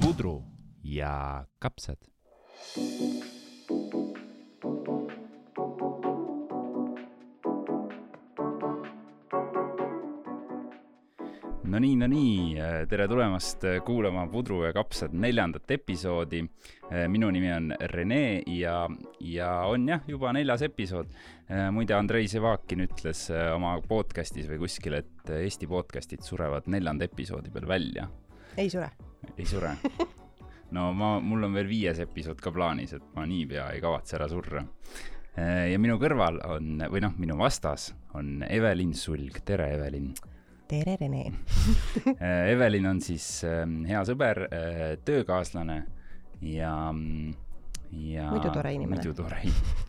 pudru ja kapsad. no nii, no nii, tere tulemast kuulama Pudru ja kapsad neljandat episoodi. minu nimi on Rene ja, ja on jah, juba neljas episood. muide, Andrei Sevakin ütles oma podcast'is või kuskil, et Eesti podcast'id surevad neljanda episoodi peal välja. Ei sure. ei sure? no ma, mul on veel viies episood ka plaanis, et ma niipea ei kavatse ära surra. ja minu kõrval on, või noh, minu vastas on Evelin Sulg, tere, Evelin. tere, Rene. Äh, Evelin on siis äh, hea sõber, töökaaslane ja, ja. Muidu tore inimene. muidu tore inimene.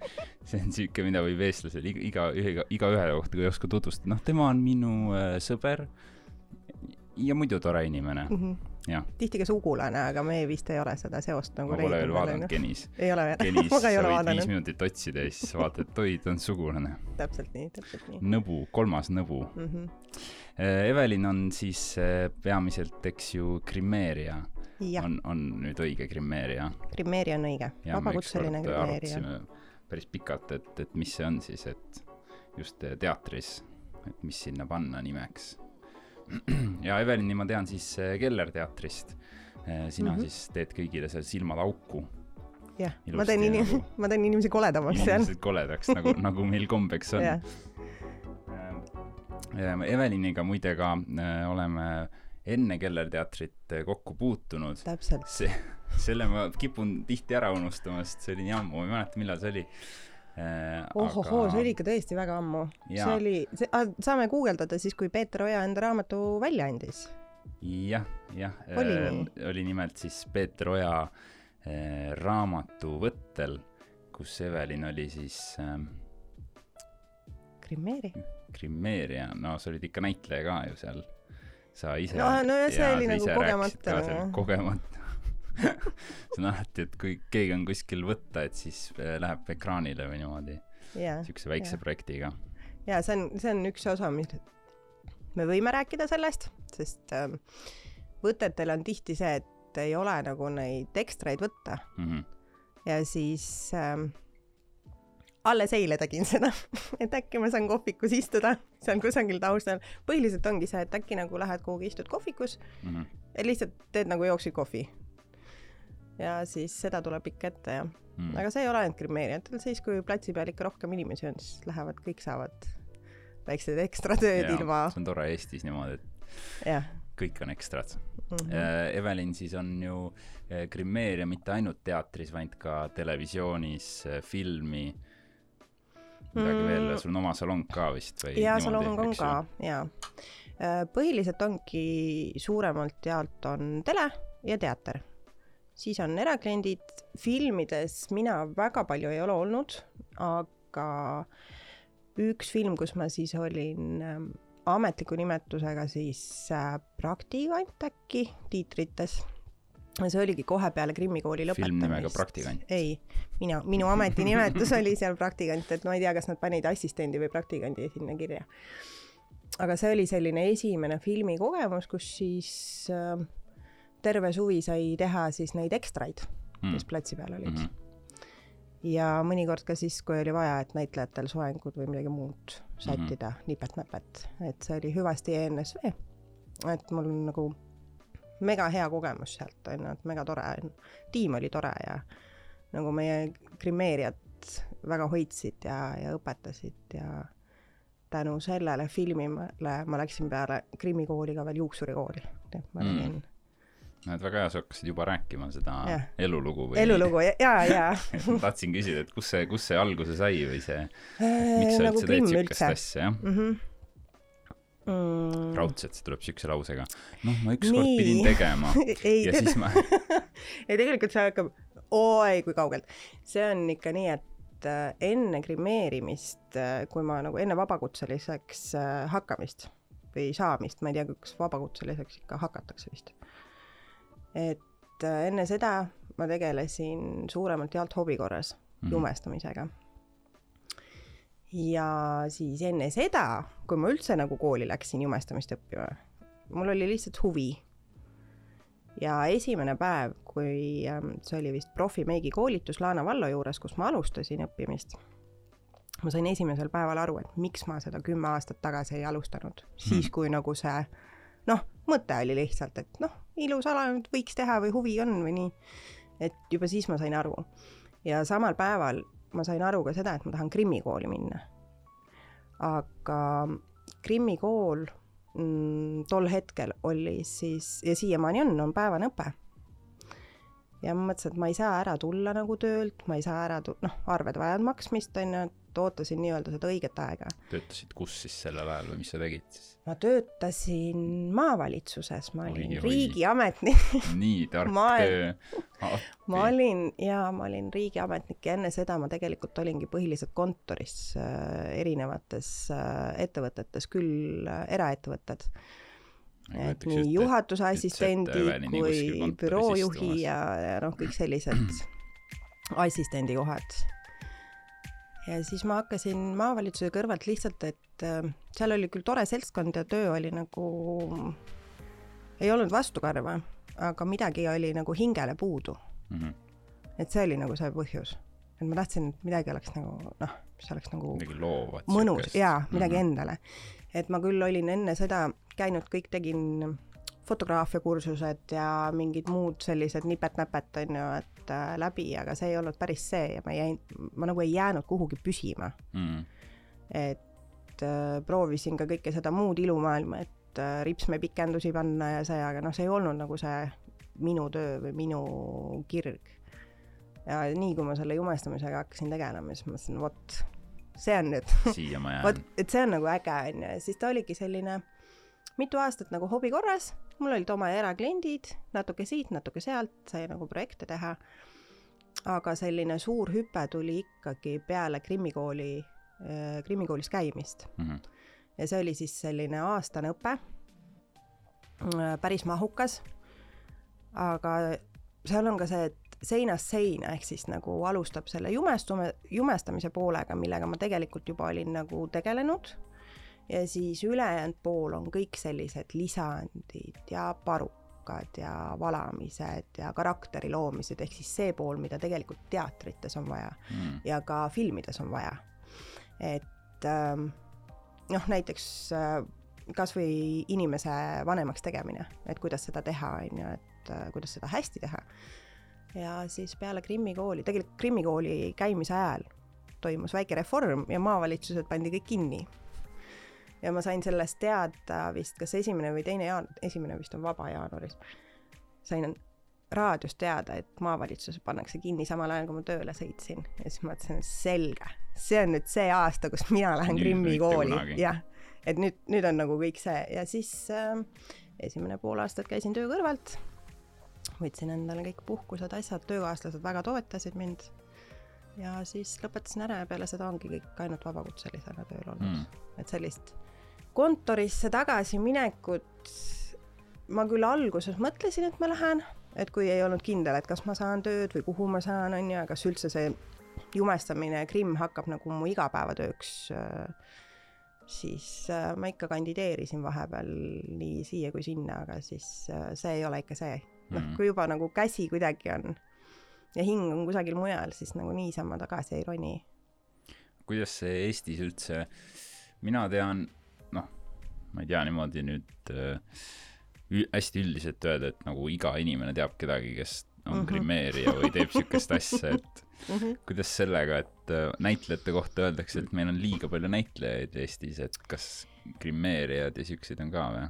see on siuke, mida võib eestlasel iga, iga, iga, igaühe kohta, kui ei oska tutvustada, noh, tema on minu äh, sõber ja muidu tore inimene, jah. Mhm. tihti ka sugulane, aga me vist ei ole seda seost nagu ma pole veel vaadanud. Genis. ei ole veel Genis, sa võid viis vaadanud. minutit otsida ja siis vaatad, et oi, ta on sugulane. täpselt nii, täpselt nii nõbu, kolmas nõbu. mm. -hmm. Evelin on siis äh, peamiselt, eks ju, grimeerija. jah, on, on nüüd õige grimeerija? grimeerija on õige, vabakutseline arutasime päris pikalt, et, et mis see on siis, et just äh, teatris, et mis sinna panna nimeks. ja Evelini ma tean siis äh, Keller teatrist. sina mm. -hmm. siis teed kõigile seal silmad auku. jah, ma teen inim- nagu-, ma teen inimesi koledamaks seal. inimesed koledaks nagu, nagu meil kombeks on. jah, Eveliniga muide ka oleme enne Keller teatrit kokku puutunud. täpselt. see, selle ma kipun tihti ära unustama, sest see oli nii ammu, ma ei mäleta, millal see oli. ohohoo, see oli ikka tõesti väga ammu. see oli, ah,, saame guugeldada siis, kui Peeter Oja enda raamatu välja andis. jah, jah. Oli nii? oli nimelt siis Peeter Oja äh, raamatu võttel, kus Evelin oli siis äh, grimeeri. grimeerija, no sa olid ikka näitleja ka ju seal. sa ise. No- no ja see oli nagu kogemata, jah. kogemata. see on alati, et kui keegi on kuskil võtta, et siis äh, läheb ekraanile või niimoodi, jaa, siukse väikse jah. projektiga. jaa, see on, see on üks osa, mis me võime rääkida sellest, sest ähm, võtetel on tihti see, et ei ole nagu neid ekstraid võtta Mhm. ja siis ähm, alles eile tegin seda, et äkki ma saan kohvikus istuda seal kusagil taustal. põhiliselt ongi see, et äkki nagu lähed kuhugi, istud kohvikus Mhm. ja lihtsalt teed nagu jooksvik kohvi. Ja siis seda tuleb ikka ette ja, Mhm. aga see ei ole ainult grimeerijatel, siis kui platsi peal ikka rohkem inimesi on, siis lähevad, kõik saavad väiksed ekstratööd Jaa, ilma, see on tore Eestis niimoodi, et jah kõik on ekstrad mm. -hmm. Äh, Evelin siis on ju äh, grimeerija mitte ainult teatris, vaid ka televisioonis, filmi, midagi Mm. veel, sul on oma salong ka vist või? ja salong on ka, jaa. põhiliselt ongi suuremalt jaolt on tele ja teater. Siis on erakliendid, filmides mina väga palju ei ole olnud, aga üks film, kus ma siis olin ähm, ametliku nimetusega siis äh, praktikant äkki tiitrites. see oligi kohe peale Krimmi kooli lõpetamist. ei, mina, minu ametinimetus oli seal praktikant, et ma ei tea, kas nad panid assistendi või praktikandi sinna kirja. aga see oli selline esimene filmikogemus, kus siis äh, terve suvi sai teha siis neid ekstraid, Mm. mis platsi peal olid mm. -hmm. ja mõnikord ka siis, kui oli vaja, et näitlejatel soengud või midagi muud sättida mm -hmm. nipet-näpet, et see oli hüvasti ENSV. et mul on nagu mega hea kogemus sealt on ju, et mega tore tiim oli tore ja nagu meie grimeerijad väga hoidsid ja, ja õpetasid ja tänu sellele filmile ma läksin peale Krimmi kooli ka veel juuksurikooli, et ma Mm. tegin no et väga hea, sa hakkasid juba rääkima seda Jah. elulugu või? elulugu ja, ja, ja tahtsin küsida, et kus see, kus see alguse sai või see, Äh, miks sa nagu üldse teed siukest asja, jah? mm. -hmm. Mm, raudselt see tuleb siukse lausega. noh, ma ükskord pidin tegema ei ja siis, ma, ei tegelikult see hakkab, oi kui kaugelt. see on ikka nii, et äh, enne grimeerimist, kui ma nagu enne vabakutseliseks äh, hakkamist või saamist, ma ei tea, kas vabakutseliseks ikka hakatakse vist. Et äh, enne seda ma tegelesin suuremalt jaolt hobi korras Mhm. jumestamisega. ja siis enne seda, kui ma üldse nagu kooli läksin jumestamist õppima, mul oli lihtsalt huvi ja esimene päev, kui ähm, see oli vist profimeigi koolitus Lana Vallo juures, kus ma alustasin õppimist, ma sain esimesel päeval aru, et miks ma seda kümme aastat tagasi ei alustanud, siis Hmm. kui nagu see noh, mõte oli lihtsalt, et noh, ilus ala nüüd võiks teha või huvi on või nii. et juba siis ma sain aru. ja samal päeval ma sain aru ka seda, et ma tahan Krimmi kooli minna. aga Krimmi kool mm, tol hetkel oli siis ja siiamaani on, on päevane õpe. ja ma mõtlesin, et ma ei saa ära tulla nagu töölt, ma ei saa ära tu-, noh, arved vajavad maksmist, on ju, et ootasin nii-öelda seda õiget aega. töötasid kus siis sellel ajal või mis sa tegid siis? ma töötasin maavalitsuses, ma olin riigiametnik nii tark Ma- töö. ma olin jaa, ma olin riigiametnik ja enne seda ma tegelikult olingi põhiliselt kontoris äh, erinevates äh, ettevõtetes, küll äh, eraettevõtted. et nii juhatuse assistendi kui büroojuhi ja, ja noh, kõik sellised assistendi kohad. Ja siis ma hakkasin maavalitsuse kõrvalt lihtsalt, et äh, seal oli küll tore seltskond ja töö oli nagu, ei olnud vastukarva, aga midagi oli nagu hingele puudu Mhm. et see oli nagu see põhjus. et ma tahtsin, et midagi oleks nagu noh, mis oleks nagu midagi loovat. mõnus jaa, midagi Mhm. endale. et ma küll olin enne seda käinud, kõik tegin fotograafiakursused ja mingid muud sellised nipet-näpet on ju, et äh, läbi, aga see ei olnud päris see ja ma jäin, ma nagu ei jäänud kuhugi püsima. mm.. et äh, proovisin ka kõike seda muud ilumaailma, et äh, ripsme pikendusi panna ja see, aga noh, see ei olnud nagu see minu töö või minu kirg. ja nii, kui ma selle jumestamisega hakkasin tegelema, siis mõtlesin, vot, see on nüüd vot et see on nagu äge, on ju, ja siis ta oligi selline mitu aastat nagu hobi korras, mul olid oma erakliendid, natuke siit, natuke sealt, sai nagu projekte teha. aga selline suur hüpe tuli ikkagi peale Krimmi kooli, Krimmi koolis käimist Mhm. ja see oli siis selline aastane õpe, päris mahukas, aga seal on ka see, et seinast seina, ehk siis nagu alustab selle jumestume, jumestamise poolega, millega ma tegelikult juba olin nagu tegelenud, ja siis ülejäänud pool on kõik sellised lisandid ja parukad ja valamised ja karakteri loomised, ehk siis see pool, mida tegelikult teatrites on vaja Mm. ja ka filmides on vaja. et ähm, noh, näiteks äh, kas või inimese vanemaks tegemine, et kuidas seda teha, on ju, et äh, kuidas seda hästi teha. ja siis peale Krimmi kooli, tegelikult Krimmi kooli käimise ajal toimus väike reform ja maavalitsused pandi kõik kinni. Ja ma sain sellest teada vist kas esimene või teine jaan-, esimene vist on vaba jaanuaris, sain raadiost teada, et maavalitsus pannakse kinni samal ajal, kui ma tööle sõitsin. Ja siis mõtlesin, et selge, see on nüüd see aasta, kus mina lähen Nüüd Krimmi kooli, jah. et nüüd, nüüd on nagu kõik see. Ja siis äh, esimene pool aastat käisin töö kõrvalt, võtsin endale kõik puhkused, asjad, töökaaslased väga toetasid mind. Ja siis lõpetasin ära ja peale seda ongi kõik ainult vabakutselisena tööl olnud. Mm. et sellist kontorisse tagasiminekut ma küll alguses mõtlesin, et ma lähen, et kui ei olnud kindel, et kas ma saan tööd või kuhu ma saan, on ju, ja kas üldse see jumestamine, Krimm hakkab nagu mu igapäevatööks, siis äh, ma ikka kandideerisin vahepeal nii siia kui sinna, aga siis äh, see ei ole ikka see. noh Mhm., kui juba nagu käsi kuidagi on ja hing on kusagil mujal, siis nagu niisama tagasi ei roni. kuidas see Eestis üldse, mina tean, ma ei tea niimoodi nüüd äh, hästi üldiselt öelda, et nagu iga inimene teab kedagi, kes on mm. -hmm. grimeerija või teeb siukest asja, et Mm -hmm. kuidas sellega, et äh, näitlejate kohta öeldakse, et meil on liiga palju näitlejaid Eestis, et kas grimeerijad ja siukseid on ka või?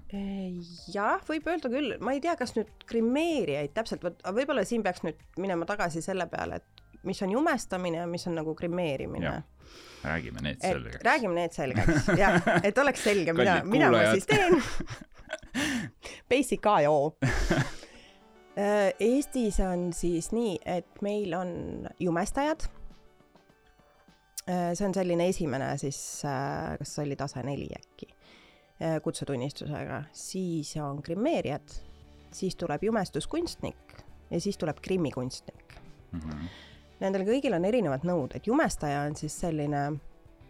jah, võib öelda küll, ma ei tea, kas nüüd grimeerijaid täpselt, vot võib-olla siin peaks nüüd minema tagasi selle peale, et mis on jumestamine ja mis on nagu grimeerimine räägime need selgeks. räägime need selgeks jah, et oleks selge, mida, mida ma siis teen. Basic A ja O. Eestis on siis nii, et meil on jumestajad. see on selline esimene siis, äh, kas oli tase neli äkki, äh, kutsetunnistusega, siis on grimeerijad, siis tuleb jumestuskunstnik ja siis tuleb krimmikunstnik mm. -hmm. Nendel kõigil on erinevad nõuded, jumestaja on siis selline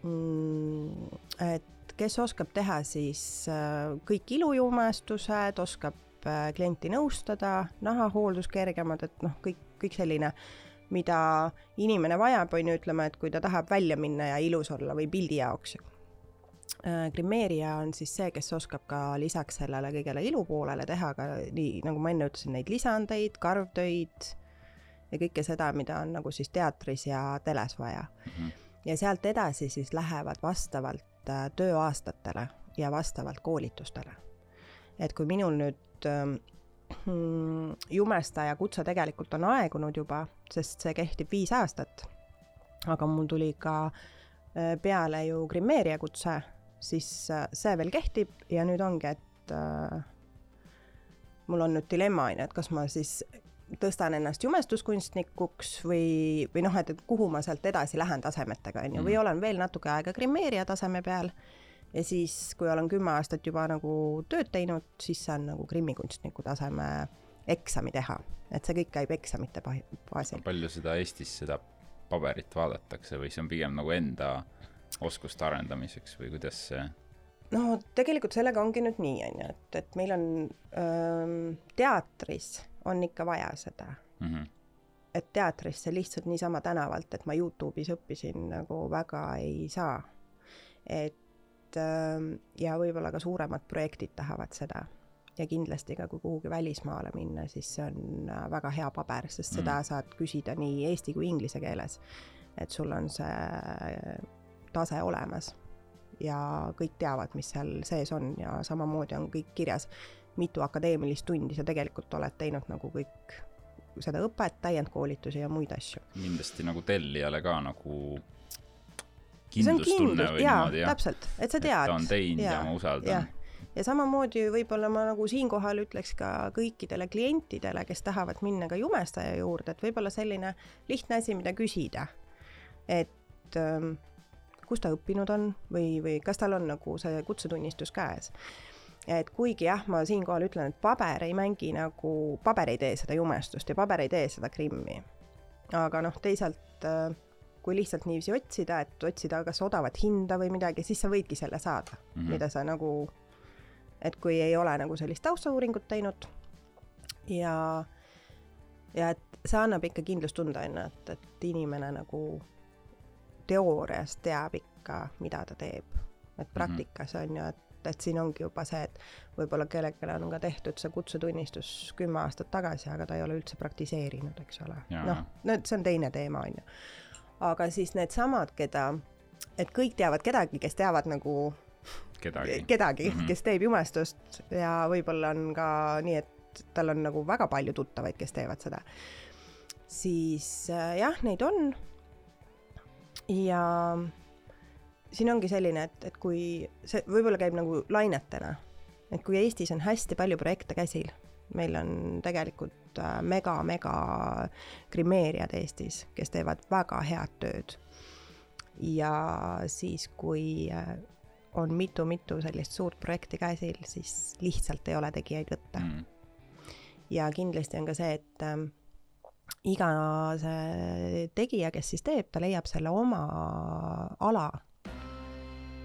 mm, et kes oskab teha siis äh, kõik ilujumestused, oskab äh, klienti nõustada, nahahooldus kergemad, et noh, kõik, kõik selline, mida inimene vajab, on ju, ütleme, et kui ta tahab välja minna ja ilus olla või pildi jaoks. Grimeerija on siis see, kes oskab ka lisaks sellele kõigele ilu poolele teha ka nii, nagu ma enne ütlesin, neid lisandeid, karvtöid ja kõike seda, mida on nagu siis teatris ja teles vaja mm. -hmm. ja sealt edasi siis lähevad vastavalt äh, tööaastatele ja vastavalt koolitustele. et kui minul nüüd ähm, hmm, jumestaja kutse tegelikult on aegunud juba, sest see kehtib viis aastat, aga mul tuli ka äh, peale ju grimeerija kutse, siis äh, see veel kehtib ja nüüd ongi, et äh, mul on nüüd dilemma, on ju, et kas ma siis tõstan ennast jumestuskunstnikuks või, või noh, et, et kuhu ma sealt edasi lähen tasemetega, on ju, või mhm. olen veel natuke aega grimeerija taseme peal ja siis, kui olen kümme aastat juba nagu tööd teinud, siis saan nagu grimmikunstniku taseme eksami teha, et see kõik käib eksamite baasil. palju seda Eestis, seda paberit vaadatakse või see on pigem nagu enda oskuste arendamiseks või kuidas see? no tegelikult sellega ongi nüüd nii, on ju, et, et meil on öö, teatris on ikka vaja seda mm. -hmm. et teatrisse lihtsalt niisama tänavalt, et ma Youtube'is õppisin nagu väga ei saa. et ähm, ja võib-olla ka suuremad projektid tahavad seda ja kindlasti ka, kui kuhugi välismaale minna, siis see on äh, väga hea paber, sest mm. seda mhm. saad küsida nii eesti kui inglise keeles. et sul on see tase olemas ja kõik teavad, mis seal sees on ja samamoodi on kõik kirjas mitu akadeemilist tundi sa tegelikult oled teinud nagu kõik seda õpet, täiendkoolitusi ja muid asju. kindlasti nagu tellijale ka nagu kindlustunne või jaa, niimoodi, jah? täpselt, et sa tead. ta on teinud ja, ja ma usaldan. ja samamoodi võib-olla ma nagu siinkohal ütleks ka kõikidele klientidele, kes tahavad minna ka jumestaja juurde, et võib-olla selline lihtne asi, mida küsida. et ähm, kus ta õppinud on või, või kas tal on nagu see kutsetunnistus käes et kuigi jah, ma siinkohal ütlen, et paber ei mängi nagu, paber ei tee seda jumestust ja paber ei tee seda krimmi. aga noh, teisalt äh, kui lihtsalt niiviisi otsida, et otsida kas odavat hinda või midagi, siis sa võidki selle saada mm, -hmm. mida sa nagu, et kui ei ole nagu sellist taustauuringut teinud ja, ja et see annab ikka kindlustunde, on ju, et, et inimene nagu teoorias teab ikka, mida ta teeb. et mhm. praktikas on ju, et et, siin ongi juba see, et võib-olla kellelgi on ka tehtud see kutsetunnistus kümme aastat tagasi, aga ta ei ole üldse praktiseerinud, eks ole. noh, no see on teine teema, on ju. aga siis needsamad, keda, et kõik teavad kedagi, kes teavad nagu kedagi, kedagi mm, -hmm. kes teeb jumestust ja võib-olla on ka nii, et tal on nagu väga palju tuttavaid, kes teevad seda. siis äh, jah, neid on. ja siin ongi selline, et, et kui see võib-olla käib nagu lainetena, et kui Eestis on hästi palju projekte käsil, meil on tegelikult mega-mega äh, grimeerijad Eestis, kes teevad väga head tööd. ja siis, kui äh, on mitu-mitu sellist suurt projekti käsil, siis lihtsalt ei ole tegijaid võtta mm.. ja kindlasti on ka see, et äh, iga see tegija, kes siis teeb, ta leiab selle oma ala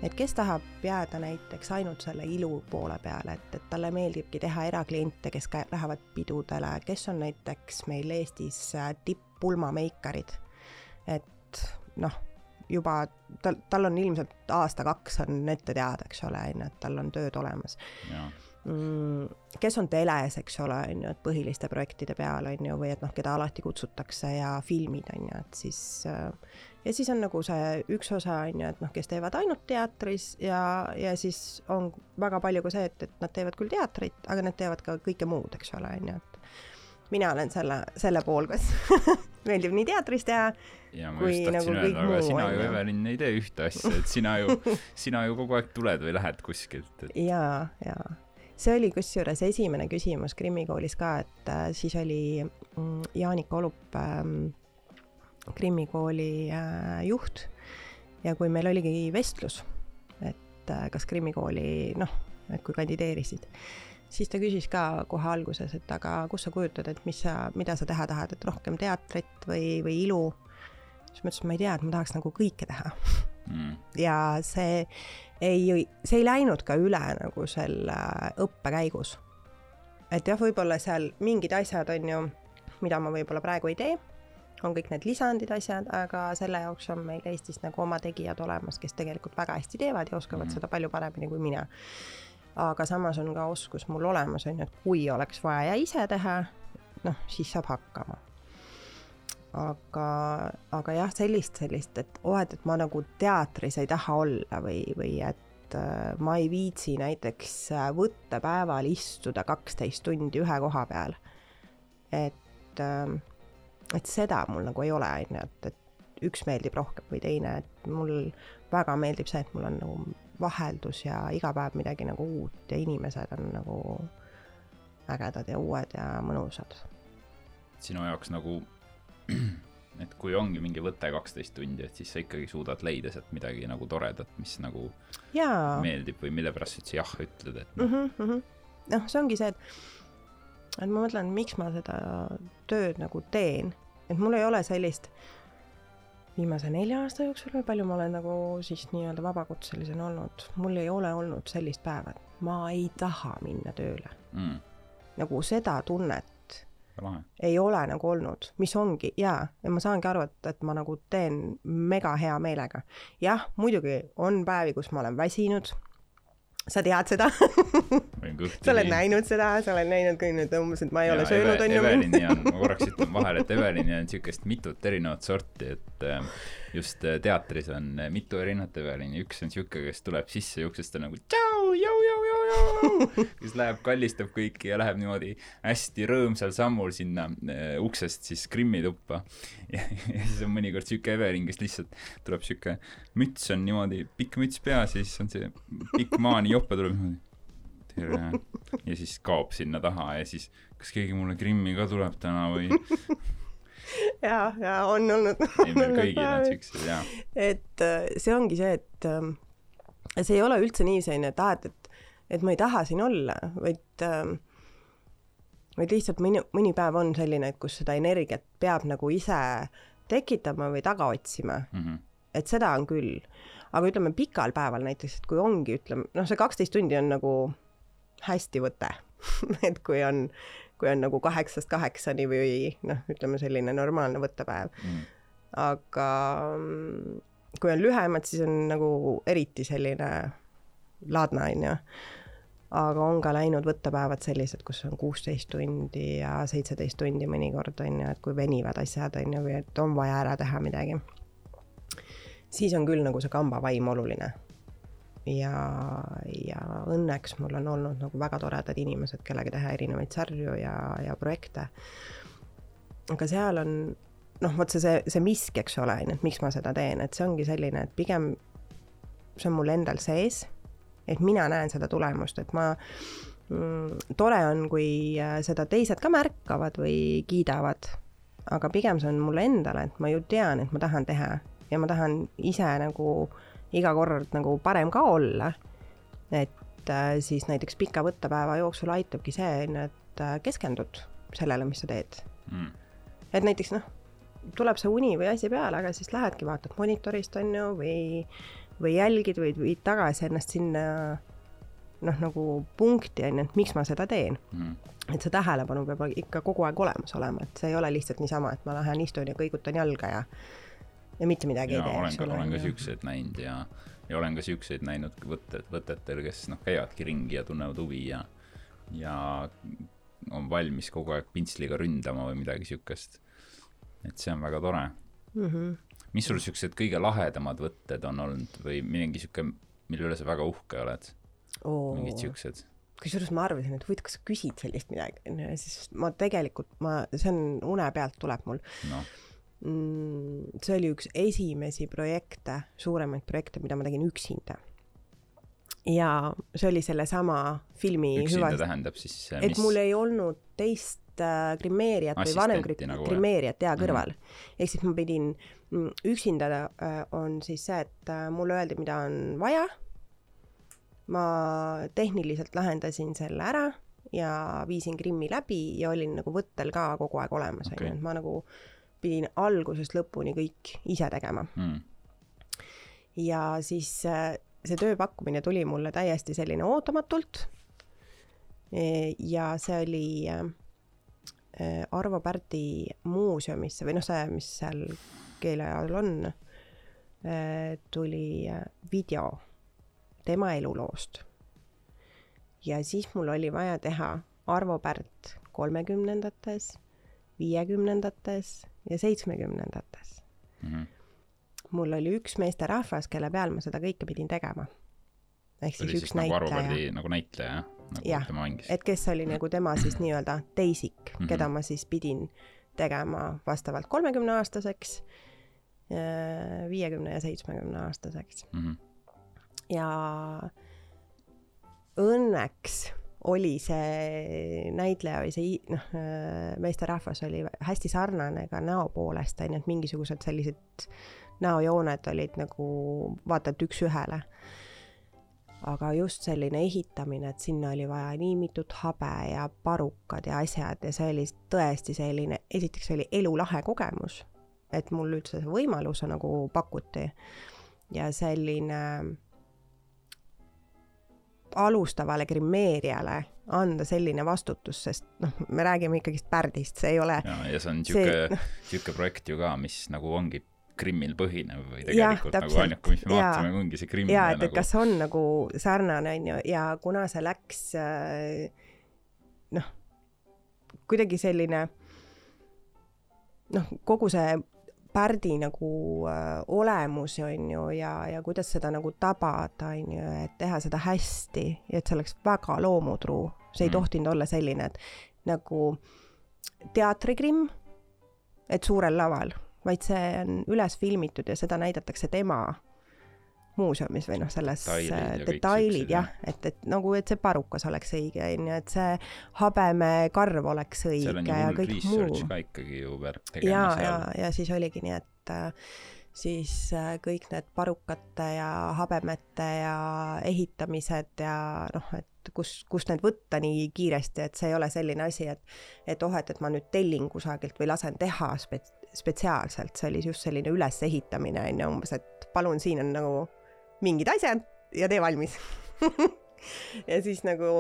et kes tahab jääda näiteks ainult selle ilu poole peale, et, et talle meeldibki teha erakliente, kes ka lähevad pidudele, kes on näiteks meil Eestis äh, tipp-pulmameikarid. et noh, juba tal, tal on ilmselt aasta-kaks on ette teada, eks ole, on ju, et tal on tööd olemas. Mm, kes on teles, eks ole, on ju, et põhiliste projektide peal, on ju, või et noh, keda alati kutsutakse ja filmid, on ju, et siis äh, ja siis on nagu see üks osa on ju, et noh, kes teevad ainult teatris ja, ja siis on väga palju ka see, et, et nad teevad küll teatrit, aga nad teevad ka kõike muud, eks ole, on ju, et mina olen selle, selle pool, kes meeldib nii teatris teha ja ma just tahtsin nagu öelda, aga sina ju, Evelin, ei tee ühte asja, et sina ju, sina ju kogu aeg tuled või lähed kuskilt et.... jaa, jaa. see oli kusjuures esimene küsimus Krimmi koolis ka, et äh, siis oli mm, Jaanika Olup ähm, Krimmi kooli äh, juht. Ja kui meil oligi vestlus, et äh, kas Krimmi kooli noh, et kui kandideerisid, siis ta küsis ka kohe alguses, et aga kus sa kujutad, et mis sa, mida sa teha tahad, et rohkem teatrit või, või ilu. siis ma ütlesin, ma ei tea, et ma tahaks nagu kõike teha. Mm.. ja see ei, see ei läinud ka üle nagu selle õppe käigus. Et jah, võib-olla seal mingid asjad on ju, mida ma võib-olla praegu ei tee, on kõik need lisandid, asjad, aga selle jaoks on meil Eestis nagu oma tegijad olemas, kes tegelikult väga hästi teevad ja oskavad mm -hmm. seda palju paremini kui mina. aga samas on ka oskus mul olemas, on ju, et kui oleks vaja ja ise teha, noh, siis saab hakkama aga, aga jah, sellist, sellist, et oh, et, et ma nagu teatris ei taha olla või, või et äh, ma ei viitsi näiteks äh, võttepäeval istuda kaksteist tundi ühe koha peal. et, ähm, et seda mul nagu ei ole, on ju, et, et üks meeldib rohkem või teine, et mul väga meeldib see, et mul on nagu vaheldus ja iga päev midagi nagu uut ja inimesed on nagu ägedad ja uued ja mõnusad. sinu jaoks nagu et kui ongi mingi võte kaksteist tundi, et siis sa ikkagi suudad leida sealt midagi nagu toredat, mis nagu Jaa. meeldib või mille pärast sa üldse jah ütled, et noh mm -hmm.. noh, see ongi see, et, et ma mõtlen, miks ma seda tööd nagu teen, et mul ei ole sellist viimase nelja aasta jooksul või palju ma olen nagu siis nii-öelda vabakutselisena olnud, mul ei ole olnud sellist päeva, et ma ei taha minna tööle mm.. nagu seda tunnet lahe. ei ole nagu olnud, mis ongi jaa, ja ma saangi aru, et, et ma nagu teen mega hea meelega. jah, muidugi on päevi, kus ma olen väsinud, sa tead seda? Sa oled näinud seda, sa oled näinud kõik need umbes, et ma ei ja, ole söönud, on ju. Evelini on, ma korraks ütlen vahele, et Evelini on niisugust mitut erinevat sorti, et äh, just äh, teatris on äh, mitu erinevat Evelini, üks on niisugune, kes tuleb sisse ja uksest on nagu tšau, jau, jau, jau, kes läheb, kallistab kõiki ja läheb niimoodi hästi rõõmsal sammul sinna uh, uksest siis Krimmi tuppa. ja siis on mõnikord niisugune Evelin, kes lihtsalt tuleb niisugune, müts on niimoodi, pikk müts peas ja siis on see pikk maani jope tuleb niimoodi ja siis kaob sinna taha ja siis kas keegi mulle Krimmi ka tuleb täna või ja, ja on olnud. ei, meil kõigil on siuksed ja. et äh, see ongi see, et äh, see ei ole üldse nii selline, et aa, et, et, et ma ei taha siin olla, vaid äh, vaid lihtsalt mõni, mõni päev on selline, et kus seda energiat peab nagu ise tekitama või taga otsima mm. -hmm. et seda on küll. aga ütleme pikal päeval näiteks, et kui ongi, ütleme, noh, see kaksteist tundi on nagu hästi võte et kui on kui on nagu kaheksast kaheksani või noh, ütleme selline normaalne võttepäev mm.. aga kui on lühemad, siis on nagu eriti selline ladna, onju. aga on ka läinud võttepäevad sellised, kus on kuusteist tundi ja seitseteist tundi mõnikord onju, et kui venivad asjad onju, või et on vaja ära teha midagi. siis on küll nagu see kambavaim oluline ja, ja õnneks mul on olnud nagu väga toredad inimesed, kellega teha erinevaid sarju ja, ja projekte. aga seal on noh, vot see, see, see miski, eks ole, on ju, et miks ma seda teen, et see ongi selline, et pigem see on mul endal sees, et mina näen seda tulemust, et ma mm, tore on, kui äh, seda teised ka märkavad või kiidavad, aga pigem see on mulle endale, et ma ju tean, et ma tahan teha. Ja ma tahan ise nagu iga kord nagu parem ka olla. et äh, siis näiteks pika võttepäeva jooksul aitabki see, on ju, et äh, keskendud sellele, mis sa teed. Mm.. et näiteks noh, tuleb see uni või asi peale, aga siis lähedki, vaatad monitorist, on ju, või, või jälgid või viid tagasi ennast sinna noh, nagu punkti, on ju, et miks ma seda teen mm. et see tähelepanu peab ikka kogu aeg olemas olema, et see ei ole lihtsalt niisama, et ma lähen istun ja kõigutan jalga ja ja mitte midagi ja, ei tee. olen ka, olen ka siukseid näinud ja, ja olen ka siukseid näinud võtted, võtetel, kes noh, käivadki ringi ja tunnevad huvi ja, ja on valmis kogu aeg pintsliga ründama või midagi siukest. et see on väga tore mm. -hmm. Mis sul siuksed kõige lahedamad võtted on olnud või mingi siuke, mille üle sa väga uhke oled? Mingid siuksed. Kusjuures ma arvasin, et huvitav, kas sa küsid sellist midagi, onju, ja siis ma tegelikult, ma, see on une pealt tuleb mul. No. Mm, see oli üks esimesi projekte, suuremaid projekte, mida ma tegin üksinda. ja see oli sellesama filmi üksinda hüva... tähendab siis mis... et mul ei olnud teist äh, grimeerijat või vanem nagu, grimeerijat jaa kõrval mm. -hmm. ehk siis ma pidin mm,, üksinda äh, on siis see, et äh, mulle öeldi, mida on vaja, ma tehniliselt lahendasin selle ära ja viisin Krimmi läbi ja olin nagu võttel ka kogu aeg olemas, onju, et ma nagu pidin algusest lõpuni kõik ise tegema mm.. ja siis see tööpakkumine tuli mulle täiesti selline ootamatult. ja see oli Arvo Pärdi muuseumisse või noh, see, mis seal keeleajal on, tuli video tema eluloost. ja siis mul oli vaja teha Arvo Pärt kolmekümnendates, viiekümnendates ja seitsmekümnendates mm. -hmm. mul oli üks meesterahvas, kelle peal ma seda kõike pidin tegema. ehk siis üks nagu näitleja. nagu näitleja, jah? Nagu et kes oli nagu tema siis nii-öelda teisik mm, -hmm. keda ma siis pidin tegema vastavalt kolmekümneaastaseks, viiekümne ja seitsmekümne aastaseks mm. -hmm. ja õnneks oli see näitleja või see noh, meesterahvas oli hästi sarnane ka näo poolest, on ju, et mingisugused sellised näojooned olid nagu vaata et üks-ühele. Aga just selline ehitamine, et sinna oli vaja nii mitut habe ja parukad ja asjad ja see oli tõesti selline, esiteks oli elulahe kogemus, et mul üldse see võimalus nagu pakuti ja selline alustavale grimeerijale anda selline vastutus, sest noh, me räägime ikkagist Pärdist, see ei ole. ja, ja see on niisugune no., niisugune projekt ju ka, mis nagu ongi Krimmil põhinev või tegelikult ja, nagu ainuke, mis me vaatame, ongi see Krimm. jaa, et nagu... kas on nagu sarnane, on ju, ja kuna see läks äh, noh, kuidagi selline noh, kogu see pärdi nagu äh, olemus, on ju, ja, ja kuidas seda nagu tabada, on ju, et teha seda hästi ja et see oleks väga loomutruu. see ei mm. tohtinud olla selline, et nagu teatrikrimm, et suurel laval, vaid see on üles filmitud ja seda näidatakse tema muuseumis või noh, selles detailid, detailid jah, et, et nagu, et see parukas oleks õige, on ju, et see habemekarv oleks õige ja kõik muu. ka ikkagi ju värk tegema ja, seal. ja, ja siis oligi nii, et äh, siis äh, kõik need parukate ja habemete ja ehitamised ja noh, et kus, kust need võtta nii kiiresti, et see ei ole selline asi, et et oh, et, et ma nüüd tellin kusagilt või lasen teha spets-, spetsiaalselt, see oli just selline ülesehitamine on ju, umbes, et palun, siin on nagu mingid asjad ja tee valmis ja siis nagu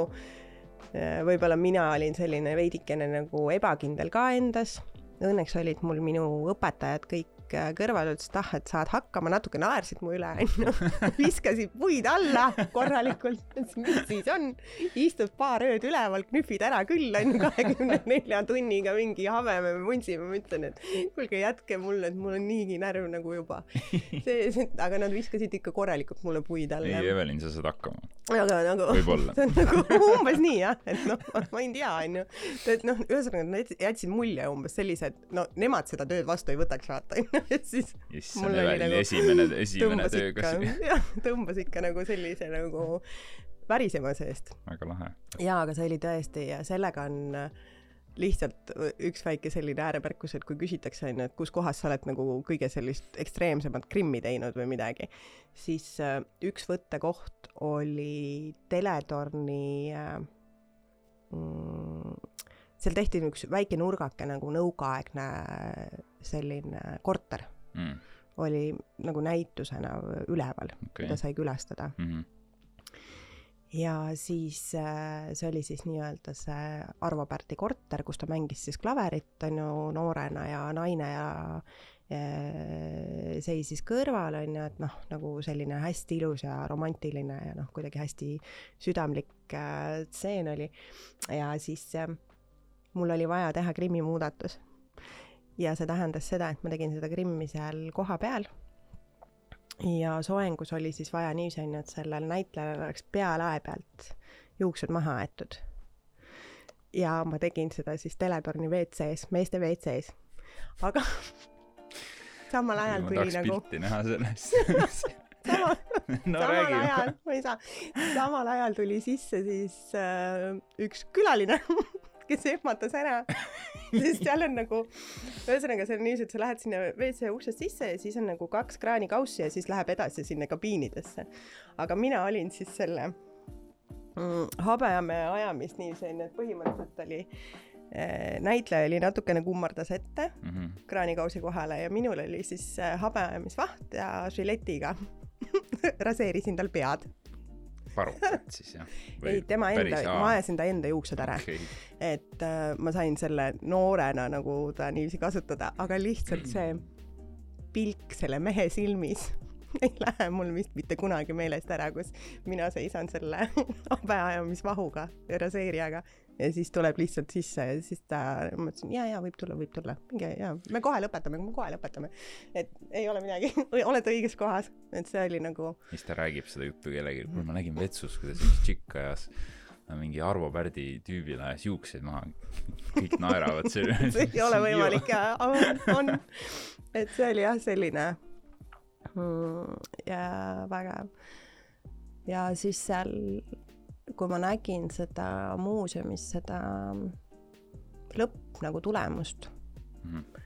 äh, võib-olla mina olin selline veidikene nagu ebakindel ka endas. Õnneks olid mul minu õpetajad kõik kõik äh, kõrval ütlesid, et ah, et saad hakkama, natuke naersid mu üle, onju. viskasid puid alla korralikult, mis siis on, istud paar ööd üleval, knühvid ära küll, onju, kahekümne nelja tunniga mingi habeme me vundsime, ma ütlen, et kuulge, jätke mulle, et mul on niigi närv nagu juba. see, see, aga nad viskasid ikka korralikult mulle puid alla. ei, Evelin, sa saad hakkama. aga nagu, see on nagu umbes nii jah, et noh, ma ei tea, onju. et noh, ühesõnaga nad jätsid mulje umbes sellise, et no nemad seda tööd vastu ei võtaks, vaata, siis issand, Evelin nagu, esimene, esimene töö, kas jah, tõmbas ikka nagu sellise nagu värisema seest. väga lahe. jaa, aga see oli tõesti ja sellega on äh, lihtsalt äh, üks väike selline ääremärkus, et kui küsitakse, on ju, et kus kohas sa oled nagu kõige sellist ekstreemsemat krimmi teinud või midagi, siis äh, üks võttekoht oli teletorni äh, mm, seal tehti üks väike nurgake nagu nõukaaegne selline korter mm. oli nagu näitusena üleval okay., mida sai külastada mm. -hmm ja siis äh, see oli siis nii-öelda see Arvo Pärdi korter, kus ta mängis siis klaverit, on ju, noorena ja naine ja äh, seisis kõrval, on ju, et noh, nagu selline hästi ilus ja romantiline ja noh, kuidagi hästi südamlik äh, stseen oli. ja siis mul oli vaja teha Krimmi muudatus ja see tähendas seda, et ma tegin seda Krimmi seal kohapeal. ja soengus oli siis vaja niiviisi et sellel näitlejal oleks pealae pealt juuksed maha aetud. ja ma tegin seda siis teletorni WC-s, meeste WC-s. aga samal ajal tuli nagu. pilti näha sellest sama no, samal räägi. ajal, ma ei saa, samal ajal tuli sisse siis äh, üks külaline kes ehmatas ära sest seal on nagu, ühesõnaga see on niiviisi, et sa lähed sinna WC uksest sisse ja siis on nagu kaks kraanikaussi ja siis läheb edasi sinna kabiinidesse. aga mina olin siis selle mm, habejame ajamist niiviisi onju, et põhimõtteliselt oli äh, näitleja oli natukene kummardas ette mm -hmm. kraanikausi kohale ja minul oli siis äh, habeajamisvaht ja žiletiga raseerisin tal pead parukat siis jah? ei, tema enda, ma ajasin ta enda juuksed ära. Okay.. et äh, ma sain selle noorena nagu ta niiviisi kasutada, aga lihtsalt see pilk selle mehe silmis ei lähe mul vist mitte kunagi meelest ära, kus mina seisan selle habeajamisvahuga, raseerijaga ja siis tuleb lihtsalt sisse ja siis ta, ma ütlesin ja, ja võib tulla, võib tulla, minge ja me kohe lõpetame, me kohe lõpetame. et ei ole midagi. Oled õiges kohas, et see oli nagu. siis ta räägib seda juttu kellelegi, kuule ma nägin vetsus, kuidas üks tšikk ajas mingi Arvo Pärdi tüübil ajas juukseid maha, kõik naeravad selle see ei ole võimalik ja on, on, et see oli jah, selline mm, ja vägev. ja siis seal kui ma nägin seda muuseumis, seda lõpp nagu tulemust mm, -hmm.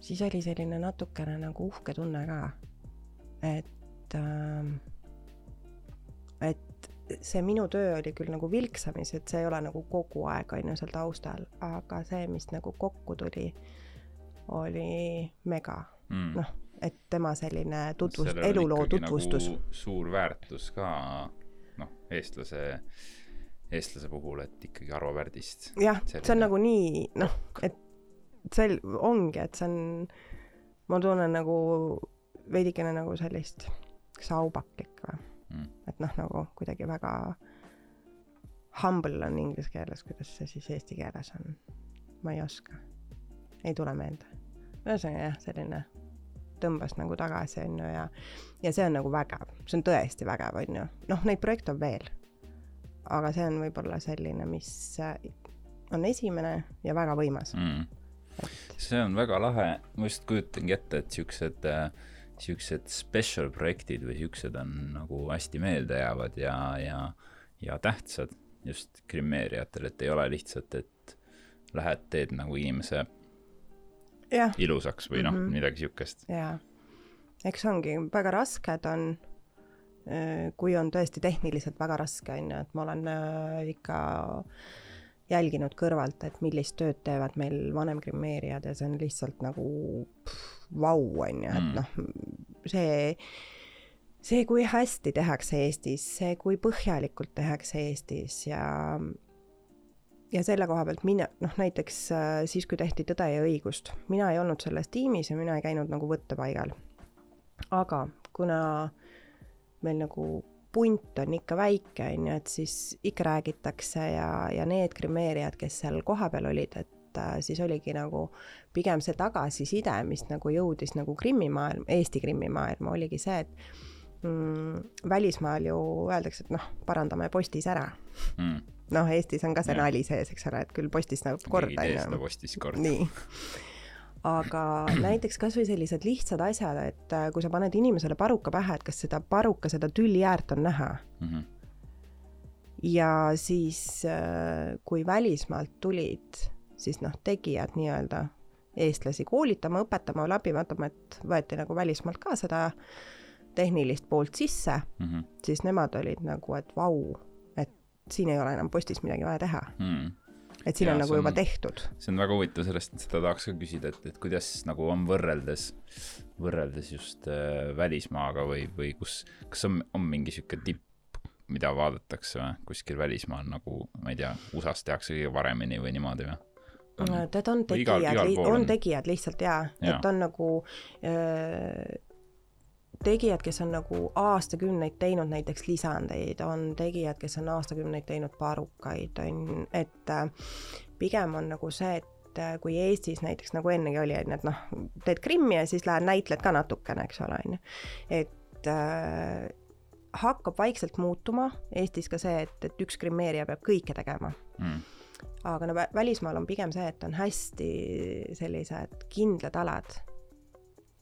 siis oli selline natukene nagu uhke tunne ka, et äh,, et see minu töö oli küll nagu vilksamis, et see ei ole nagu kogu aeg on ju seal taustal, aga see, mis nagu kokku tuli, oli mega mm., noh, et tema selline tutvust, eluloo tutvustus nagu. suur väärtus ka eestlase, eestlase puhul, et ikkagi Arvo Pärdist. jah, see on nagu nii, noh, et see ongi, et see on, ma tunnen nagu veidikene nagu sellist saubaklik või mm., et noh, nagu kuidagi väga humble on inglise keeles, kuidas see siis eesti keeles on, ma ei oska, ei tule meelde. ühesõnaga jah, selline tõmbas nagu tagasi, on ju, ja ja see on nagu vägev, see on tõesti vägev, on ju. noh, neid projekte on veel. aga see on võib-olla selline, mis on esimene ja väga võimas mm.. Et... see on väga lahe, ma just kujutangi ette, et siuksed äh, siuksed special projektid või siuksed on nagu hästi meeldejäävad ja, ja, ja tähtsad just grimeerijatel, et ei ole lihtsalt, et lähed, teed nagu inimese ja. ilusaks või noh mm -hmm., midagi siukest. jaa, eks ongi, väga rasked on, äh, kui on tõesti tehniliselt väga raske, on ju, et ma olen äh, ikka jälginud kõrvalt, et millist tööd teevad meil vanemgrimeerijad ja see on lihtsalt nagu vau, on ju, et mm. noh, see see, kui hästi tehakse Eestis, see, kui põhjalikult tehakse Eestis ja ja selle koha pealt mina, noh näiteks äh, siis, kui tehti Tõde ja õigust, mina ei olnud selles tiimis ja mina ei käinud nagu võttepaigal. aga kuna meil nagu punt on ikka väike, on ju, et siis ikka räägitakse ja, ja need grimeerijad, kes seal kohapeal olid, et äh, siis oligi nagu pigem see tagasiside, mis nagu jõudis nagu krimmimaailm, Eesti krimmimaailma, oligi see, et mm, välismaal ju öeldakse, et noh, parandame postis ära mm noh, Eestis on ka see nali sees, eks ole, et küll postis nagu kord on ju. seda postis kord. nii. aga näiteks kasvõi sellised lihtsad asjad, et äh, kui sa paned inimesele paruka pähe, et kas seda paruka, seda tülli äärt on näha mm. -hmm. ja siis, äh, kui välismaalt tulid, siis noh, tegijad nii-öelda, eestlasi koolitama, õpetama, läbi vaatama, et võeti nagu välismaalt ka seda tehnilist poolt sisse mm, -hmm. siis nemad olid nagu, et vau siin ei ole enam postis midagi vaja teha hmm. et siin ja, on nagu on, juba tehtud. see on väga huvitav, sellest, seda tahaks ka küsida, et, et kuidas nagu on võrreldes, võrreldes just äh, välismaaga või, või kus, kas on, on mingi sihuke tipp, mida vaadatakse või kuskil välismaal nagu, ma ei tea, USA-s tehakse kõige paremini või niimoodi või? tead, on tegijad, on tegijad lihtsalt jaa ja., et on nagu äh, tegijad, kes on nagu aastakümneid teinud näiteks lisandeid, on tegijad, kes on aastakümneid teinud parukaid, on, et äh, pigem on nagu see, et äh, kui Eestis näiteks nagu ennegi oli, on ju, et noh, teed Krimmi ja siis lähed näitled ka natukene, eks ole, on ju. et äh, hakkab vaikselt muutuma Eestis ka see, et, et üks grimmeerija peab kõike tegema mm. aga no välismaal on pigem see, et on hästi sellised kindlad alad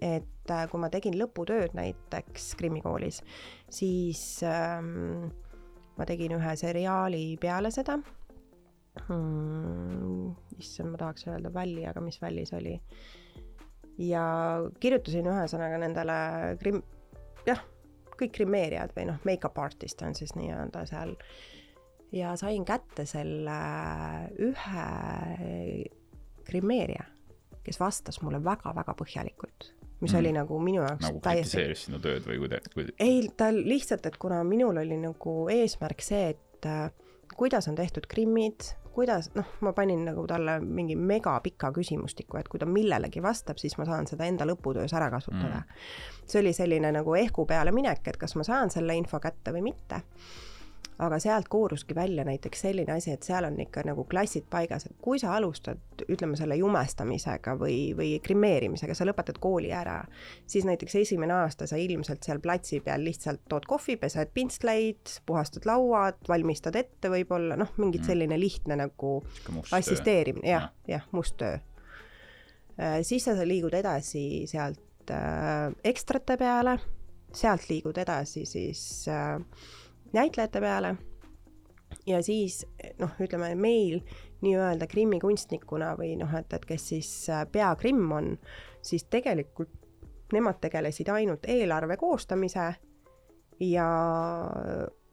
et äh, kui ma tegin lõputööd näiteks Krimmi koolis, siis ähm, ma tegin ühe seriaali peale seda hmm,. issand, ma tahaks öelda Välli, aga mis Välli see oli. ja kirjutasin ühesõnaga nendele krimm, jah, kõik grimmeerijad või noh, make-up artist on siis nii-öelda seal. ja sain kätte selle ühe grimmeerija, kes vastas mulle väga-väga põhjalikult mis mm. oli nagu minu jaoks nagu kritiseeris sinu tööd või kuidagi kuida... ei, ta lihtsalt, et kuna minul oli nagu eesmärk see, et äh, kuidas on tehtud krimmid, kuidas, noh, ma panin nagu talle mingi megapika küsimustiku, et kui ta millelegi vastab, siis ma saan seda enda lõputöös ära kasutada. Mm.. see oli selline nagu ehku peale minek, et kas ma saan selle info kätte või mitte aga sealt kooruski välja näiteks selline asi, et seal on ikka nagu klassid paigas, et kui sa alustad, ütleme selle jumestamisega või, või grimeerimisega, sa lõpetad kooli ära, siis näiteks esimene aasta sa ilmselt seal platsi peal lihtsalt tood kohvi, pesed pintsleid, puhastad lauad, valmistad ette võib-olla, noh, mingit mm. selline lihtne nagu assisteerimine, jah, jah, must töö. Äh, siis sa liigud edasi sealt äh, ekstrate peale, sealt liigud edasi siis äh, näitlejate peale ja siis noh, ütleme meil nii-öelda Krimmi kunstnikuna või noh, et, et kes siis äh, peakrimm on, siis tegelikult nemad tegelesid ainult eelarve koostamise ja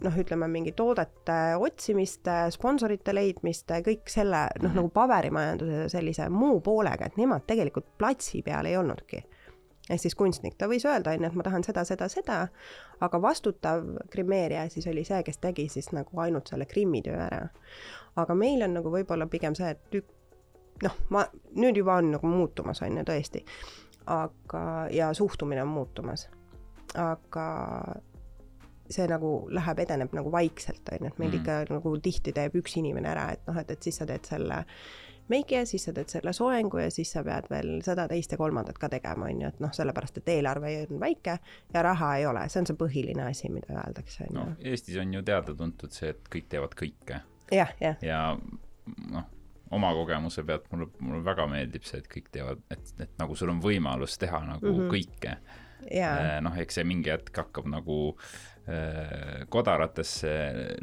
noh, ütleme mingi toodete otsimiste, sponsorite leidmiste, kõik selle noh, mhm. nagu paberimajanduse sellise muu poolega, et nemad tegelikult platsi peal ei olnudki ehk siis kunstnik, ta võis öelda, on ju, et ma tahan seda, seda, seda, aga vastutav grimeerija siis oli see, kes tegi siis nagu ainult selle grimmitöö ära. aga meil on nagu võib-olla pigem see, et ük-, noh, ma, nüüd juba on nagu muutumas, on ju, tõesti, aga, ja suhtumine on muutumas. aga see nagu läheb, edeneb nagu vaikselt, on ju, et meil mm. ikka nagu tihti teeb üks inimene ära, et noh, et, et siis sa teed selle meigi ja siis sa teed selle soengu ja siis sa pead veel seda, teist ja kolmandat ka tegema, on ju, et noh, sellepärast et eelarve on väike ja raha ei ole, see on see põhiline asi, mida öeldakse, no Eestis on ju teada-tuntud see, et kõik teevad kõike. jah, jah. ja noh, oma kogemuse pealt mulle, mulle väga meeldib see, et kõik teevad, et, et nagu sul on võimalus teha nagu mm -hmm. kõike. Äh, noh, eks see mingi hetk hakkab nagu äh, kodaratesse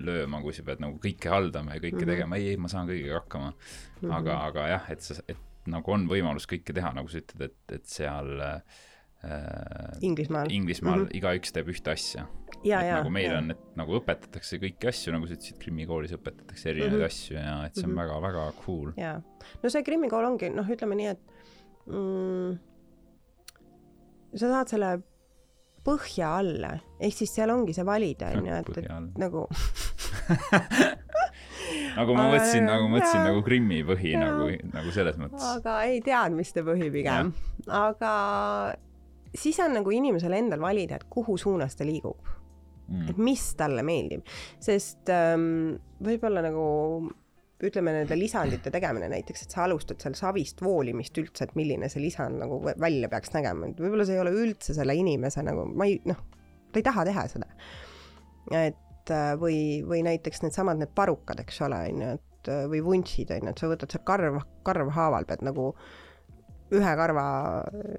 lööma, kui sa pead nagu kõike haldama ja kõike mm -hmm. tegema, ei, ei, ma saan kõigega hakkama mm. -hmm. aga, aga jah, et sa, et nagu on võimalus kõike teha, nagu sa ütled, et, et seal äh, Inglismaal, Inglismaal mm -hmm. igaüks teeb ühte asja. nagu meil ja. on, et nagu õpetatakse kõiki asju, nagu sa ütlesid, Krimmi koolis õpetatakse erinevaid mm -hmm. asju ja et see on väga-väga mm -hmm. cool. jaa, no see Krimmi kool ongi, noh, ütleme nii, et mm, sa saad selle põhja alla, ehk siis seal ongi see valida, on ju, et, et nagu nagu ma mõtlesin, nagu ma mõtlesin nagu Krimmi põhi ja. nagu, nagu selles mõttes. aga ei teadmiste põhi pigem. aga siis on nagu inimesel endal valida, et kuhu suunas ta liigub. Mm.. et mis talle meeldib, sest ähm, võib-olla nagu ütleme nende lisandite tegemine näiteks, et sa alustad seal savist voolimist üldse, et milline see lisand nagu välja peaks nägema, et võib-olla see ei ole üldse selle inimese nagu, ma ei noh, ta ei taha teha seda. et äh, või, või näiteks needsamad need parukad, eks ole, on ju, et äh, või vuntsid, on ju, et sa võtad seal karv, karvhaaval pead nagu ühe karva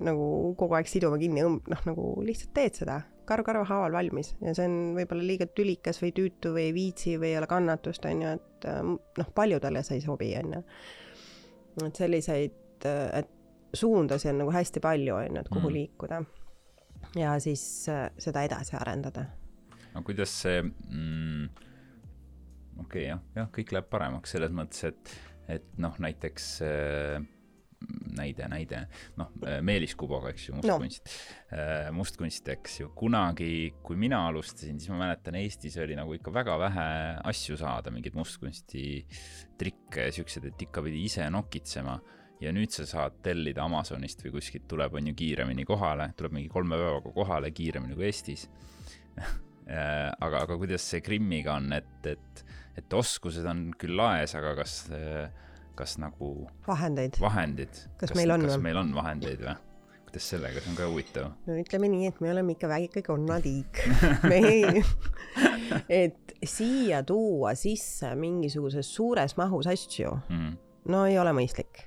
nagu kogu aeg siduma kinni, noh, nagu lihtsalt teed seda, karv karva haaval valmis ja see on võib-olla liiga tülikas või tüütu või ei viitsi või ei ole kannatust, on ju, et äh, noh, paljudele see ei sobi, on ju. et selliseid, et suundasi on nagu hästi palju, on ju, et kuhu mm. liikuda. ja siis seda edasi arendada no kuidas see mm, okei okay, jah, jah, kõik läheb paremaks selles mõttes, et, et noh, näiteks äh, näide, näide, noh, Meelis Kuboga, eks ju, mustkunst. No., äh, mustkunst, eks ju, kunagi, kui mina alustasin, siis ma mäletan, Eestis oli nagu ikka väga vähe asju saada, mingeid mustkunsti trikke ja siukseid, et ikka pidi ise nokitsema. Ja nüüd sa saad tellida Amazonist või kuskilt tuleb, on ju, kiiremini kohale, tuleb mingi kolme päevaga kohale, kiiremini kui Eestis. Äh, aga, aga kuidas see Krimmiga on, et, et, et oskused on küll laes, aga kas, kas nagu vahendeid, vahendid, kas, meil on, kas meil on vahendeid või? kuidas sellega, see on ka huvitav. no ütleme nii, et me oleme ikka väike konnatiik me ei, et siia tuua sisse mingisuguses suures mahus asju mm., no ei ole mõistlik.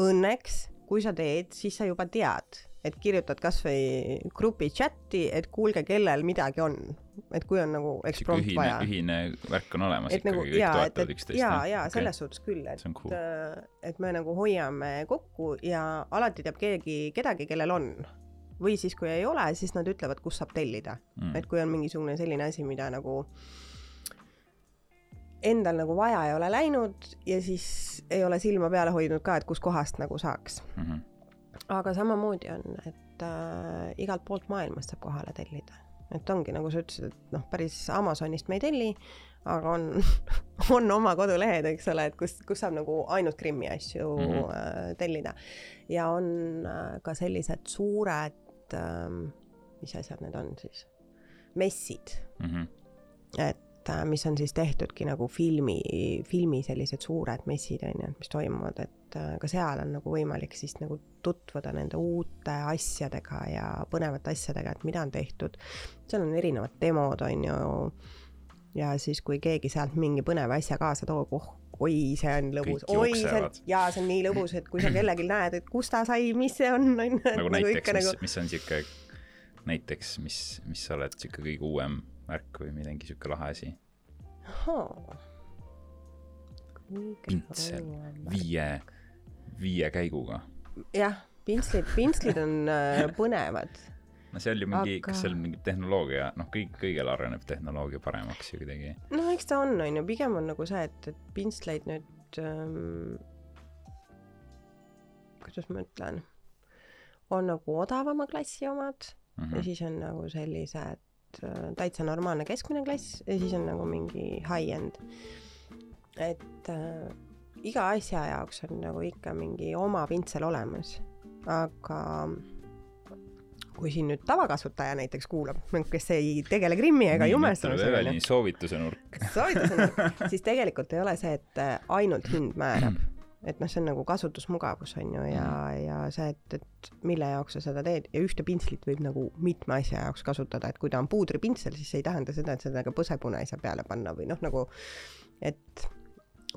Õnneks, kui sa teed, siis sa juba tead et kirjutad kasvõi grupi chati, et kuulge, kellel midagi on, et kui on nagu eksprompt vaja. ühine värk on olemas et ikkagi nagu,, kõik toetavad üksteist. ja, ja okay. selles suhtes küll, et, cool. Äh, et me nagu hoiame kokku ja alati teab keegi kedagi, kellel on. või siis, kui ei ole, siis nad ütlevad, kus saab tellida mm., et kui on mingisugune selline asi, mida nagu endal nagu vaja ei ole läinud ja siis ei ole silma peale hoidnud ka, et kuskohast nagu saaks mm. -hmm aga samamoodi on, et äh, igalt poolt maailmast saab kohale tellida. et ongi, nagu sa ütlesid, et noh, päris Amazonist me ei telli, aga on, on oma kodulehed, eks ole, et kus, kus saab nagu ainult Krimmi asju mm -hmm. äh, tellida. ja on äh, ka sellised suured äh,, mis asjad need on siis, messid mm. -hmm. et äh, mis on siis tehtudki nagu filmi, filmi sellised suured messid, on ju, mis toimuvad, et äh, ka seal on nagu võimalik siis nagu tutvuda nende uute asjadega ja põnevate asjadega, et mida on tehtud. seal on erinevad demod, on ju ja siis, kui keegi sealt mingi põneva asja kaasa toob, oh, oi, see on lõbus, oi, see on, jaa, see on nii lõbus, et kui sa kellelgi näed, et kust ta sai, mis see on, on ju. nagu näiteks, mis nagu..., mis on sihuke, näiteks, mis, mis sa oled sihuke kõige uuem värk või midagi sihuke lahe asi? pintsel viie, viie käiguga. jah, pintslid, pintslid on äh, põnevad no seal ju mingi aga..., kas seal mingi tehnoloogia, noh, kõik, kõigel areneb tehnoloogia paremaks ju kuidagi. no eks ta on, on ju, pigem on nagu see, et, et pintsleid nüüd ähm,, kuidas ma ütlen, on nagu odavama klassi omad mm -hmm. ja siis on nagu sellised äh, täitsa normaalne keskmine klass ja siis on nagu mingi high-end. et äh, iga asja jaoks on nagu ikka mingi oma pintsel olemas, aga kui siin nüüd tavakasutaja näiteks kuulab, kes ei tegele Krimmi ega jumestamisega. soovituse nurk. soovituse nurk, siis tegelikult ei ole see, et äh, ainult hind määrab. et noh, see on nagu kasutusmugavus on ju ja, ja see, et, et mille jaoks sa seda teed ja ühte pintslit võib nagu mitme asja jaoks kasutada, et kui ta on puudripintsel, siis see ei tähenda seda, et seda ka saa peale panna või noh, nagu et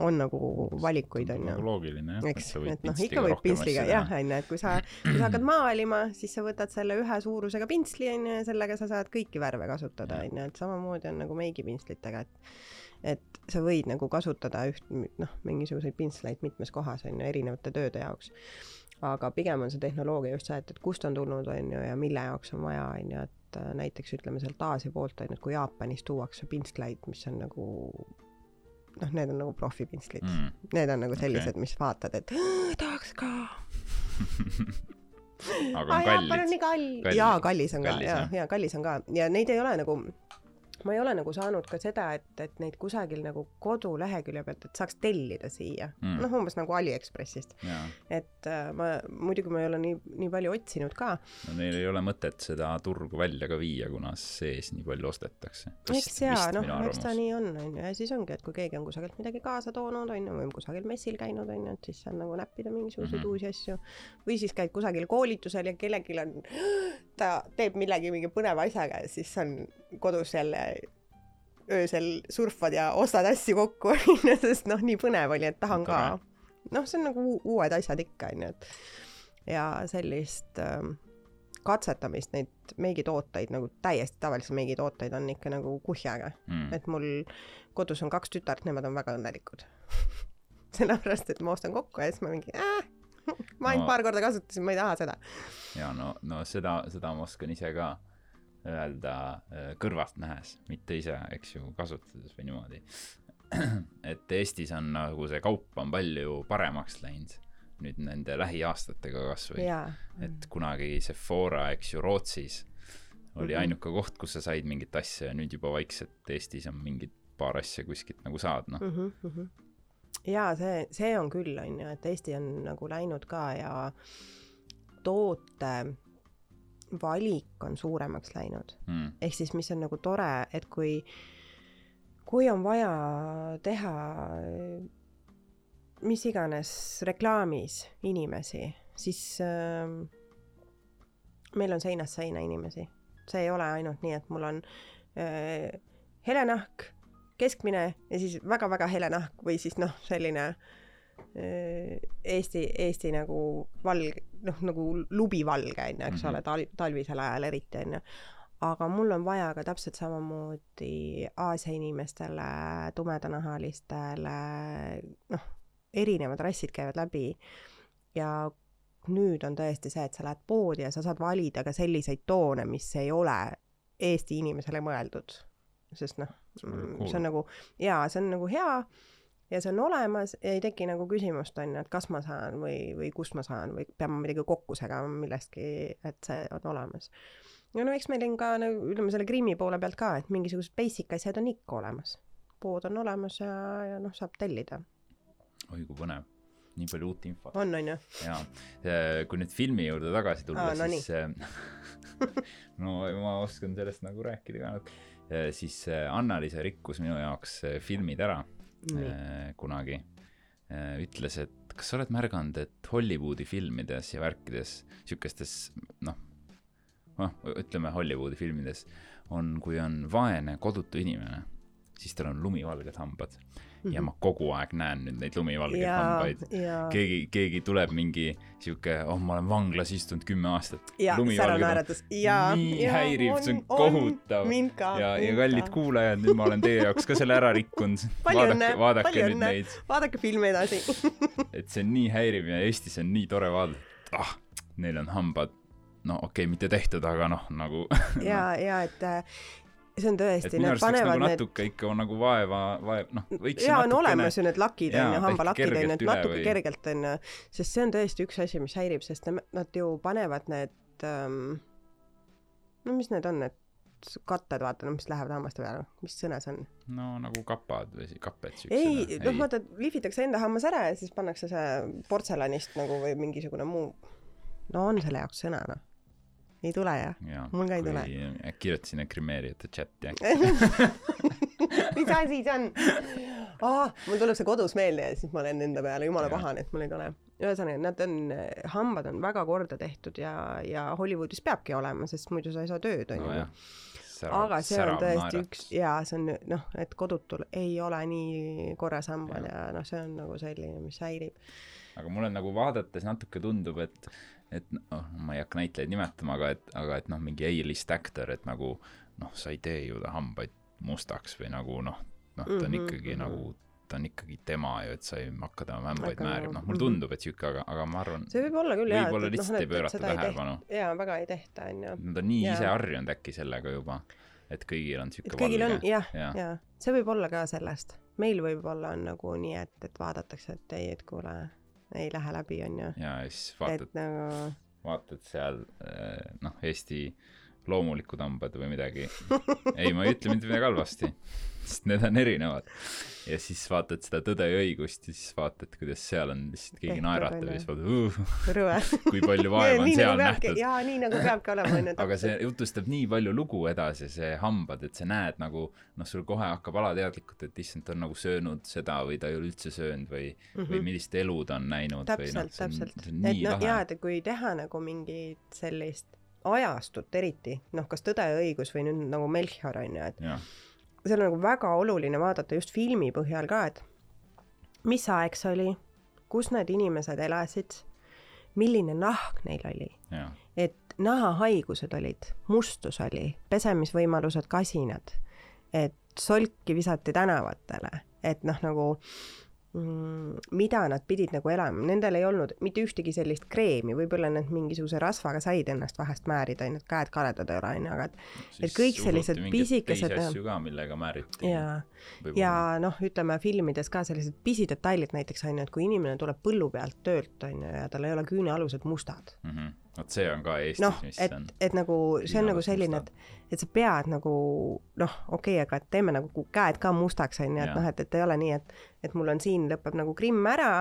on nagu valikuid, on ju. nagu loogiline jah. eks, et noh, ikka võib pintsliga jah, on ju, et kui sa, kui sa hakkad maalima, siis sa võtad selle ühe suurusega pintsli, on ju, ja sellega sa saad kõiki värve kasutada, on ju, et samamoodi on nagu meigipintslitega, et et sa võid nagu kasutada üht, noh, mingisuguseid pintsleid mitmes kohas, on ju, erinevate tööde jaoks. aga pigem on see tehnoloogia just see, et, et kust on tulnud, on ju, ja mille jaoks on vaja, on ju, et äh, näiteks ütleme sealt Aasia poolt, on ju, et kui Jaapanis tuuakse pintsleid, mis on nagu noh, need on nagu profipintslid mm.. Need on nagu sellised okay., mis vaatad, et tahaks ka aga on kallid. kall. jaa, kallis on kallis, ka, jaa, jaa, kallis on ka ja neid ei ole nagu ma ei ole nagu saanud ka seda, et, et neid kusagil nagu kodulehekülje pealt, et saaks tellida siia mm.. noh, umbes nagu Aliekspressist. et äh, ma, muidugi ma ei ole nii, nii palju otsinud ka. no neil ei ole mõtet seda turgu välja ka viia, kuna sees nii palju ostetakse. eks jaa, noh, eks ta nii on, on ju, ja siis ongi, et kui keegi on kusagilt midagi kaasa toonud, on ju, või on kusagil messil käinud, on ju, et siis saab nagu näppida mingisuguseid mm -hmm. uusi asju. või siis käid kusagil koolitusel ja kellelgi on, ta teeb millegi mingi põneva asjaga ja siis on kodus jälle öösel surfad ja ostad asju kokku, onju, sest noh, nii põnev oli, et tahan ka. noh, see on nagu uued asjad ikka, onju, et ja sellist ähm, katsetamist, neid meigitooteid nagu täiesti tavalisi meigitooteid on ikka nagu kuhjaga. Mm.. et mul kodus on kaks tütart, nemad on väga õnnelikud. Sellepärast, et ma ostan kokku ja siis ma mingi äh, ma ainult no, paar korda kasutasin, ma ei taha seda. ja no, no seda, seda ma oskan ise ka öelda äh, kõrvast nähes, mitte ise, eks ju, kasutades või niimoodi. et Eestis on nagu see kaup on palju paremaks läinud nüüd nende lähiaastatega kasvõi. et kunagi Sephora, eks ju, Rootsis oli mhm. ainuke koht, kus sa said mingit asja ja nüüd juba vaikselt Eestis on mingid paar asja kuskilt nagu saad, noh mm. -hmm. Jaa, see, see on küll, on ju, et Eesti on nagu läinud ka ja toote valik on suuremaks läinud mm.. ehk siis, mis on nagu tore, et kui, kui on vaja teha mis iganes reklaamis inimesi, siis äh, meil on seinast seina inimesi. see ei ole ainult nii, et mul on äh, hele nahk, keskmine ja siis väga-väga hele nahk või siis noh, selline äh, Eesti, Eesti nagu valge, noh, nagu lubivalge, on ju, eks mm -hmm. ole, tal-, talvisel ajal eriti, on ju. aga mul on vaja ka täpselt samamoodi Aasia inimestele, tumedanahalistele, noh, erinevad rassid käivad läbi ja nüüd on tõesti see, et sa lähed poodi ja sa saad valida ka selliseid toone, mis ei ole Eesti inimesele mõeldud. sest noh, see on nagu jaa, see on nagu hea ja see on olemas ja ei teki nagu küsimust, on ju, et kas ma saan või, või kust ma saan või pean ma midagi kokku segama millestki, et see on olemas. ja no eks meil on ka nagu ütleme selle Krimmi poole pealt ka, et mingisugused basic asjad on ikka olemas. pood on olemas ja, ja noh, saab tellida. oi kui põnev nii palju uut infot. on, on ju? jaa, kui nüüd filmi juurde tagasi tulla, siis no ma oskan sellest nagu rääkida ka natuke, siis Anna-Liisa rikkus minu jaoks filmid ära Nii. kunagi. ütles, et kas sa oled märganud, et Hollywoodi filmides ja värkides, siukestes noh, noh, ütleme Hollywoodi filmides on, kui on vaene kodutu inimene, siis tal on lumivalged hambad. Ja mhm. ma kogu aeg näen nüüd neid lumivalgeid hambaid. keegi, keegi tuleb mingi sihuke, oh, ma olen vanglas istunud kümme aastat. nii häiriv, see on kohutav. ja, ja kallid kuulajad, nüüd ma olen teie jaoks ka selle ära rikkunud. vaadake, vaadake nüüd õnne. neid. vaadake filmi edasi et see on nii häiriv ja Eestis on nii tore vaadata, ah, neil on hambad no okei okay,, mitte tehtud, aga noh, nagu ja no., ja et see on tõesti, need panevad nagu need natuke ikka nagu vaeva, vaev, noh, võiks jaa, on olemas ju need lakid on ju, hambalakid on ju, et natuke või... kergelt on ju, sest see on tõesti üks asi, mis häirib, sest nad ju panevad need ähm, no mis need on, need katted, vaata, no mis lähevad hammaste peale, mis sõna see on? no nagu kapad või kapped siuksed. ei, noh, vaata, lihvitakse enda hammas ära ja siis pannakse see portselanist nagu või mingisugune muu, no on selle jaoks sõna, noh ei tule jah ja,? mul ka ei tule. kirjuta sinna grimeerijate chati mis asi see on ah,? mul tuleb see kodus meelde ja siis ma olen enda peale jumala pahane, et mul ei tule. ühesõnaga, nad on, hambad on väga korda tehtud ja, ja Hollywoodis peabki olema, sest muidu sa ei saa tööd, onju no, aga see on tõesti naerat. üks jaa, see on noh, et kodutul ei ole nii korras hambad ja, ja noh, see on nagu selline, mis häirib. aga mulle nagu vaadates natuke tundub, et et noh, ma ei hakka näitlejaid nimetama, aga et, aga et noh, mingi A-list actor, et nagu noh, sa ei tee ju ta hambaid mustaks või nagu noh, noh, ta on -hmm. ikkagi mm -hmm. nagu, ta on ikkagi tema ju, et sa ei hakka tema hambaid määrima, noh, mulle mhm. tundub, et sihuke, aga, aga ma arvan see võib olla küll jaa, võib-olla lihtsalt no, ei pöörata tähelepanu. jaa, väga ei tehta, on ju. Nad on nii ja. ise harjunud äkki sellega juba, et kõigil on sihuke kõigil valge. jah, jah ja., see võib olla ka sellest. meil võib-olla on nagu nii, et, et vaadatakse, et ei, et kuule ei lähe läbi, on ju. ja siis vaatad, nagu... vaatad seal eh, noh, Eesti loomulikud hambad või midagi. ei, ma ei ütle mitte midagi halvasti, sest need on erinevad ja siis vaatad seda Tõde ja õigust ja siis vaatad, kuidas seal on lihtsalt keegi naeratab ja siis vaatad uh, kui palju vaeva on seal nagu nähtud. jaa, nii nagu peabki olema, onju. aga see jutustab nii palju lugu edasi, see hambad, et sa näed nagu noh, sul kohe hakkab alateadlikult, et issand, ta on nagu söönud seda või ta ei ole üldse söönud või mm, -hmm. või millist elu ta on näinud. täpselt no,, täpselt. et noh, jaa, et kui teha nagu mingit sellist ajastut eriti, noh, kas Tõde ja õigus või nüüd nagu Melchior on ju, et ja seal on nagu väga oluline vaadata just filmi põhjal ka, et mis aeg see oli, kus need inimesed elasid, milline nahk neil oli. et nahahaigused olid, mustus oli, pesemisvõimalused kasinad, et solki visati tänavatele, et noh, nagu mida nad pidid nagu elama, nendel ei olnud mitte ühtegi sellist kreemi, võib-olla nad mingisuguse rasvaga said ennast vahest määrida, onju, et käed kaledad ei ole, onju, aga et no, et kõik sellised pisikesed asju ka, millega määriti. ja, ja noh, ütleme filmides ka sellised pisidetailid näiteks onju, et kui inimene tuleb põllu pealt töölt, onju, ja tal ei ole küünealused mustad mm. -hmm vot see on ka Eestis no, mis et, on. et nagu see on nagu selline, et, et sa pead nagu noh, okei okay,, aga et teeme nagu käed ka mustaks, on ju, et noh, et, et ei ole nii, et, et mul on siin lõpeb nagu krimm ära.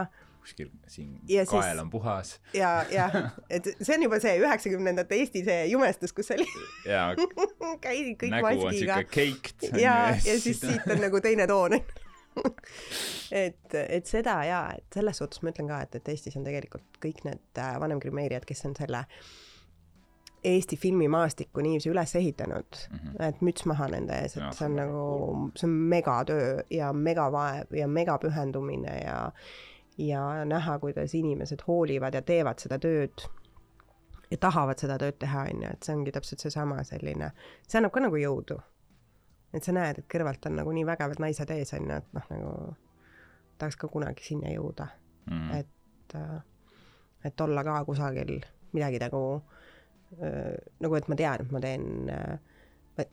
kuskil siin ja kael siis, on puhas. ja, jah, et see on juba see üheksakümnendate Eesti see jumestus, kus oli käisid kõik nägu maskiga. caked. ja, ja siis siit on nagu teine toon et, et seda jaa, et selles suhtes ma ütlen ka, et, et Eestis on tegelikult kõik need äh, vanemgrimeerijad, kes on selle Eesti filmimaastiku niiviisi üles ehitanud mm, -hmm. et müts maha nende ees, et ja, see on nagu, see on megatöö ja megavaev ja megapühendumine ja ja näha, kuidas inimesed hoolivad ja teevad seda tööd ja tahavad seda tööd teha, on ju, et see ongi täpselt seesama selline, see annab ka nagu jõudu et sa näed, et kõrvalt on nagu nii vägevad naised ees, on ju, et noh, nagu tahaks ka kunagi sinna jõuda mm.. et, äh, et olla ka kusagil midagi nagu, äh, nagu et ma tean, et ma teen äh,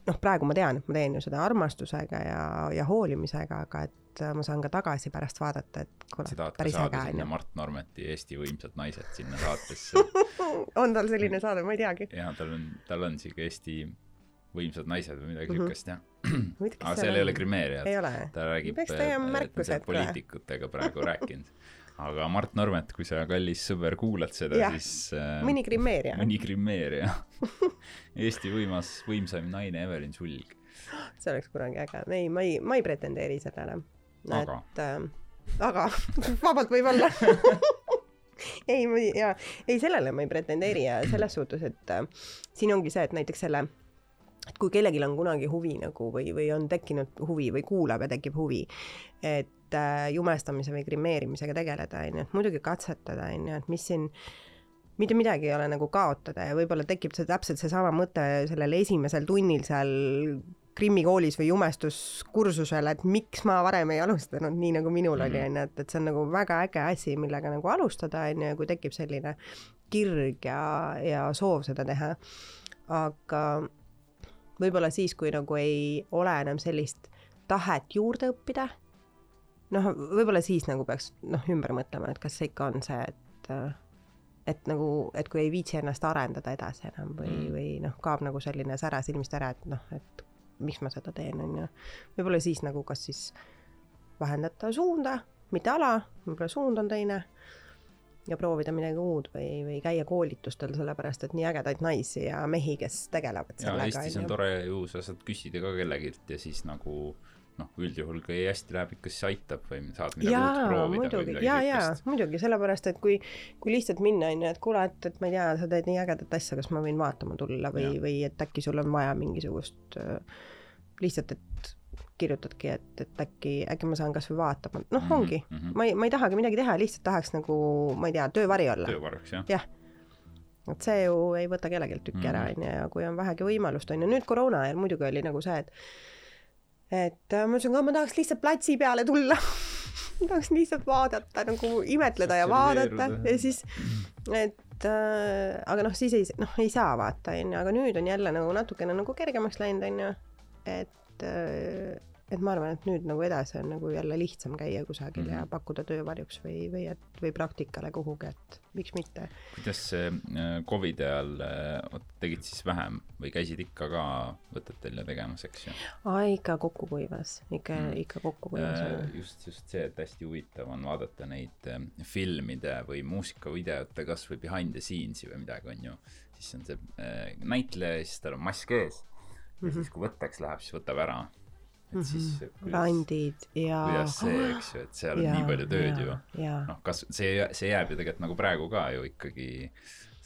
noh, praegu ma tean, et ma teen ju seda armastusega ja, ja hoolimisega, aga et ma saan ka tagasi pärast vaadata, et ka päris äge on ju. Mart Normeti Eesti võimsad naised sinna saatesse on tal selline saade, ma ei teagi. ja tal on, tal on siuke Eesti võimsad naised või midagi Mhm. siukest jah. Muidugi aga seal ei ole grimeerijat. ta räägib, ta on poliitikutega praegu rääkinud. aga Mart Normet, kui sa, kallis sõber, kuulad seda, Jah. siis äh, mõni grimeerija. mõni grimeerija. Eesti võimas, võimsaim naine Evelin Sulg. see oleks kunagi äge. ei, ma ei, ma ei pretendeeri sellele. Aga? äh, aga vabalt võib olla ei, ma ei, jaa, ei sellele ma ei pretendeeri ja selles suhtes, et äh, siin ongi see, et näiteks selle et kui kellelgi on kunagi huvi nagu või, või on tekkinud huvi või kuulab ja tekib huvi, et äh, jumestamise või grimeerimisega tegeleda, onju, et muidugi katsetada, onju, et mis siin mitte midagi ei ole nagu kaotada ja võib-olla tekib see täpselt seesama mõte sellel esimesel tunnil seal Krimmi koolis või jumestuskursusel, et miks ma varem ei alustanud nii nagu minul oli, onju, et, et see on nagu väga äge asi, millega nagu alustada, onju, ja kui tekib selline kirg ja, ja soov seda teha. aga võib-olla siis, kui nagu ei ole enam sellist tahet juurde õppida, noh, võib-olla siis nagu peaks noh, ümber mõtlema, et kas see ikka on see, et et nagu, et kui ei viitsi ennast arendada edasi enam või Mm. või noh, kaob nagu selline sära silmist ära, et noh, et miks ma seda teen, on ju. võib-olla siis nagu kas siis vahendada suunda, mitte ala, võib-olla suund on teine ja proovida midagi uut või, või käia koolitustel, sellepärast et nii ägedaid naisi ja mehi, kes tegelevad ja sellega, Eestis on tore ju, sa saad küsida ka kellegilt ja siis nagu noh, üldjuhul kui hästi läheb, ikka siis aitab või saad midagi uut jaa, proovida või muidugi, jaa siukest., muidugi, sellepärast et kui, kui lihtsalt minna, on ju, et kuule, et, et ma ei tea, sa teed nii ägedat asja, kas ma võin vaatama tulla või või et äkki sul on vaja mingisugust äh, lihtsalt, et kirjutadki, et, et äkki, äkki ma saan kasvõi vaatama, noh mm, ongi mhm. mm. -hmm. ma ei, ma ei tahagi midagi teha, lihtsalt tahaks nagu, ma ei tea, töövari olla. töökorraks jah. jah, et see ju ei võta kellelgi tükki ära, Mhm. onju, ja kui on vähegi võimalust, onju, nüüd koroona ajal muidugi oli nagu see, et et äh, ma ütlesin ka, ma tahaks lihtsalt platsi peale tulla ma tahaks lihtsalt vaadata nagu imetleda ja vaadata ja siis, et äh, aga noh, siis ei, noh, ei saa vaata, onju, aga nüüd on jälle nagu natukene nagu kergemaks läinud, onju, et äh, et ma arvan, et nüüd nagu edasi on nagu jälle lihtsam käia kusagil mm -hmm. ja Mhm. pakkuda töövarjuks või, või et, või praktikale kuhugi, et miks mitte kuidas äh, Covidi ajal äh, tegid siis vähem või käisid ikka ka võtetel ja tegemas, eks ju? aa, ikka kokku kuivas, ikka Mm. mm., ikka kokku kuivas just, just see, et hästi huvitav on vaadata neid filmide või muusikavideote kas või behind the scenes'i või midagi, on ju. siis on see äh, näitleja ja siis tal on mask ees ja siis, kui võtteks läheb, siis võtab ära. et siis kuidas, randid ja. kuidas see, eks ju, et seal on nii palju tööd ju. ja, noh, kas see, see jääb ju tegelikult nagu praegu ka ju ikkagi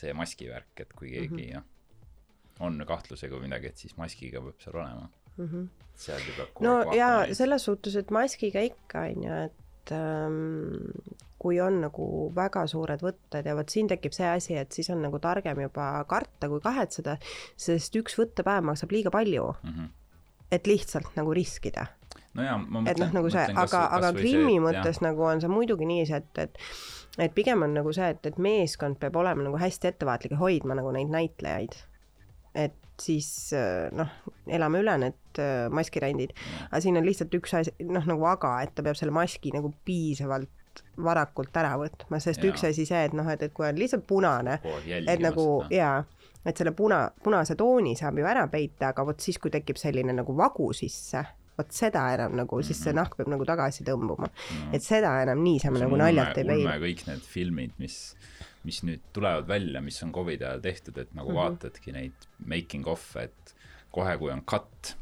see maski värk, et kui keegi mm -hmm. on kahtlusega või midagi, et siis maskiga peab seal olema. Mhm. seal ju peab no ja neid. selles suhtes, et maskiga ikka on ju, et ähm, kui on nagu väga suured võtted ja vot siin tekib see asi, et siis on nagu targem juba karta kui kahetseda, sest üks võttepäev maksab liiga palju, Mhm. et lihtsalt nagu riskida. no jaa, ma et noh, nagu see, aga, aga Krimmi mõttes nagu on see muidugi niiviisi, et, et et pigem on nagu see, et, et meeskond peab olema nagu hästi ettevaatlik ja hoidma nagu neid näitlejaid. Siis äh, noh, elame üle need äh, maskirändid, aga siin on lihtsalt üks asi, noh nagu aga, et ta peab selle maski nagu piisavalt varakult ära võtma, sest Jaa. üks asi see, et noh, et, et kui on lihtsalt punane, et nagu jaa, et selle puna, punase tooni saab ju ära peita, aga vot siis, kui tekib selline nagu vagu sisse, vot seda enam nagu, siis see nahk peab nagu tagasi tõmbuma. et seda enam niisama nagu naljalt ei peida. kõik need filmid, mis, mis nüüd tulevad välja, mis on Covidi ajal tehtud, et nagu mm. -hmm. vaatadki neid making of'e, et kohe, kui on cut,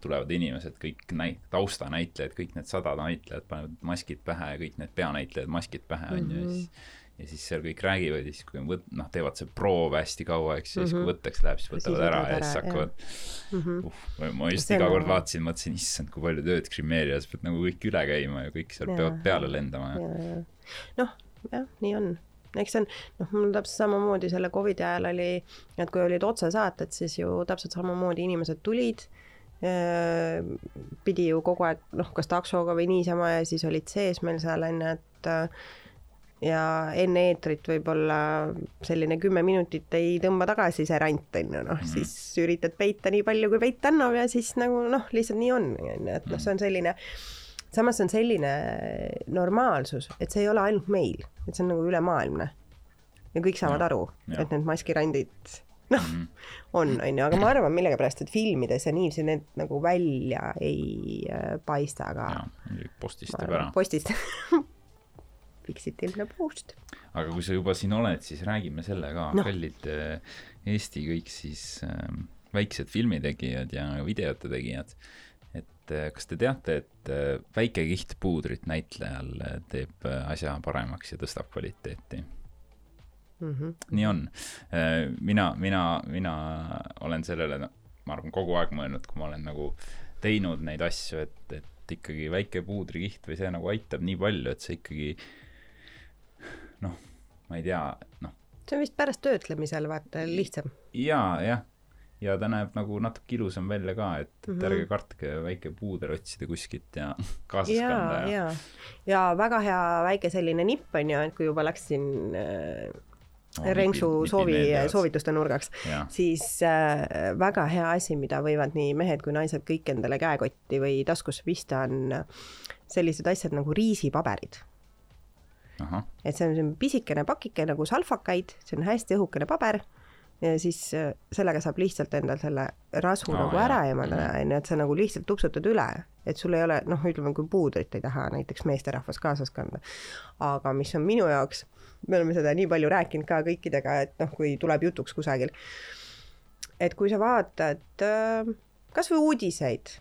tulevad inimesed, kõik näit-, taustanäitlejad, kõik need sada näitlejat panevad maskid pähe ja kõik need peanäitlejad maskid pähe, on ju, ja Mhm. siis ja siis seal kõik räägivad ja siis, kui on võt-, noh, teevad see proov hästi kaua, eks ja siis kui Mhm. võtteks läheb, siis Ja võtavad ära võtavad ja siis ära, hakkavad Mhm. uh, ma- just iga kord vaatasin, mõtlesin, issand, kui palju tööd Krimeerias, pead nagu kõik üle käima ja kõik seal Jaa. peavad peale lendama ja ja, ja noh, jah, nii on. Eks see on, noh, mul täpselt samamoodi selle Covidi ajal oli, et kui olid otsesaated, siis ju täpselt samamoodi inimesed tulid, pidi ju kogu aeg noh, kas taksoga või niisama ja siis olid sees meil seal onju, et äh, ja enne eetrit võib-olla selline kümme minutit ei tõmba tagasi see rant, on ju, noh, siis üritad peita nii palju, kui peit annab ja siis nagu noh, lihtsalt nii on, on ju, et noh, see on selline, samas on selline normaalsus, et see ei ole ainult meil, et see on nagu ülemaailmne. ja kõik saavad Ja, aru, et need maskirandid noh, on, on ju, aga ma arvan millegipärast, et filmides ja niiviisi need nagu välja ei äh, paista, aga postistab ära arvan,. postist Fixitiivne post. aga kui sa juba siin oled, siis räägime selle ka no., kallid äh, Eesti kõik siis äh, väiksed filmitegijad ja videote tegijad, et äh, kas te teate, et äh, väike kiht puudrit näitlejal äh, teeb asja paremaks ja tõstab kvaliteeti? Mm -hmm. nii on. mina, mina, mina olen sellele, ma arvan, kogu aeg mõelnud, kui ma olen nagu teinud neid asju, et, et ikkagi väike puudrikiht või see nagu aitab nii palju, et see ikkagi noh, ma ei tea, noh, see on vist pärast töötlemisel vaata lihtsam. jaa, jah. Ja ta näeb nagu natuke ilusam välja ka, et, et Mhm. ärge kartke väike puuder otsida kuskilt ja kaasas ja kanda, ja, ja, ja väga hea väike selline nipp on ju, et kui juba läksin äh, Renksu nipid- nipid soovi soovituste nurgaks, siis äh, väga hea asi, mida võivad nii mehed kui naised kõik endale käekotti või taskusse pista, on äh, sellised asjad nagu riisipaberid. ahah, et see on selline pisikene pakike nagu salvakaid, see on hästi õhukene paber siis äh, sellega saab lihtsalt endal selle rasvu Aa, nagu ära eemaldada, Mhm. onju, et sa nagu lihtsalt tupsutad üle, et sul ei ole noh, ütleme kui puudrit ei taha näiteks meesterahvas kaasas kanda. aga mis on minu jaoks, me oleme seda nii palju rääkinud ka kõikidega, et noh, kui tuleb jutuks kusagil, et kui sa vaatad äh, kasvõi uudiseid,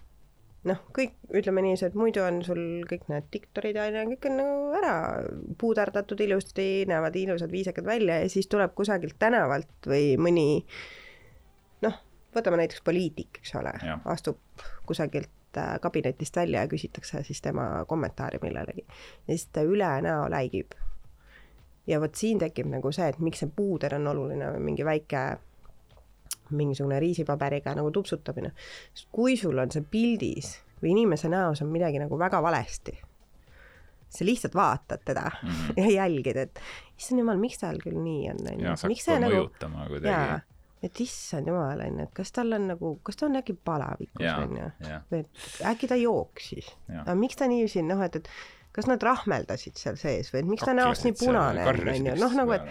noh, kõik ütleme niiviisi, et muidu on sul kõik need diktorid ja onju, kõik on nagu ära puuderdatud ilusti, näevad ilusad viisakad välja ja siis tuleb kusagilt tänavalt või mõni noh, võtame näiteks poliitik, eks ole astub kusagilt äh, kabinetist välja ja küsitakse siis tema kommentaari millelegi ja siis ta üle näo läigib. ja vot siin tekib nagu see, et miks see puuder on oluline või mingi väike mingisugune riisipaberiga nagu tupsutamine. kui sul on see pildis või inimese näos on midagi nagu väga valesti, sa lihtsalt vaatad teda mm. -hmm. ja jälgid, et issand jumal, miks tal küll nii on, onju. see miks see nagu, jaa et issand jumal, onju, et kas tal on nagu, kas ta on äkki palavikus, jah, või et äkki ta jooksis. aga miks ta niiviisi noh, et, et kas nad rahmeldasid seal sees või et miks ta näost nii punane on, onju, noh nagu, et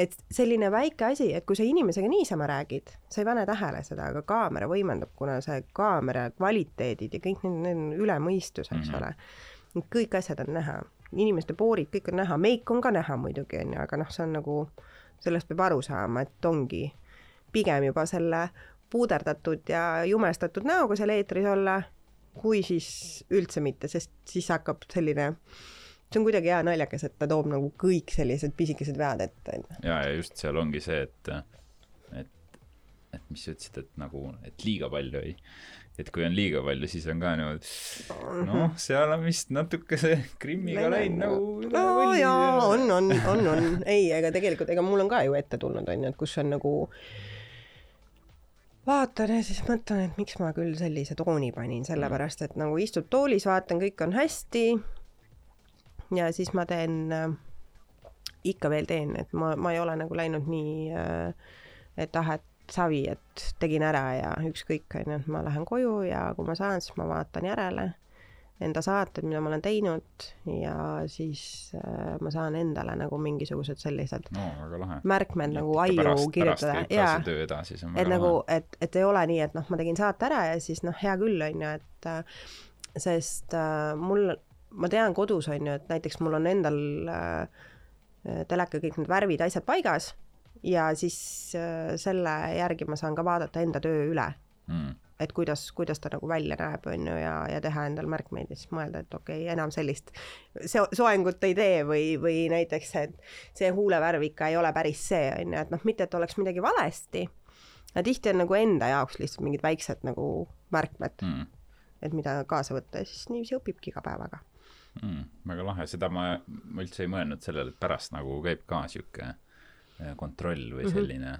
et selline väike asi, et kui sa inimesega niisama räägid, sa ei pane tähele seda, aga kaamera võimendab, kuna see kaamera kvaliteedid ja kõik need, need on üle mõistuse, eks Mhm. ole. kõik asjad on näha, inimeste poorid, kõik on näha, meik on ka näha muidugi, onju, aga noh, see on nagu, sellest peab aru saama, et ongi pigem juba selle puuderdatud ja jumestatud näoga seal eetris olla, kui siis üldse mitte, sest siis hakkab selline see on kuidagi hea naljakas, et ta toob nagu kõik sellised pisikesed vead ette, onju. ja, ja just seal ongi see, et, et, et mis sa ütlesid, et nagu, et liiga palju ei, et kui on liiga palju, siis on ka niimoodi, noh, seal on vist natuke see Krimmiga läinud nagu no võlli jaa, on, on, on, on, ei, ega tegelikult, ega mul on ka ju ette tulnud, onju, et kus on nagu vaatan ja siis mõtlen, et miks ma küll sellise tooni panin, sellepärast et nagu istud toolis, vaatan, kõik on hästi. Ja siis ma teen äh,, ikka veel teen, et ma, ma ei ole nagu läinud nii äh,, et ah, et savi, et tegin ära ja ükskõik, onju, et ma lähen koju ja kui ma saan, siis ma vaatan järele enda saated, mida ma olen teinud ja siis äh, ma saan endale nagu mingisugused sellised no märkmed nagu aiu kirjutada. ja on et nagu et, et ei ole nii, et noh, ma tegin saate ära ja siis noh, hea küll, on ju, et äh, sest äh, mul, ma tean kodus on ju, et näiteks mul on endal äh, teleka kõik need värvid, asjad paigas ja siis äh, selle järgi ma saan ka vaadata enda töö üle, mm.. et kuidas, kuidas ta nagu välja näeb, on ju, ja, ja teha endal märkmeid ja siis mõelda, et okei okay,, enam sellist so soengut ei tee või, või näiteks, et see huulevärv ikka ei ole päris see, on ju, et noh, mitte et oleks midagi valesti, aga tihti on nagu enda jaoks lihtsalt mingid väiksed nagu märkmed, Mm. et mida kaasa võtta ja siis niiviisi õpibki iga päevaga. Mm. väga lahe, seda ma, ma üldse ei mõelnud sellele, et pärast nagu käib ka sihuke äh, kontroll või Mhm. selline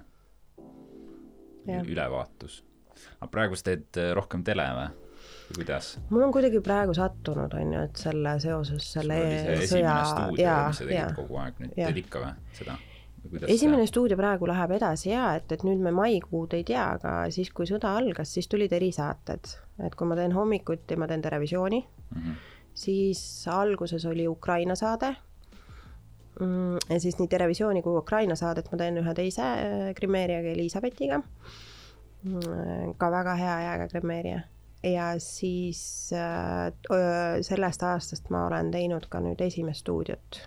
Jah. ülevaatus. aga praegust teed äh, rohkem tele või? kuidas? mul on kuidagi praegu sattunud, on ju, et selle seoses selle see e- sõja ja sa, ja kogu aeg, nüüd teed ikka või seda? esimene stuudio praegu läheb edasi ja et, et nüüd me maikuud ei tea, aga siis, kui sõda algas, siis tulid erisaated, et kui ma teen hommikuti, ma teen Terevisiooni, Mhm. Siis alguses oli Ukraina saade. ja siis nii Terevisiooni kui Ukraina saadet ma teen ühe teise äh, grimeerijaga Elizabethiga. ka väga hea jääga grimeerija ja siis äh, öö, sellest aastast ma olen teinud ka nüüd esimest stuudiot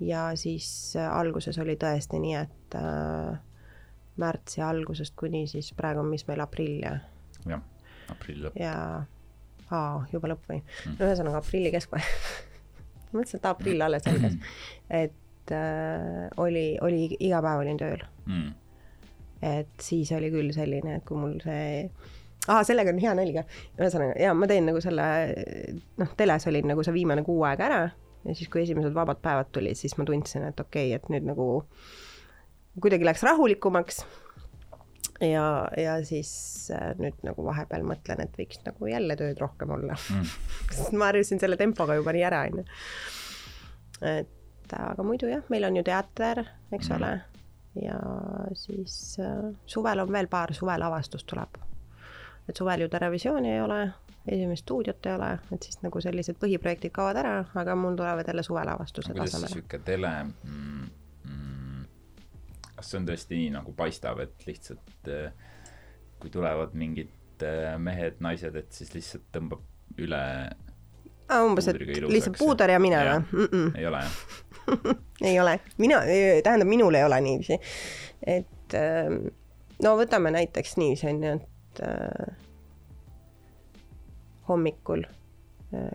ja siis äh, alguses oli tõesti nii, et äh, märtsi algusest kuni siis praegu on, mis meil aprill ja, jah, aprill lõpp. ja aa, juba lõpp või? Mm. ühesõnaga aprilli keskpaik mõtlesin, et aprill alles algas, et äh, oli, oli iga päev olin tööl, Mm. et siis oli küll selline, et kui mul see aa, sellega on hea nali ka, ühesõnaga ja ma teen nagu selle noh, teles olin nagu see viimane kuu aega ära. Ja siis, kui esimesed vabad päevad tulid, siis ma tundsin, et okei okay,, et nüüd nagu kuidagi läks rahulikumaks. ja, ja siis äh, nüüd nagu vahepeal mõtlen, et võiks nagu jälle tööd rohkem olla Mm. sest ma harjusin selle tempoga juba nii ära, onju. et aga muidu jah, meil on ju teater, eks Mhm. ole, ja siis äh, suvel on veel paar suvelavastust tuleb. et suvel ju Terevisiooni ei ole, esimest stuudiot ei ole, et siis nagu sellised põhiprojektid kaovad ära, aga mul tulevad jälle suvelavastused kuidas see asemele. sihuke tele mm,, mm, kas see on tõesti nii nagu paistab, et lihtsalt äh, kui tulevad mingid äh, mehed-naised, et siis lihtsalt tõmbab üle, umbes, et lihtsalt puuder ja jah. või mm? -mm. ei ole jah? ei ole, mina, tähendab, minul ei ole niiviisi. et ähm, no võtame näiteks niiviisi onju, et äh, hommikul,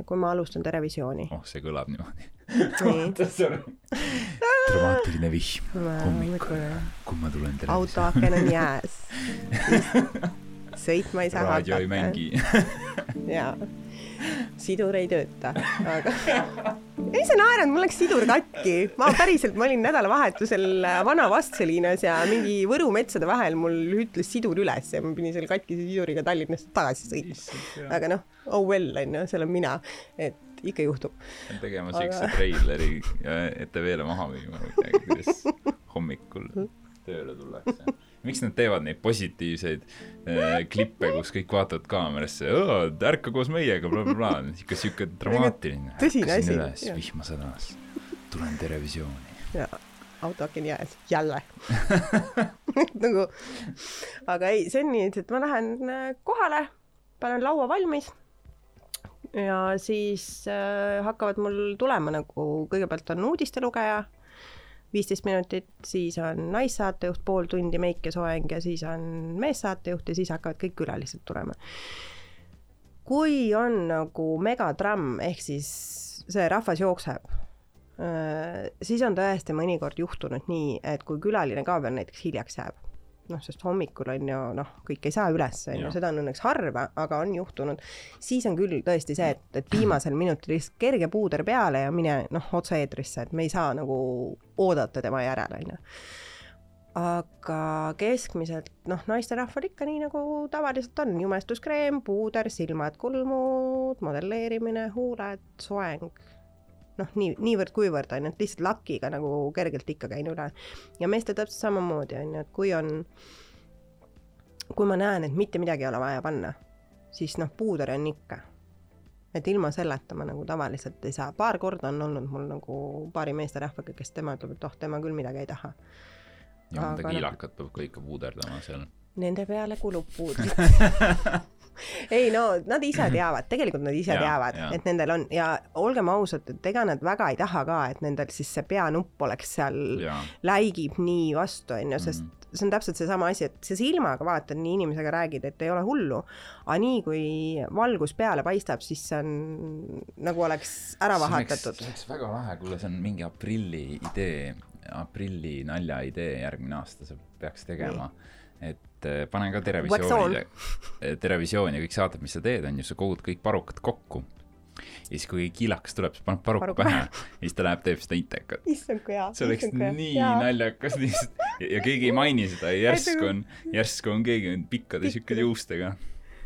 kui ma alustan Terevisiooni, oh, see kõlab niimoodi. nii, dramaatiline vihm hommikul, kui ma tulen tere. autoaken on jääs. sõitma ei saa raadio ei hakata. mängi. jaa, sidur ei tööta, aga ei sa naerad, mul läks sidur katki, ma päriselt, ma olin nädalavahetusel Vana Vastseliinas ja mingi Võru metsade vahel mul hütles sidur üles ja ma pidin selle katkise siduriga Tallinnast tagasi sõitma. aga noh, oh well onju, seal on mina, et ikka juhtub. tegema Aga- siukse treileri ja ETV-le maha müüma või midagi, kuidas hommikul tööle tullakse. miks nad teevad neid positiivseid äh, klippe, kus kõik vaatavad kaamerasse, ärka koos meiega bla,, blablabla, ikka siuke dramaatiline. tõsine asi, üles jah., vihmasadas, tulen Terevisiooni. ja autoaken jääs, jälle nagu, aga ei, see on nii, et ma lähen äh, kohale, panen laua valmis ja siis äh, hakkavad mul tulema nagu, kõigepealt on uudistelugeja, viisteist minutit, siis on naissaatejuht pool tundi, meik ja soeng ja siis on meessaatejuht ja siis hakkavad kõik külalised tulema. kui on nagu megatramm ehk siis see rahvas jookseb, siis on tõesti mõnikord juhtunud nii, et kui külaline ka veel näiteks hiljaks jääb, noh, sest hommikul on ju noh, kõik ei saa üles, on ju, seda on õnneks harva, aga on juhtunud, siis on küll tõesti see, et, et viimasel minutil lihtsalt kerge puuder peale ja mine noh, otse-eetrisse, et me ei saa nagu oodata tema järel, on ju. Aga keskmiselt noh, naisterahval ikka nii nagu tavaliselt on, jumestuskreem, puuder, silmad, kulmud, modelleerimine, huuled, soeng. noh, nii, niivõrd-kuivõrd on ju, et lihtsalt lakiga nagu kergelt ikka käin üle. ja meestel täpselt samamoodi on ju, et kui on, kui ma näen, et mitte midagi ei ole vaja panna, siis noh, puuder on ikka. et ilma selleta ma nagu tavaliselt ei saa, paar korda on olnud mul nagu paari meesterahvaga, kes tema ütleb, et oh, tema küll midagi ei taha ja Aga noh. kiilakat peab ka ikka puuderdama seal. Nende peale kulub puudrit. ei no nad ise teavad, tegelikult nad ise Jaa, teavad et nendel on ja olgem ausad, et ega nad väga ei taha ka, et nendel siis see peanupp oleks seal, läigib nii vastu, onju, sest Mhm. see on täpselt seesama asi, et sa silmaga vaatad, nii inimesega räägid, et ei ole hullu, aga nii kui valgus peale paistab, siis see on nagu oleks ära vahatatud see. oleks väga lahe, kuule, see on mingi aprilli idee, aprilli nalja idee järgmine aasta sa peaks tegema. Et eh, pane ka Terevisiooni, Terevisiooni kõik saated, mis sa teed, on ju, sa kogud kõik parukad kokku. ja siis, kui kiilakas tuleb, paned paruka Paruka pähe ja siis ta läheb, teeb seda intekat. issand kui hea. see oleks nii. naljakas lihtsalt ja, keegi ei maini seda ja järsku on, järsku on keegi pikkade siukede juustega.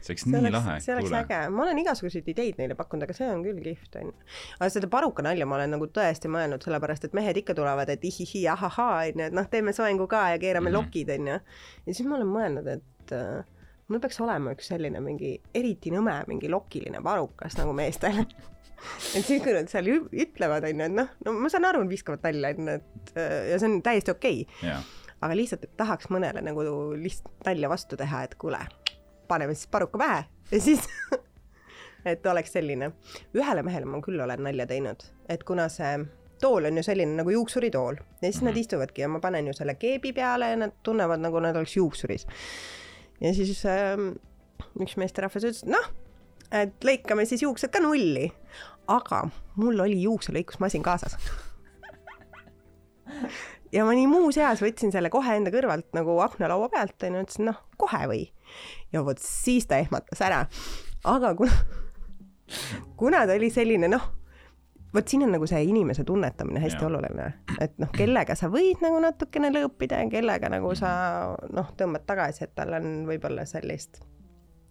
See oleks nii lahe, see oleks äge, ma olen igasuguseid ideid neile pakkunud, aga see on küll kihvt onju. aga seda paruka nalja ma olen nagu tõesti mõelnud, sellepärast et mehed ikka tulevad, et ihihi ahahaa onju, et noh, teeme soengu ka ja keerame Mhm. lokid onju. ja siis ma olen mõelnud, et äh, mul peaks olema üks selline mingi eriti nõme mingi lokiline parukas nagu meestel. et siis, kui nad seal ütlevad onju, et noh, no ma saan aru, nad viskavad nalja onju, et äh, ja see on täiesti okei okay aga lihtsalt, tahaks mõnele nagu lihtsalt nalja vastu teha, et kuule, paneme siis paruka pähe ja siis et oleks selline. ühele mehele ma küll olen nalja teinud, et kuna see tool on ju selline nagu juuksuritool ja siis mm -hmm. nad istuvadki ja ma panen ju selle keebi peale ja nad tunnevad nagu nad oleks juuksuris. ja siis ähm, üks meesterahvas ütles, et noh, et lõikame siis juuksed ka nulli, aga mul oli juukselõikusmasin kaasas ja ma nii muus eas võtsin selle kohe enda kõrvalt nagu aknalaua pealt onju, ütlesin noh, kohe või. ja vot siis ta ehmatas ära. aga kuna, kuna ta oli selline noh, vot siin on nagu see inimese tunnetamine hästi Jaa. oluline, et noh, kellega sa võid nagu natukene lõõpida ja kellega nagu sa noh, tõmbad tagasi, et tal on võib-olla sellist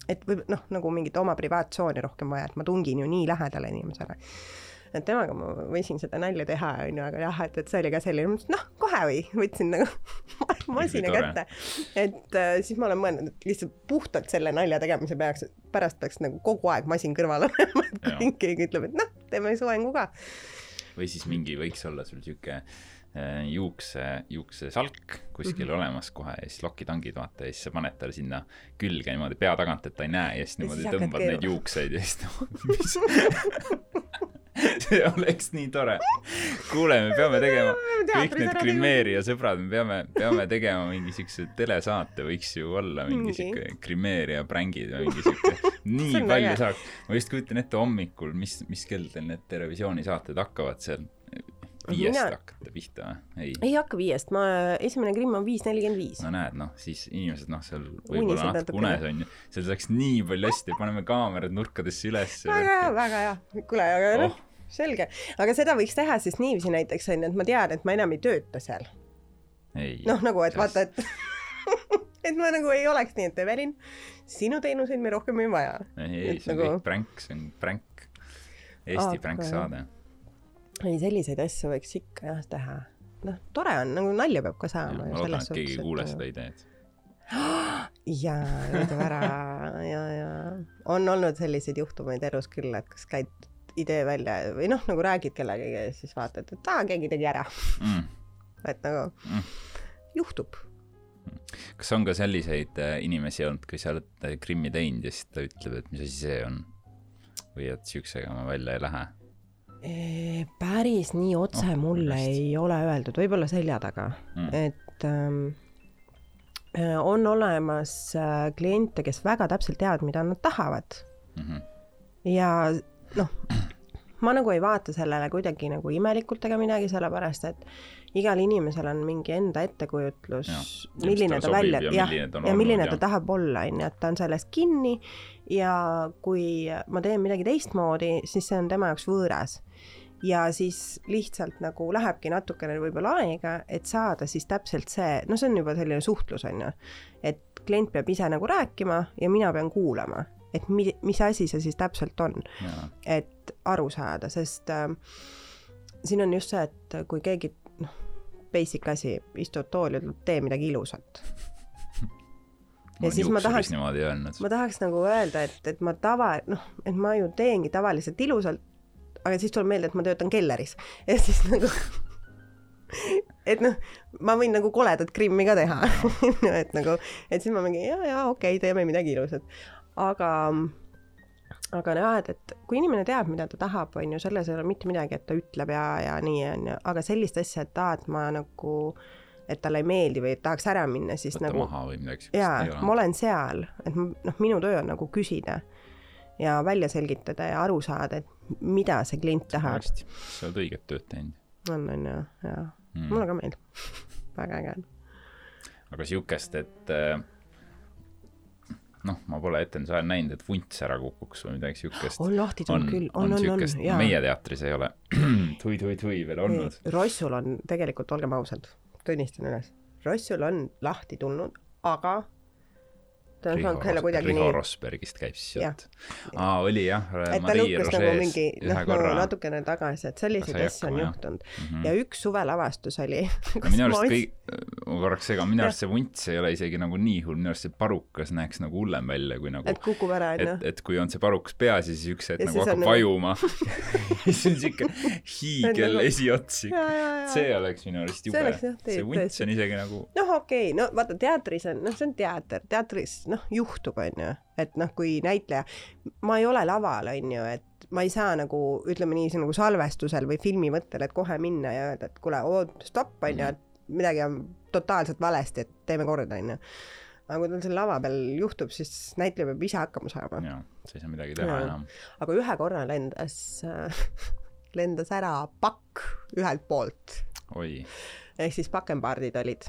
et võib noh, nagu mingit oma privaattsooni rohkem vaja, et ma tungin ju nii lähedale inimesele. Et temaga ma võisin seda nalja teha, onju, aga jah, et, et see oli ka selline, noh, kohe või, võtsin nagu masina kätte. et äh, siis ma olen mõelnud, et lihtsalt puhtalt selle nalja tegemise peaks, pärast peaks nagu kogu aeg masin kõrval olema, et kui keegi ütleb, et noh, teeme soengu ka. või siis mingi võiks olla sul siuke äh, juukse, juuksesalk kuskil mm -hmm. olemas kohe ja siis lokitangid vaata ja siis sa paned talle sinna külge niimoodi pea tagant, et ta ei näe ja siis Ja niimoodi siis hakkad tõmbad neid juukseid ja siis no mis see oleks nii tore. kuule, me peame tegema, kõik need ära Grimeeria sõbrad, me peame, peame tegema mingi siukse telesaate, võiks ju olla mingi siuke Grimeeria prängid või mingi siuke, nii palju saaks. ma just kujutan ette hommikul, mis, mis kell teil need Terevisiooni saated hakkavad seal? Viiest Mina- hakkate pihta või? ei ei hakka viiest, ma, esimene grimm on viis nelikümmend viis. no näed, noh, siis inimesed, noh, seal võib-olla natuke unes on ju, seal saaks nii palju hästi, paneme kaamerad nurkadesse üles. väga hea, väga hea. kuule, aga noh Oh., selge, aga seda võiks teha siis niiviisi näiteks onju, et ma tean, et ma enam ei tööta seal. ei, noh, nagu, et vaata, et et ma nagu ei oleks nii, et Evelin, sinu teenuseid me rohkem ei vaja. ei, ei, see on nagu- kõik pränk, see on pränk. Eesti Aga- pränksaade. ei, selliseid asju võiks ikka jah teha. noh, tore on, nagu nalja peab ka ma saama ju loodan, et keegi ei kuule seda ideed. jaa, ütleb ära ja, ja on olnud selliseid juhtumeid elus küll, et kas käid idee välja või noh, nagu räägid kellegagi ja siis vaatad, et aa, keegi tegi ära, Mm. et nagu Mm. juhtub. kas on ka selliseid äh, inimesi olnud, kui sa oled äh, Krimmi teinud ja siis ta ütleb, et mis asi see on? või et siuksega ma välja ei lähe? Päris nii otse Oh, mulle hästi. ei ole öeldud, võib-olla selja taga Mm. mm., et ähm, äh, on olemas äh, kliente, kes väga täpselt teavad, mida nad tahavad Mhm. ja noh, ma nagu ei vaata sellele kuidagi nagu imelikult ega midagi, sellepärast et igal inimesel on mingi enda ettekujutlus milline ta talle välja jah, ta ja milline ta tahab olla, on ju, et ta on selles kinni ja kui ma teen midagi teistmoodi, siis see on tema jaoks võõras. Ja siis lihtsalt nagu lähebki natukene võib-olla aega, et saada siis täpselt see, no see on juba selline suhtlus, on ju, et klient peab ise nagu rääkima ja mina pean kuulama, et mi-, mis asi see siis täpselt on. Et aru saada, sest äh, siin on just see, et kui keegi noh, basic asi, istud tooli, ütleb tee midagi ilusat. Ja siis ma tahaks- ma tahaks nagu öelda, et, et ma tava, noh, et ma ju teengi tavaliselt ilusalt, aga siis tuleb meelde, et ma töötan kelleris ja siis nagu et noh, ma võin nagu koledat krimmi ka teha. Et nagu, et siis ma mingi ja, ja okei okay,, teeme midagi ilusat, aga aga jah, et, et kui inimene teab, mida ta tahab, on ju, selles ei ole mitte midagi, et ta ütleb ja, ja nii on ju, aga sellist asja, et aa, et ma nagu, et talle ei meeldi või tahaks ära minna, siis võtta nagu maha või midagi siukest jaa ma ole. olen seal, et noh, minu töö on nagu küsida ja välja selgitada ja aru saada, et mida see klient tahab. sa oled õiget tööd teinud on, on ju, jaa. mm.. mulle ka meeldib. väga äge on. aga siukest, et äh, noh, ma pole etenduse ajal näinud, et vunts ära kukuks või midagi siukest. on lahti tulnud küll, on, on, on, siukest, jaa. meie teatris ei ole tui-tui-tui veel olnud. Rossul on tegelikult, olgem ausad, tunnistan üles, Rossul on lahti tulnud, aga ta on saanud selle kuidagi Riho nii Rosbergist käib siis jutt. Aa oli jah et ta lükkas nagu mingi noh, no natukene tagasi, et selliseid asju on juhtunud. Mhm. ja üks suvelavastus oli, no minu arust kõik, ma korraks segan, minu arust see vunts ei ole isegi nagu nii hull, minu arust see parukas näeks nagu hullem välja kui nagu et kukub ära, et onju., et kui on see parukas peas ja siis üks hetk nagu on hakkab nagu- vajuma. Siis on siuke hiigel nagu- esiots see oleks minu arust jube. see vunts on isegi nagu noh, okei no vaata teatris on, noh, see on teater, teatris noh, juhtub, onju, et noh, kui näitleja, ma ei ole laval, onju, et ma ei saa nagu ütleme nii, nagu salvestusel või filmivõttel, et kohe minna ja öelda, et kuule, oot, stopp, onju, et midagi on totaalselt valesti, et teeme korda, onju. aga kui tal seal lava peal juhtub, siis näitleja peab ise hakkama saama. jaa sa ei saa midagi teha Jaa. enam aga ühe korra lendas, lendas ära pakk ühelt poolt oi ehk siis pakembaardid olid.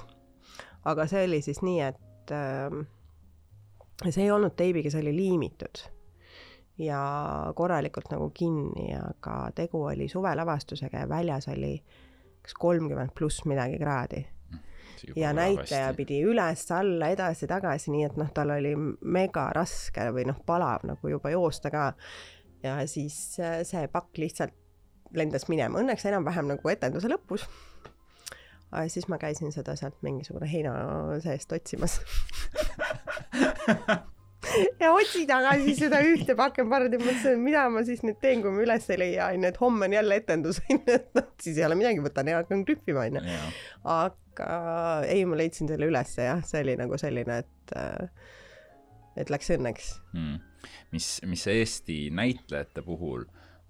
aga see oli siis nii, et äh, see ei olnud teibiga, see oli liimitud ja korralikult nagu kinni, aga tegu oli suvelavastusega ja väljas oli kas kolmkümmend pluss midagi kraadi ja näitleja hästi. pidi üles-alla, edasi-tagasi, nii et noh, tal oli mega raske või noh, palav nagu juba joosta ka. ja siis äh, see pakk lihtsalt lendas minema, õnneks enam-vähem nagu etenduse lõpus. siis ma käisin seda sealt mingisugune heina seest otsimas. ja otsin tagasi seda ühte pakembardi, mõtlesin, et mida ma siis nüüd teen, kui ma üles ei leia, onju, et homme on jälle etendus, onju, et noh, siis ei ole midagi, võtan ja hakkan trühvima, onju aga ei, ma leidsin selle ülesse jah, see oli nagu selline, et et läks õnneks. mm.. mis, mis Eesti näitlejate puhul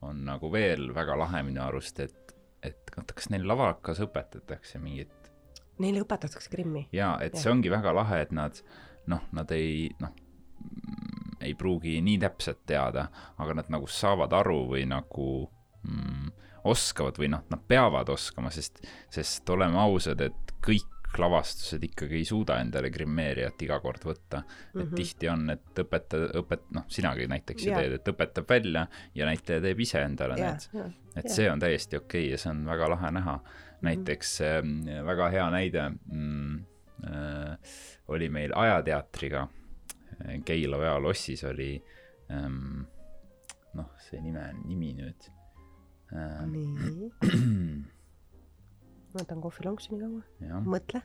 on nagu veel väga lahe minu arust, et, et oota, kas neil lavakas õpetatakse mingit Neile õpetatakse Krimmi. jaa, et Jah. see ongi väga lahe, et nad noh, nad ei noh, ei pruugi nii täpselt teada, aga nad nagu saavad aru või nagu mm, oskavad või noh, nad peavad oskama, sest, sest oleme ausad, et kõik lavastused ikkagi ei suuda endale grimeerijat iga kord võtta mm. -hmm. et tihti on, et õpetaja, õpet-, noh, sinagi näiteks Jaa. teed, et õpetab välja ja näitleja teeb ise endale ja need, ja et Jah. see on täiesti okei okay ja see on väga lahe näha. Mhm. näiteks äh, väga hea näide mm, äh, oli meil Ajateatriga äh, Keila pealossis oli ähm, noh, see nime, nimi nüüd äh,. nii, ma võtan kohvilonksi nii kaua, mõtle.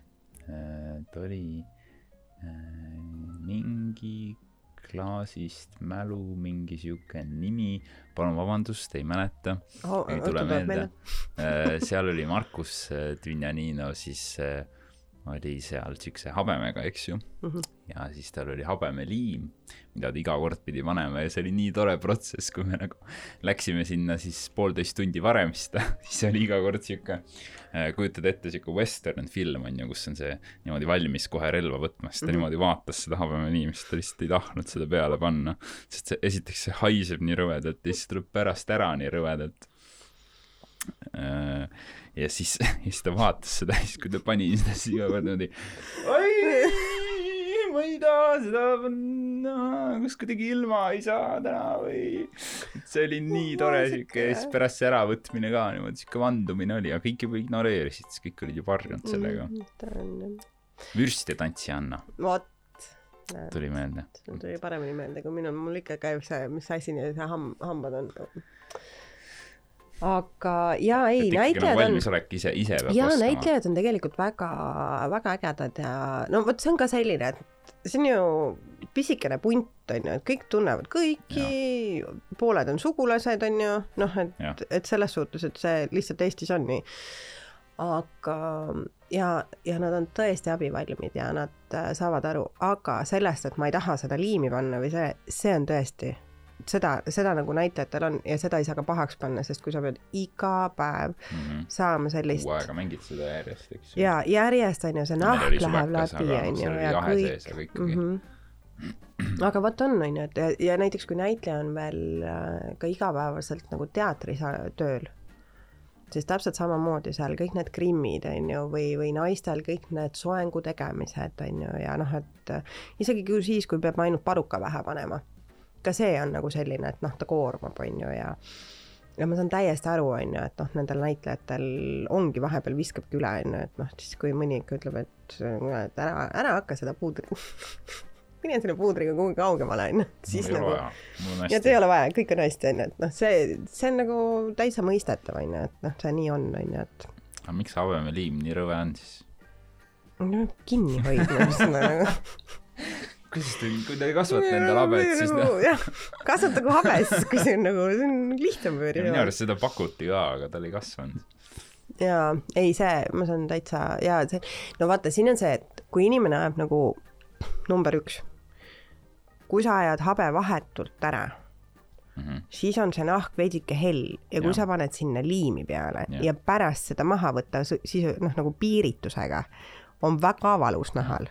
ta oli äh, mingi klaasist mälu mingi sihuke nimi, palun vabandust, ei mäleta ei tule meelde. seal oli Markus äh, Dvinjanino, siis äh, oli seal siukse habemega, eks ju. Mhm. ja siis tal oli habemeliim, mida ta iga kord pidi panema ja see oli nii tore protsess, kui me nagu läksime sinna siis poolteist tundi varem, siis ta, siis oli iga kord siuke, kujutad ette siuke western film on ju, kus on see niimoodi valmis kohe relva võtma, siis ta mm -hmm. niimoodi vaatas seda habemeliimi, siis ta lihtsalt ei tahtnud seda peale panna. sest see, esiteks see haiseb nii rõvedalt ja siis tuleb pärast ära nii rõvedalt Äh, ja siis, siis ta vaatas seda ja siis, kui ta pani seda, siis iga kord niimoodi oi, ma ei taha seda panna, kas kuidagi ilma ei saa täna või. see oli nii tore siuke ja siis pärast see äravõtmine ka niimoodi siuke vandumine oli, aga kõik juba ignoreerisid, sest kõik olid juba harjunud sellega. Mm. vürstide tantsijanna vot, tuli meelde. tuli paremini meelde kui minul, mul ikka käib see, mis asi need ham-, hambad on. Aga jaa, ei, nagu näitlejad on valmisolek ise, ise peab jaa, oskama. näitlejad on tegelikult väga, väga ägedad ja no vot, see on ka selline, et see on ju pisikene punt, on ju, et kõik tunnevad kõiki, pooled on sugulased, on ju, noh, et, et selles suhtes, et see lihtsalt Eestis on nii. aga ja, ja nad on tõesti abivalmid ja nad äh, saavad aru, aga sellest, et ma ei taha seda liimi panna või see, see on tõesti seda, seda nagu näitlejatel on ja seda ei saa ka pahaks panna, sest kui sa pead iga päev Mhm. saama sellist kuu aega mängid seda järjest, eks ju. ja järjest on ju see nahk läheb läbi on ju ja kõik ikkagi. -hmm. aga vot on on ju, et ja, ja näiteks kui näitleja on veel äh, ka igapäevaselt nagu teatris äh, tööl, siis täpselt samamoodi seal kõik need grimmid on ju, või, või naistel kõik need soengu tegemised on ju ja noh, et äh, isegi kui siis, kui peab ainult paruka pähe panema, ka see on nagu selline, et noh, ta koormab on ju ja ja ma saan täiesti aru, on ju, et noh, nendel näitlejatel ongi vahepeal viskabki üle, on ju, et noh, siis kui mõni ikka ütleb, et, ära, ära hakka seda puudrit mine selle puudriga kuhugi kaugemale onju, siis Mul ei nagu on ja hästi. ei ole vaja, kõik on hästi onju, et noh, see, see on nagu täitsa mõistetav onju, et noh, see nii on onju, et aga miks habemeliim nii rõve on siis? No, kinni hoidma nagu kuidas te kui te kasvate endal habet siis noh jah, kasvatagu habe siis, kui see on nagu, see on lihtsam minu versioon. arust seda pakuti ka aga tal ei kasvanud jaa, ei see, ma saan täitsa, jaa, see, no vaata, siin on see, et kui inimene ajab nagu number üks, kui sa ajad habe vahetult ära mm -hmm. siis on see nahk veidike hell ja kui Jah. sa paned sinna liimi peale ja, ja pärast seda maha võtta, siis noh, nagu piiritusega on väga valus nahal.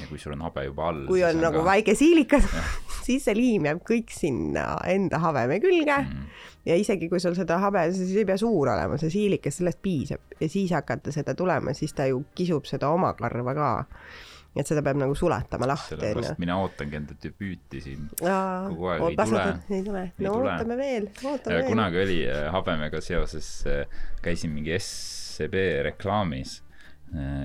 Ja kui sul on habe juba all kui on nagu ka... väike siilikas, siis see liim jääb kõik sinna enda habeme külge mm. ja isegi kui sul seda habe, siis ei pea suur olema, see siilikas, sellest piisab ja siis hakata seda tulema, siis ta ju kisub seda oma karva ka. et seda peab nagu sulatama lahti, sellepärast mina ootangi enda debüüti siin kogu aeg ei tule. ei tule, no tule. ootame veel, ootame veel. kunagi oli äh, habemega seoses äh, käisin mingi SEB reklaamis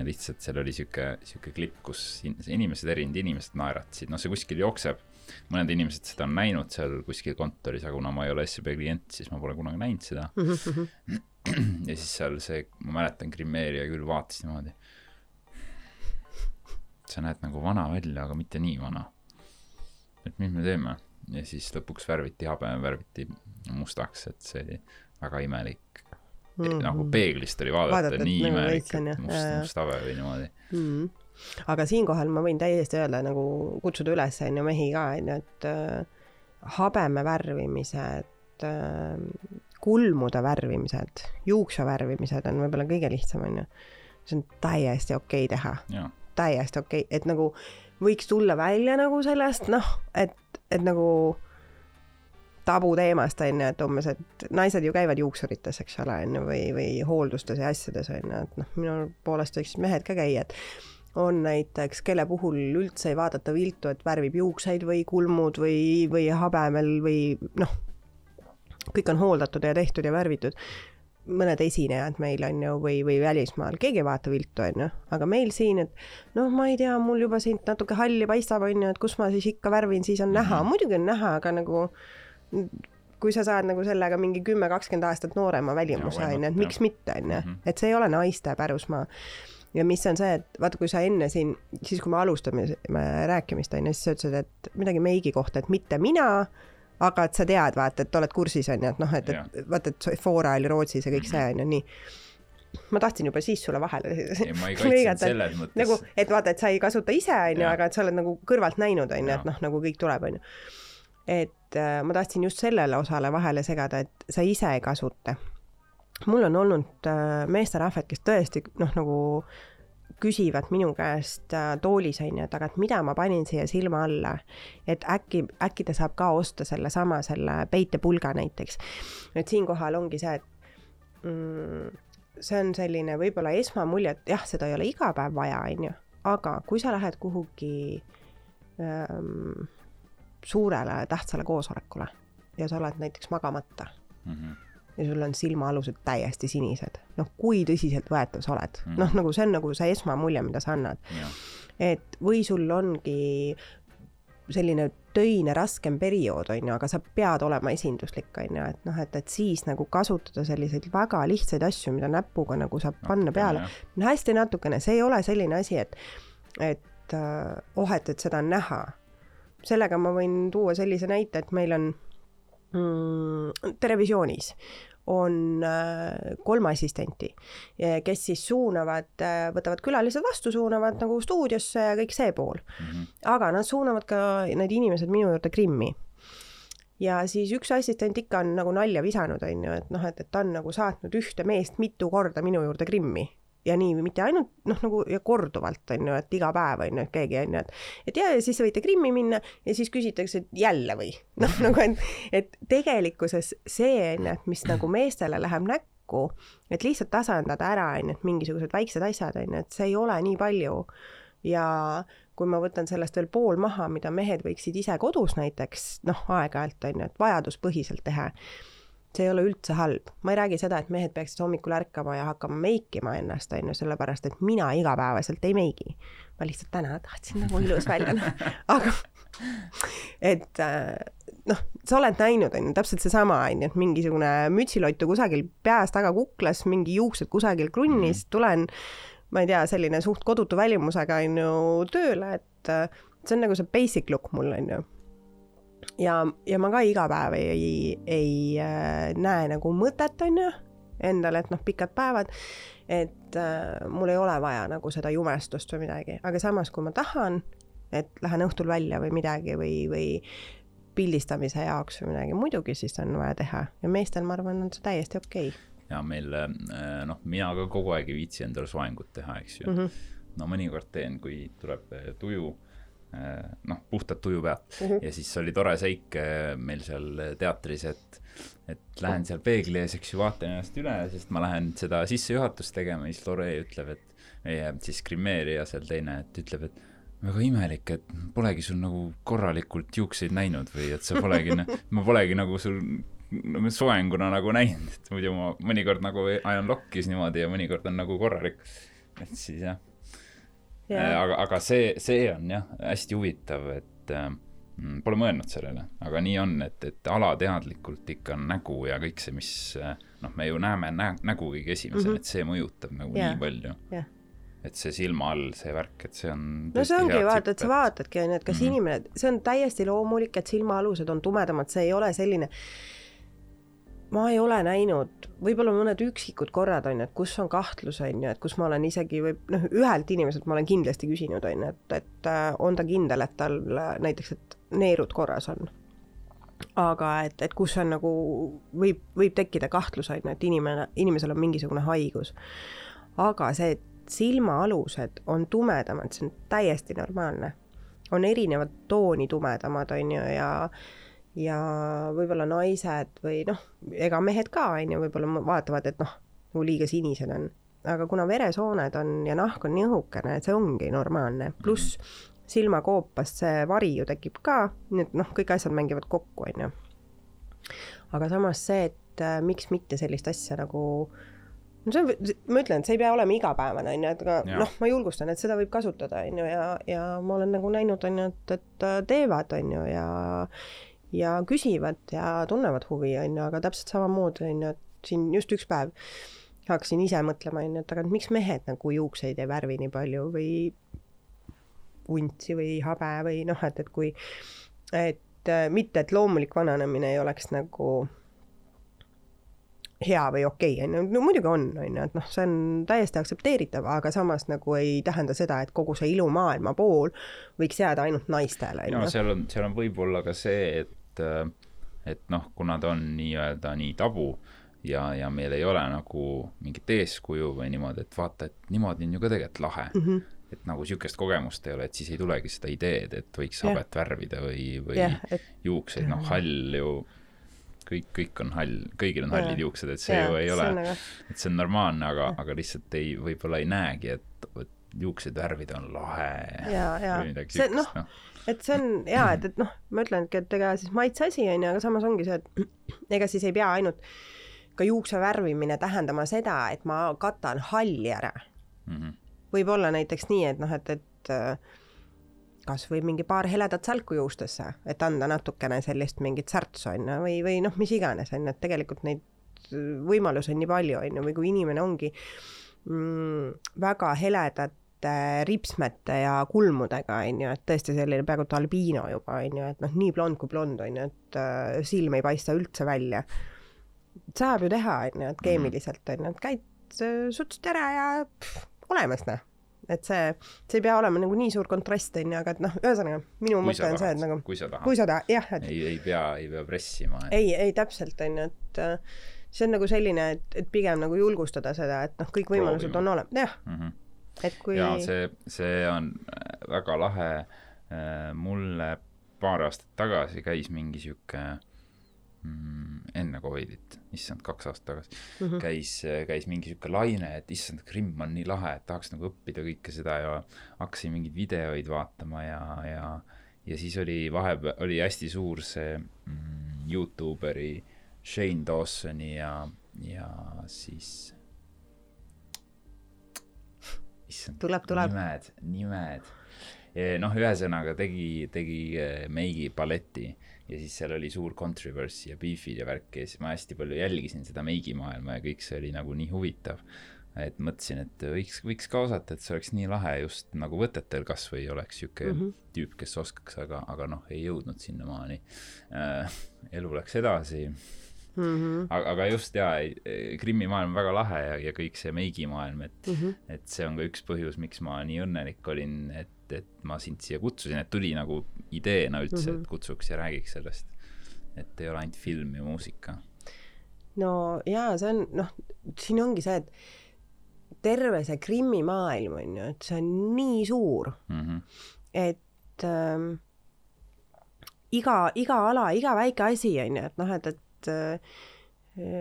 lihtsalt seal oli siuke siuke klipp kus in- inimesed erinevad inimesed naeratasid. Noh see kuskil jookseb. Mõned inimesed seda on näinud seal kuskil kontoris aga kuna ma ei ole SEB klient siis ma pole kunagi näinud seda. Ja siis seal see ma mäletan grimeerija küll vaatas niimoodi. Sa näed nagu vana välja aga mitte nii vana. Et mis me teeme? Ja siis lõpuks värviti habe värviti mustaks et see oli väga imelik mm -hmm. nagu peeglist oli vaadata, Vaadata, nii nagu imelik on, et must must habe või niimoodi mm. aga siinkohal ma võin täiesti öelda nagu kutsuda üles onju mehi ka onju et äh, habeme värvimised äh, kulmude värvimised juukse värvimised on võib-olla kõige lihtsam onju see on täiesti okei okay teha täiesti okei okay. et nagu võiks tulla välja nagu sellest noh et et nagu tabuteemast onju et umbes et naised ju käivad juuksurites eks ole onju või või hooldustes ja asjades onju et noh minu poolest võiksid mehed ka käia et on näiteks, kelle puhul üldse ei vaadata viltu, et värvib juukseid või kulmud või, või habemel või noh, kõik on hooldatud ja tehtud ja värvitud. mõned esinejad meil on ju või, või välismaal, keegi ei vaata viltu, on ju, aga meil siin, et noh, ma ei tea, mul juba siit natuke halli paistab, on ju, et kus ma siis ikka värvin, siis on näha, muidugi on näha, aga nagu kui sa saad nagu sellega mingi kümme, kakskümmend aastat noorema välimuse, why on ju, not, et miks mitte, on ju, Mhm. et see ei ole naiste pärusmaa. Ja mis on see, et vaata, kui sa enne siin, siis kui me alustame rääkimist, on ju, siis sa ütlesid, et midagi meigi kohta, et mitte mina, aga et sa tead, vaata, et oled kursis, on ju, et noh, et, et vaata, et Sephora oli Rootsis ja kõik see on ju nii. ma tahtsin juba siis sulle vahele mõttes. nagu, et vaata, et sa ei kasuta ise, on ju, aga et sa oled nagu kõrvalt näinud, on ju, et noh, nagu kõik tuleb, on ju. Et äh, ma tahtsin just sellele osale vahele segada, et sa ise ei kasuta. mul on olnud äh, meesterahvad, kes tõesti noh, nagu küsivad minu käest äh, toolis onju, et aga et mida ma panin siia silma alla, et äkki, äkki ta saab ka osta sellesama, selle peitepulga näiteks. nüüd siinkohal ongi see, et mm, see on selline võib-olla esmamulje, et jah, seda ei ole iga päev vaja, onju, aga kui sa lähed kuhugi ähm, suurele tähtsale koosolekule ja sa oled näiteks magamata mm. -hmm. ja sul on silmaalused täiesti sinised, noh, kui tõsiseltvõetav sa oled mm. Mhm. noh, nagu see on nagu see esmamulje, mida sa annad, et või sul ongi selline töine raskem periood, on ju, aga sa pead olema esinduslik, on ju, et noh, et, et siis nagu kasutada selliseid väga lihtsaid asju, mida näpuga nagu saab panna peale hästi natukene, see ei ole selline asi, et, et äh, oh, et, et seda on näha. Sellega ma võin tuua sellise näite, et meil on mm, Terevisioonis on äh, kolm assistenti, kes siis suunavad äh,, võtavad külalised vastu, suunavad nagu stuudiosse ja kõik see pool mm -hmm. aga nad suunavad ka need inimesed minu juurde Krimmi. ja siis üks assistent ikka on nagu nalja visanud, on ju, et noh, et, et ta on nagu saatnud ühte meest mitu korda minu juurde Krimmi ja nii mitte ainult noh, nagu ja korduvalt on ju, et iga päev on ju, et keegi on ju, et et ja, ja siis võite Krimmi minna ja siis küsitakse, et jälle või? Noh, nagu et, et tegelikkuses see on ju, et mis nagu meestele läheb näkku, et lihtsalt tasandada ära on ju, et mingisugused väiksed asjad on ju, et see ei ole nii palju. Ja kui ma võtan sellest veel pool maha, mida mehed võiksid ise kodus näiteks noh, aeg-ajalt on ju, et vajaduspõhiselt teha, see ei ole üldse halb, ma ei räägi seda, et mehed peaksid hommikul ärkama ja hakkama meikima ennast, on ju, sellepärast et mina igapäevaselt ei meigi. ma lihtsalt täna tahtsin nagu ilus välja näha, aga et äh, noh, sa oled näinud, on ju, täpselt seesama, on ju, et mingisugune mütsilottu kusagil peas taga kuklas, mingi juuksed kusagil krunnis, mhm. tulen, ma ei tea, selline suht kodutu välimusega, on ju, tööle, et äh, see on nagu see basic look mul, on ju ja, ja ma ka iga päev ei, ei, äh, näe nagu mõtet, on ju, endale, et noh, pikad päevad, et äh, mul ei ole vaja nagu seda jumestust või midagi, aga samas, kui ma tahan, et lähen õhtul välja või midagi või, või pildistamise jaoks või midagi, muidugi siis on vaja teha ja meestel, ma arvan, on see täiesti okei okay. ja meil äh, noh, mina ka kogu aeg ei viitsi endale soengut teha, eks ju mm. -hmm. no mõnikord teen, kui tuleb äh, tuju noh, puhtalt tuju pealt mm. -hmm. ja siis oli tore seik äh, meil seal teatris, et, et lähen seal peegli ees, eks ju, vaatan ennast üle, sest ma lähen seda sissejuhatust tegema ja siis Loree ütleb, et meie siis grimeerija seal teine, et ütleb, et väga imelik, et polegi sul nagu korralikult juukseid näinud või et sa polegi, ma polegi nagu sul nagu soenguna nagu näinud, et muidu ma mõnikord nagu ajan lokkis niimoodi ja mõnikord on nagu korralik. et siis jah Äh, aga, aga see, see on jah, hästi huvitav, et äh, mm, pole mõelnud sellele, aga nii on, et, et alateadlikult ikka nägu ja kõik see, mis äh, noh, me ju näeme nä nägu kõige esimesena mm, -hmm. et see mõjutab nagu yeah. nii palju yeah. et see silma all, see värk, et see on no see ongi, vaata, et sa vaatadki, on ju, et kas mm -hmm. inimene, see on täiesti loomulik, et silmaalused on tumedamad, see ei ole selline ma ei ole näinud, võib-olla mõned üksikud korrad on ju, et kus on kahtlus, on ju, et kus ma olen isegi või noh, ühelt inimeselt ma olen kindlasti küsinud, on ju, et, et äh, on ta kindel, et tal näiteks, et neerud korras on. aga et, et kus on nagu, võib, võib tekkida kahtlus, on ju, et inimene, inimesel on mingisugune haigus. aga see, et silmaalused on tumedamad, see on täiesti normaalne. on erinevat tooni tumedamad, on ju, ja ja võib-olla naised või noh, ega mehed ka, on ju, võib-olla vaatavad, et noh, nagu liiga sinised on. aga kuna veresooned on ja nahk on nii õhukene, et see ongi normaalne, pluss silmakoopast see vari ju tekib ka, nii et noh, kõik asjad mängivad kokku, on ju. aga samas see, et äh, miks mitte sellist asja nagu no see on, ma ütlen, et see ei pea olema igapäevane, on ju, et aga noh, ma julgustan, et seda võib kasutada, on ju, ja, ja ma olen nagu näinud, on ju, et, et äh, teevad, on ju, ja ja küsivad ja tunnevad huvi, on ju, aga täpselt samamoodi, on ju, et siin just üks päev hakkasin ise mõtlema, on ju, et aga miks mehed nagu juukseid ei värvi nii palju või vuntsi või habe või noh, et, et kui, et äh, mitte, et loomulik vananemine ei oleks nagu hea või okei okay,, on ju, no muidugi on, on ju, et noh, see on täiesti aktsepteeritav, aga samas nagu ei tähenda seda, et kogu see ilumaailma pool võiks jääda ainult naistele. no seal on, seal on võib-olla ka see, et et, äh, et noh, kuna ta on nii-öelda nii tabu ja, ja meil ei ole nagu mingit eeskuju või niimoodi, et vaata, et niimoodi on ju ka tegelikult lahe mm. -hmm et nagu niisugust kogemust ei ole, et siis ei tulegi seda ideed, et võiks yeah. habet värvida või, või yeah, et... juukseid, noh, hall ju, kõik, kõik on hall, kõigil on hallid juuksed, et see yeah, ju ei ole, nagu... et see on normaalne, aga aga lihtsalt ei, võib-olla ei näegi, et, et juukseid värvida on lahe. ja, ja see noh no., et see on jaa, et, et noh, ma ütlengi, et ega siis maitse asi on ju, aga samas ongi see, et ega siis ei pea ainult ka juukse värvimine tähendama seda, et ma katan halli ära. Mm -hmm.. võib olla näiteks nii, et noh, et, et äh, kas või mingi paar heledat sälku juustesse, et anda natukene sellist mingit särtsu on ju, või, või noh, mis iganes on ju, et tegelikult neid võimalusi on nii palju, on ju, või kui inimene ongi mm, väga heledat ripsmete ja kulmudega, on ju, et tõesti selline peaaegu et albiino juba, on ju, et noh, nii blond kui blond, on ju, et äh, silm ei paista üldse välja. saab ju teha, on ju, et keemiliselt, on ju, et käid äh,, sutsud ära ja pff, olemas, noh. et see, see ei pea olema nagu nii suur kontrast, on ju, aga et noh, ühesõnaga, minu mõte on see, et nagu kui sa tahad, kui sa tahad, jah, et ei, ei pea, ei pea pressima ei, ei täpselt, on ju, et äh, see on nagu selline, et, et pigem nagu julgustada seda, et noh, kõik võimalused Proovima. on olemas, jah mm. -hmm et kui ja see, see on äh, väga lahe, äh, mulle paar aastat tagasi käis mingi sihuke mm, enne Covidit, issand, kaks aastat tagasi mm, -hmm. käis, käis mingi sihuke laine, et issand, Krimm on nii lahe, et tahaks nagu õppida kõike seda ja hakkasin mingeid videoid vaatama ja, ja ja siis oli vahepeal, oli hästi suur see mm, Youtuberi Shane Dawsoni ja, ja siis issand, tuleb, tuleb. nimed, nimed. noh, ühesõnaga tegi, tegi eh, Meigi balleti ja siis seal oli suur controversy ja beef'id ja värk ja siis ma hästi palju jälgisin seda Meigi maailma ja kõik see oli nagu nii huvitav. et mõtlesin, et võiks, võiks ka osata, et see oleks nii lahe just nagu võtetel kasvõi oleks sihuke mm -hmm. tüüp, kes oskaks, aga, aga noh, ei jõudnud sinnamaani äh,. elu läks edasi mm. -hmm. aga, aga just jaa, Krimmi maailm on väga lahe ja, ja kõik see meigi maailm, et mm, -hmm. et see on ka üks põhjus, miks ma nii õnnelik olin, et, et ma sind siia kutsusin, et tuli nagu ideena üldse mm, -hmm. et kutsuks ja räägiks sellest. et ei ole ainult film ja muusika. no jaa, see on, noh, siin ongi see, et terve see Krimmi maailm on ju, et see on nii suur mm, -hmm. et ähm, iga, iga ala, iga väike asi on ju, et noh, et, et et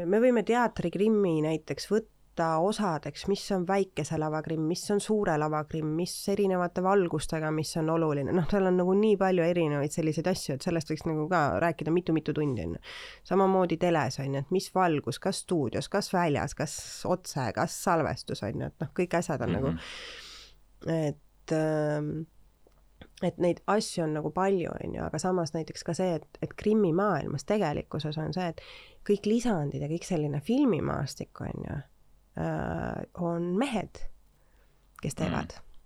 me võime teatrikrimmi näiteks võtta osadeks, mis on väikese lava krimm, mis on suure lava krimm, mis erinevate valgustega, mis on oluline, noh, seal on nagu nii palju erinevaid selliseid asju, et sellest võiks nagu ka rääkida mitu-mitu tundi, on ju. samamoodi teles, on ju, et mis valgus, kas stuudios, kas väljas, kas otse, kas salvestus, on ju, et noh, kõik asjad on mm -hmm. nagu, et äh, et neid asju on nagu palju, on ju, aga samas näiteks ka see, et, et Krimmi maailmas tegelikkuses on see, et kõik lisandid ja kõik selline filmimaastik, on ju äh,, on mehed, kes teevad mm..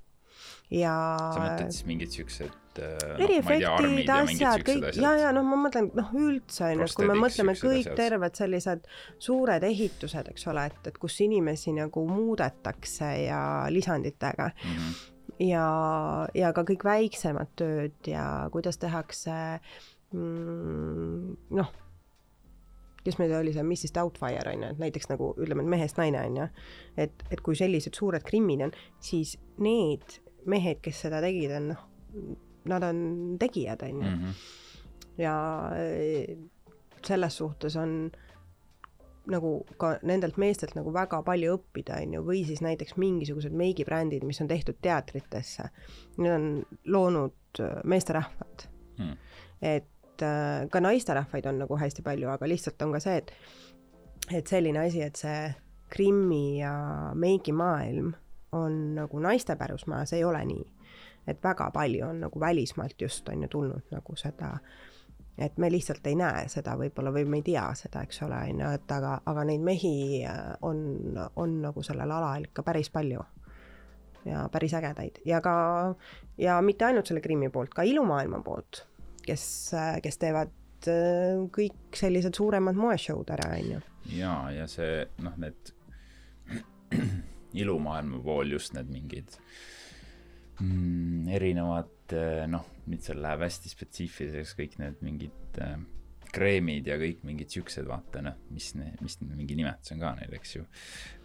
ja sa mõtled siis mingid siuksed äh, eriefektid no,, asjad, kõik, ja, ja noh, ma mõtlen, noh, üldse on ju, et kui me mõtleme kõik asjad. terved sellised suured ehitused, eks ole, et, et kus inimesi nagu muudetakse ja lisanditega mm. -hmm ja, ja ka kõik väiksemad tööd ja kuidas tehakse mm, noh, kes meil oli see Mrs Doubtfire on ju, et näiteks nagu ütleme, et mehest naine on ju, et, et kui sellised suured krimmid on, siis need mehed, kes seda tegid, on noh, nad on tegijad on ju. Mhm. ja eh, selles suhtes on nagu ka nendelt meestelt nagu väga palju õppida, on ju, või siis näiteks mingisugused meigibrändid, mis on tehtud teatritesse. Need on loonud äh, meesterahvad hmm.. et äh, ka naisterahvaid on nagu hästi palju, aga lihtsalt on ka see, et, et selline asi, et see Krimmi ja meigimaailm on nagu naiste pärusmaa, see ei ole nii. et väga palju on nagu välismaalt just on ju tulnud nagu seda äh, et me lihtsalt ei näe seda võib-olla või me ei tea seda, eks ole, on ju, et aga, aga neid mehi äh, on, on nagu sellel alal ikka päris palju. ja päris ägedaid ja ka, ja mitte ainult selle Krimmi poolt, ka ilumaailma poolt, kes, äh, kes teevad äh, kõik sellised suuremad moeshow'd ära, on ju. ja, ja see noh, need ilumaailma pool just need mingid mm, erinevad noh nüüd seal läheb hästi spetsiifiliseks kõik need mingid äh, kreemid ja kõik mingid siuksed, vaata noh, mis, mis mingi nimetus on ka neil, eks ju.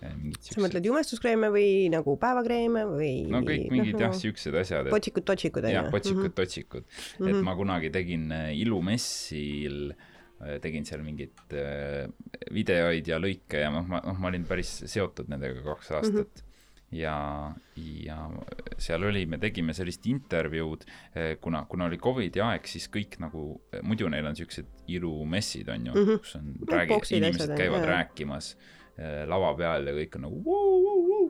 Äh, sa mõtled jumestuskreeme või nagu päevakreeme või? no kõik mingid noh, jah, siuksed asjad. potsikud-totsikud on ju? jah, potsikud-totsikud mm. -hmm. et mhm. ma kunagi tegin ilumessil tegin seal mingeid videoid ja lõike ja noh, ma, noh, ma olin päris seotud nendega kaks aastat mm. -hmm ja, ja seal oli, me tegime sellist intervjuud, eh, kuna, kuna oli Covidi aeg, siis kõik nagu, muidu neil on siuksed ilumessid, on ju mm, -hmm. kus on räägi-, inimesed asjad, käivad jah. rääkimas äh, lava peal ja kõik on nagu vuu, vuu, vuu.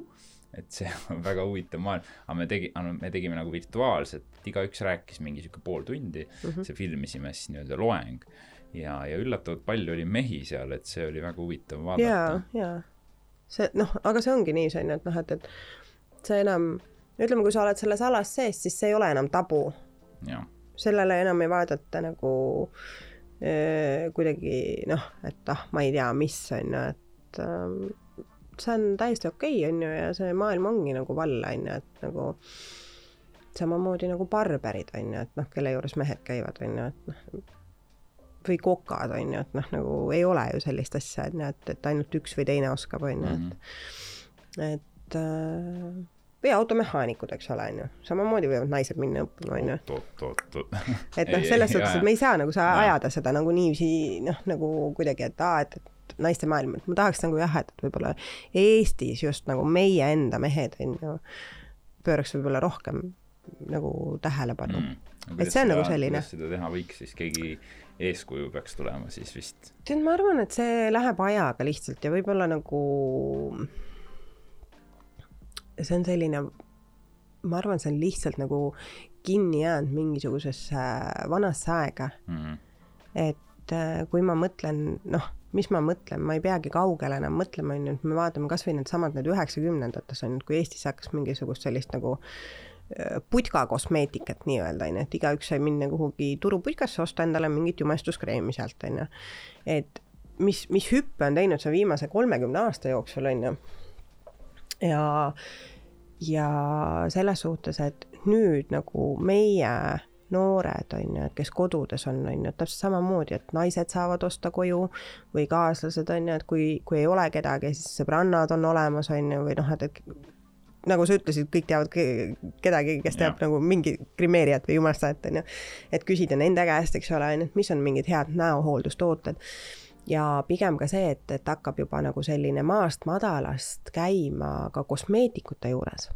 et see on väga huvitav maailm, aga me tegi-, me tegime nagu virtuaalselt, igaüks rääkis mingi sihuke pool tundi mm, -hmm. see filmisime siis nii-öelda loeng ja, ja üllatavalt palju oli mehi seal, et see oli väga huvitav vaadata. jaa, jaa see noh, aga see ongi nii, on ju, et noh, et, et see enam, ütleme, kui sa oled selles alas sees, siis see ei ole enam tabu. sellele enam ei vaadata nagu äh, kuidagi noh, et ah, ma ei tea, mis on ju, et äh, see on täiesti okei okay,, on ju, ja see maailm ongi nagu vall, on ju, et nagu samamoodi nagu barberid, on ju, et noh, kelle juures mehed käivad, on ju, et noh, või kokad, on ju, et noh, nagu ei ole ju sellist asja, et noh, et, et ainult üks või teine oskab, on ju, et mhm. et äh, või automehaanikud, eks ole, on ju, samamoodi võivad naised minna õppima, on ju. et noh, selles suhtes, et me ei saa nagu saa ajada seda nagu niiviisi noh, nagu kuidagi, et aa, et, et naiste maailm, et ma tahaks nagu jah, et võib-olla Eestis just nagu meie enda mehed, on ju, pööraks võib-olla rohkem nagu tähelepanu mm.. et see on nagu selline. seda teha võiks siis keegi eeskuju peaks tulema, siis vist? tead, ma arvan, et see läheb ajaga lihtsalt ja võib-olla nagu see on selline, ma arvan, see on lihtsalt nagu kinni jäänud mingisugusesse vanasse aega mm. -hmm. et äh, kui ma mõtlen, noh, mis ma mõtlen, ma ei peagi kaugele enam mõtlema, on ju, et me vaatame kasvõi needsamad need üheksakümnendates on ju, kui Eestis hakkas mingisugust sellist nagu äh, putka kosmeetikat nii-öelda, on ju, et igaüks sai minna kuhugi turuputkasse, osta endale mingit jumestuskreemi sealt, on ju. et mis, mis hüppe on teinud see viimase kolmekümne aasta jooksul, on ju ja, ja selles suhtes, et nüüd nagu meie noored on ju, et kes kodudes on, on ju, täpselt samamoodi, et naised saavad osta koju või kaaslased on ju, et kui, kui ei ole kedagi, siis sõbrannad on olemas, on ju, või noh, et, et nagu sa ütlesid, kõik teavad kedagi, kes teab ja. nagu mingi grimeerijat või jumalstajat, on ju. et küsida nende käest, eks ole, on ju, et mis on mingid head näohooldustooted ja pigem ka see, et, et hakkab juba nagu selline maast madalast käima ka kosmeetikute juures.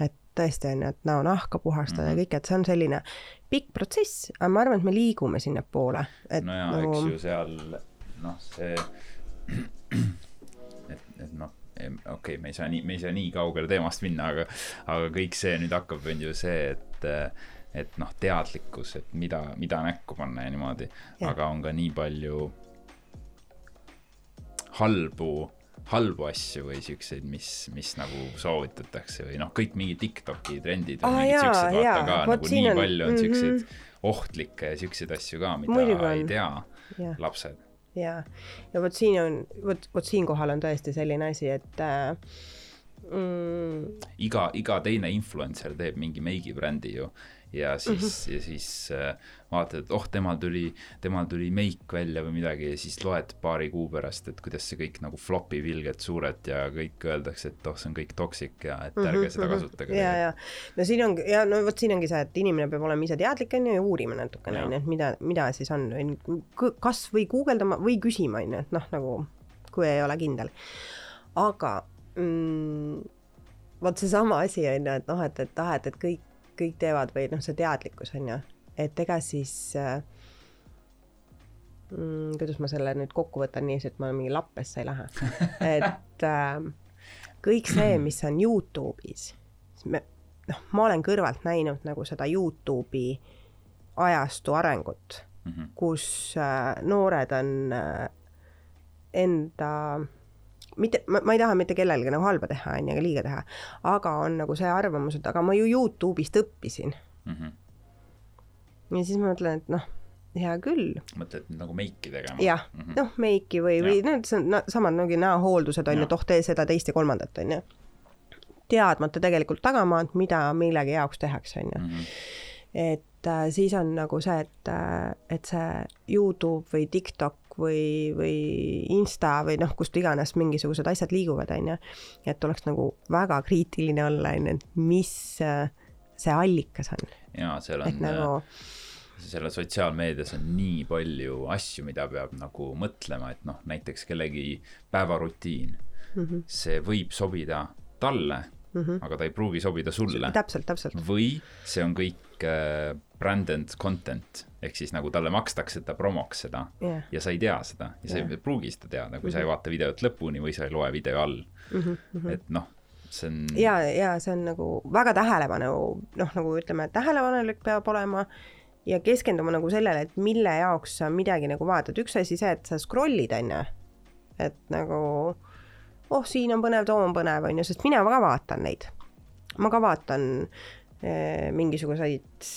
et tõesti on ju, et näonahka puhastada mm -hmm. ja kõik, et see on selline pikk protsess, aga ma arvan, et me liigume sinnapoole. no jaa nagu..., eks ju seal noh, see, et, et noh okei okay,, me ei saa nii, me ei saa nii kaugele teemast minna, aga, aga kõik see nüüd hakkab, on ju see, et, et noh, teadlikkus, et mida, mida näkku panna ja niimoodi, aga on ka nii palju halbu, halbu asju või siukseid, mis, mis nagu soovitatakse või noh, kõik mingid Tiktoki trendid või ah, mingid siuksed, vaata ka Vot nagu nii on- palju on mhm. siukseid ohtlikke ja siukseid asju ka, mida Muidugi ei tea jah. lapsed. Ja, ja vot siin on, vot, vot siinkohal on tõesti selline asi, et äh, mm, iga, iga teine influencer teeb mingi meigibrändi ju ja siis mm, -hmm. ja siis äh, vaatad, et oh, temal tuli, temal tuli meik välja või midagi ja siis loed paari kuu pärast, et kuidas see kõik nagu flopib ilgelt suurelt ja kõik öeldakse, et oh, see on kõik toksik ja et ärge seda kasutage. ja, ja no siin ongi ja no vot siin ongi see, et inimene peab olema ise teadlik onju ja uurima natukene Jaa. onju, et mida, mida siis on, kas või guugeldama või küsima onju, et noh, nagu kui ei ole kindel. aga mm, vot seesama asi onju, et noh, et, et ah, et, et kõik, kõik teevad või noh, see teadlikkus onju, et ega siis äh, mm, kuidas ma selle nüüd kokku võtan niiviisi, et ma mingi lappesse ei lähe, et äh, kõik see, mis on Youtube'is, me, noh, ma olen kõrvalt näinud nagu seda Youtube'i ajastu arengut mm. -hmm. kus äh, noored on äh, enda, mitte, ma, ei taha mitte kellelegi nagu halba teha, on ju, ega liiga teha, aga on nagu see arvamus, et aga ma ju Youtube'ist õppisin. Mm -hmm. ja siis ma mõtlen, et noh, hea küll, mõtled nagu meiki tegema? jah mm -hmm. noh, meiki või, või need, no, samad nagu näohooldused on ju, et oh, tee seda, teist ja kolmandat, on ju. teadmata tegelikult tagamaad, mida millegi jaoks tehakse, on ju -hmm. et äh, siis on nagu see, et äh,, et see Youtube või TikTok või, või Insta või noh, kust iganes mingisugused asjad liiguvad, on ju. et oleks nagu väga kriitiline olla, on ju, et mis äh, see allikas on, ja seal on et nagu selle sotsiaalmeedias on nii palju asju, mida peab nagu mõtlema, et noh, näiteks kellegi päevarutiin. Mm, -hmm, see võib sobida talle mm -hmm. aga ta ei pruugi sobida sulle. täpselt, täpselt, või see on kõik äh, branded content ehk siis nagu talle makstakse, et ta promoks seda jah ja sa ei tea seda ja sa Jah. ei pruugi seda teada, kui sa ei vaata videot lõpuni või sa ei loe video all mm. -hmm. et noh, see on ja, ja see on nagu väga tähelepanu, noh, nagu ütleme, tähelepanelik peab olema ja keskenduma nagu sellele, et mille jaoks sa midagi nagu vaatad, üks asi see, et sa scroll'id, on ju, et nagu oh, siin on põnev, too on põnev, on ju, sest mina ka vaatan neid. ma ka vaatan eh, mingisuguseid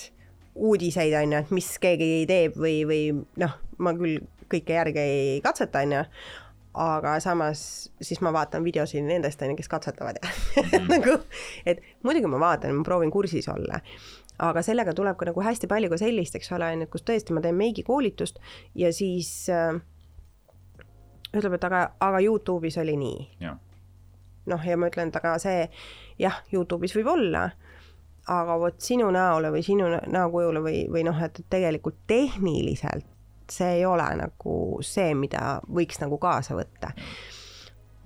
uudiseid, on ju, et mis keegi teeb või, või noh, ma küll kõike järge ei katseta, on ju, aga samas siis ma vaatan videosid nendest, on ju, kes katsetavad ja nagu, et muidugi ma vaatan, ma proovin kursis olla, aga sellega tuleb ka nagu hästi palju ka sellist, eks ole, on ju, kus tõesti ma teen meigikoolitust ja siis äh, ütleb, et aga, aga Youtube'is oli nii. noh, ja ma ütlen, et aga see jah, Youtube'is võib olla, aga vot sinu näole või sinu nä- näokujule või, või noh, et et tegelikult tehniliselt see ei ole nagu see, mida võiks nagu kaasa võtta.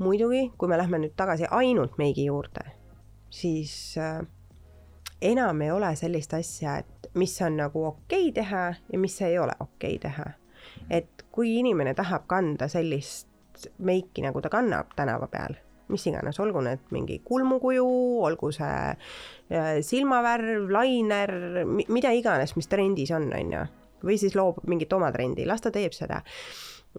muidugi, kui me lähme nüüd tagasi ainult meigi juurde, siis äh, enam ei ole sellist asja, et mis on nagu okei okay teha ja mis ei ole okei okay teha. Kui inimene tahab kanda sellist meiki, nagu ta kannab tänava peal, mis iganes, olgu need mingi kulmukuju, olgu see äh, silmavärv, lainer, mida iganes, mis trendis on, on ju, või siis loob mingit oma trendi, las ta teeb seda.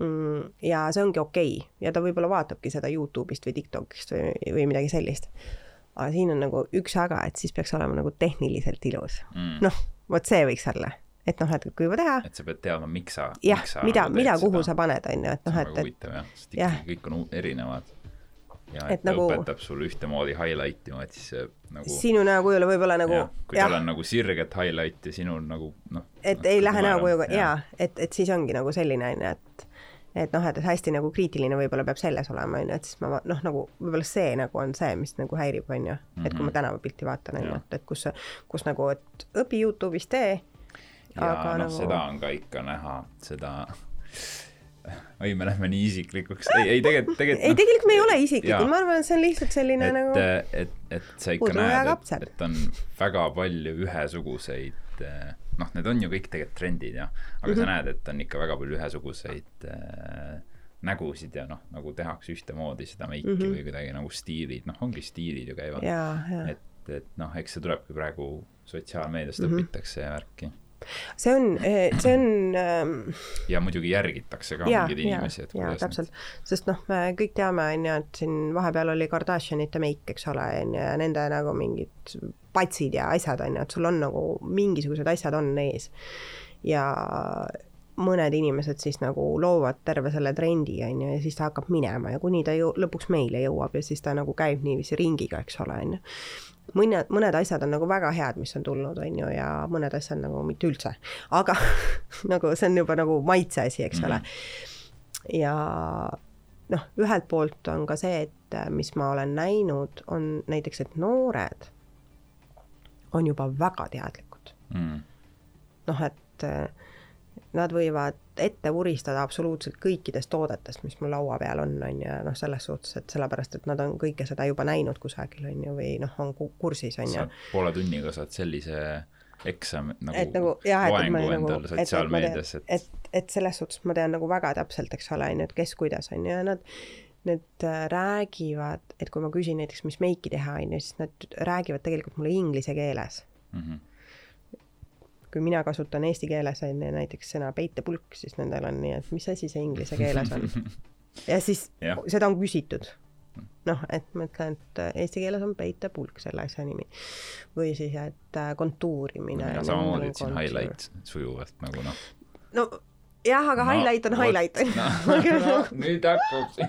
Mm, ja see ongi okei. Okay. ja ta võib-olla vaatabki seda Youtube'ist või TikTok'ist või, või midagi sellist. aga siin on nagu üks aga, et siis peaks olema nagu tehniliselt ilus. Mm.. noh, vot see võiks olla et noh, et kui juba teha. et sa pead teadma, miks sa. jah, mida, mida, kuhu sa paned, on ju, et noh, et. huvitav jah, sest ikkagi kõik on erinevad. ja et, et ta nagu... õpetab sulle ühtemoodi highlight ima, et siis see nagu. sinu näokujule võib-olla nagu. kui tal on nagu sirget highlight ja sinul nagu noh. et no, ei lähe näokujuga ja et, et siis ongi nagu selline on ju, et et noh, et hästi nagu kriitiline võib-olla peab selles olema, on ju, et siis ma noh, nagu võib-olla see nagu on see, mis nagu häirib, on ju, et kui ma mhm. tänavapilti vaatan, on ju, et, et kus, kus nagu, et õpi Youtube'is tee ja aga noh nagu..., seda on ka ikka näha, seda oi, me lähme nii isiklikuks. ei, ei tegelikult, tegelikult. ei, tegelikult me ei ole isiklikud, ma arvan, et see on lihtsalt selline et, nagu. et, et sa ikka näed, et, et on väga palju ühesuguseid, noh, need on ju kõik tegelikult trendid ja, aga mm -hmm. sa mhm. näed, et on ikka väga palju ühesuguseid äh, nägusid ja noh, nagu tehakse ühtemoodi seda meiki mm -hmm. või kuidagi nagu stiilid, noh, ongi stiilid ju käivad. et, et noh, eks see tulebki praegu sotsiaalmeediast mm -hmm. õpitakse ja värki see on, eh, see on ähm.... ja muidugi järgitakse ka ja, mingeid inimesi, et kuidas. täpselt, sest noh, me kõik teame, on ju, et siin vahepeal oli Kardashianite meik, eks ole, on ju, ja nende nagu mingid patsid ja asjad on ju, et sul on nagu mingisugused asjad on ees. ja mõned inimesed siis nagu loovad terve selle trendi, on ju, ja siis ta hakkab minema ja kuni ta ju lõpuks meile jõuab ja siis ta nagu käib niiviisi ringiga, eks ole, on ju mõned, mõned asjad on nagu väga head, mis on tulnud, on ju, ja mõned asjad nagu mitte üldse. aga nagu see on juba nagu maitse asi, eks mm -hmm. ole. Mhm. ja noh, ühelt poolt on ka see, et mis ma olen näinud, on näiteks, et noored on juba väga teadlikud mm.. noh, et nad võivad ette vuristada absoluutselt kõikidest toodetest, mis mul laua peal on, on ju, noh, selles suhtes, et sellepärast, et nad on kõike seda juba näinud kusagil, on ju, või noh, on kursis, on ju. poole tunniga saad sellise eksami nagu, et, nagu jah, loengu nagu, endale sotsiaalmeedias, et et, et, et selles suhtes ma tean nagu väga täpselt, eks ole, on ju, et kes kuidas, on ju, ja nad Need äh, räägivad, et kui ma küsin näiteks, mis meiki teha, on ju, siis nad räägivad tegelikult mulle inglise keeles mm. -hmm kui mina kasutan eesti keeles on ju näiteks sõna peitepulk, siis nendel on nii, et mis asi see inglise keeles on. ja siis ja. seda on küsitud. noh, et ma ütlen, et eesti keeles on peitepulk selle asja nimi. või siis, et äh, kontuurimine no,. samamoodi ütlesin highlight sujuvalt nagu noh. no jah, aga no, highlight on highlight no, no, nüüd hakkab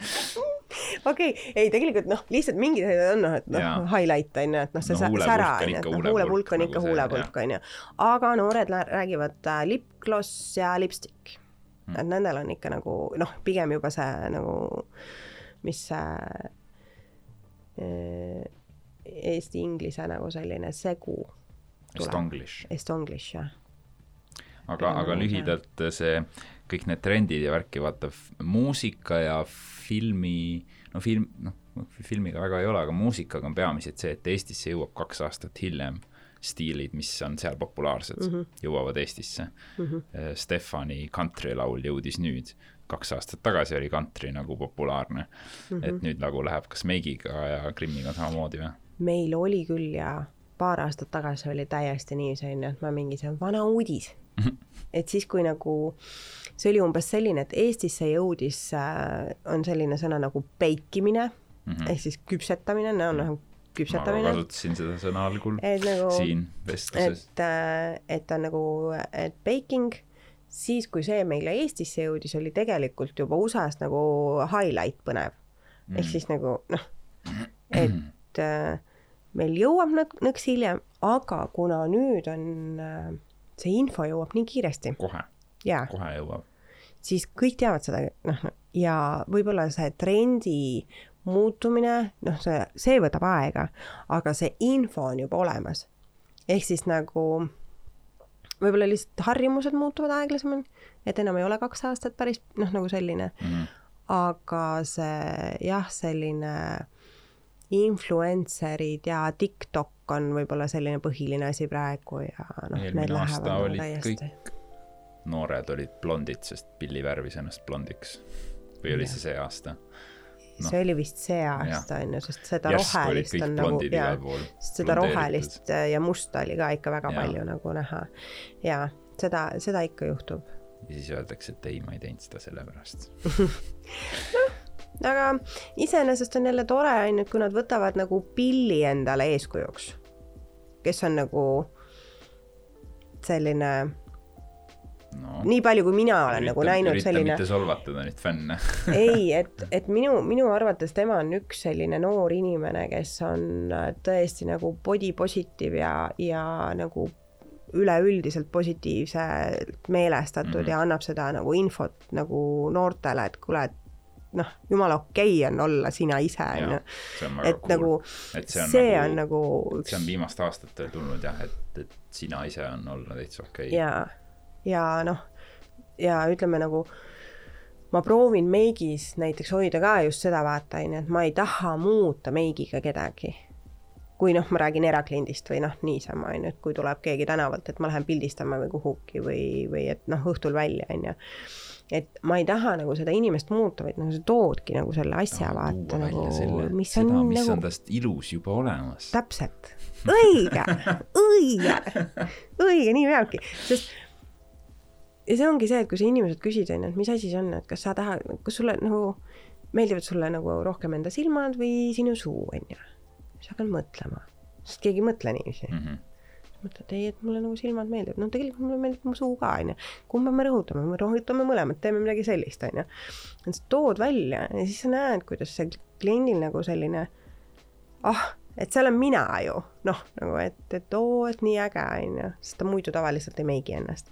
okei okay., ei tegelikult noh, lihtsalt mingid on noh, et noh, highlight on ju, et noh, see no, sära on ju, et noh, huulepulk on ikka huulepulk on ju. aga noored räägivad äh, lipgloss ja lipstick hmm.. et nendel on ikka nagu noh, pigem juba see nagu, mis see äh, eesti-inglise nagu selline segu. Estonglish. Estonglish, jah. aga, aga lühidalt see kõik need trendid ja värki, vaata muusika ja filmi, no film, noh, filmiga väga ei ole, aga muusikaga on peamiselt see, et Eestisse jõuab kaks aastat hiljem stiilid, mis on seal populaarsed mm, -hmm. jõuavad Eestisse mm. -hmm. Stefani kantrilaul jõudis nüüd, kaks aastat tagasi oli kantri nagu populaarne mm. -hmm. et nüüd nagu läheb kas Meigiga ja Krimmiga samamoodi või? meil oli küll ja paar aastat tagasi oli täiesti nii, see on ju, et ma mingi, see on vana uudis mm. -hmm. et siis, kui nagu äh, see oli umbes selline, et Eestisse jõudis äh,, on selline sõna nagu peikimine mm -hmm. ehk siis küpsetamine, no noh, küpsetamine. ma kasutasin seda sõna algul et, nagu, siin vestluses. et äh,, et on nagu, et baking, siis kui see meile Eestisse jõudis, oli tegelikult juba USA-s nagu highlight põnev mm.. ehk siis nagu noh, et äh, meil jõuab nõk-, nõks hiljem, aga kuna nüüd on see info jõuab nii kiiresti. kohe. kohe jõuab siis kõik teavad seda, noh, ja võib-olla see trendi muutumine, noh, see, see võtab aega, aga see info on juba olemas. ehk siis nagu võib-olla lihtsalt harjumused muutuvad aeglasemalt, et enam ei ole kaks aastat päris noh, nagu selline mm. -hmm. aga see jah, selline influencer'id ja TikTok on võib-olla selline põhiline asi praegu ja noh, eelmine aasta nagu olid kõik noored olid blondid, sest Billy värvis ennast blondiks. või oli Jah. see see aasta? noh. see oli vist see aasta on ju, sest seda järsku rohelist on nagu jaa sest seda rohelist ja musta oli ka ikka väga Jaa. palju nagu näha. ja seda, seda ikka juhtub. ja siis öeldakse, et ei, ma ei teinud seda sellepärast. aga iseenesest on jälle tore on ju, et kui nad võtavad nagu pilli endale eeskujuks, kes on nagu selline, no nii palju kui mina olen nagu näinud ürita selline mitte solvatada neid fänne. ei, et, et minu, minu arvates tema on üks selline noor inimene, kes on äh, tõesti nagu body positive ja, ja nagu üleüldiselt positiivselt meelestatud mm. -hmm. ja annab seda nagu infot nagu noortele, et kuule, et noh, jumala okei okay on olla sina ise, on ju. et cool nagu et see on see nagu on nagu see on viimastel aastatel tulnud jah, et, et sina ise on olla täitsa okei okay.. ja, ja noh, ja ütleme nagu ma proovin meigis näiteks hoida ka just seda vaata, onju, et ma ei taha muuta meigiga kedagi. kui noh, ma räägin erakliendist või noh, niisama onju, et kui tuleb keegi tänavalt, et ma lähen pildistama või kuhugi või, või et noh, õhtul välja onju. et ma ei taha nagu seda inimest muuta, vaid nagu sa toodki nagu selle asja vaata nagu, mis on seda, mis nagu on tast ilus juba olemas. täpselt, õige, õige, õige, nii peabki, sest ja see ongi see, et kui sa inimeselt küsid, onju, et mis asi see on, et kas sa tahad, kas sulle nagu meeldivad sulle nagu rohkem enda silmad või sinu suu, onju. siis hakkan mõtlema, sest keegi ei mõtle niiviisi mm. Mhm. mõtled, ei, et mulle nagu silmad meeldivad, no tegelikult mulle meeldib mu suu ka, onju. kumba me rõhutame, me rõhutame mõlemat, teeme midagi sellist, onju. et sa tood välja ja siis sa näed, kuidas see kliendil nagu selline ah, et seal on mina ju, noh, nagu et, et oo, et nii äge, onju, sest ta muidu tavaliselt ei meigi ennast.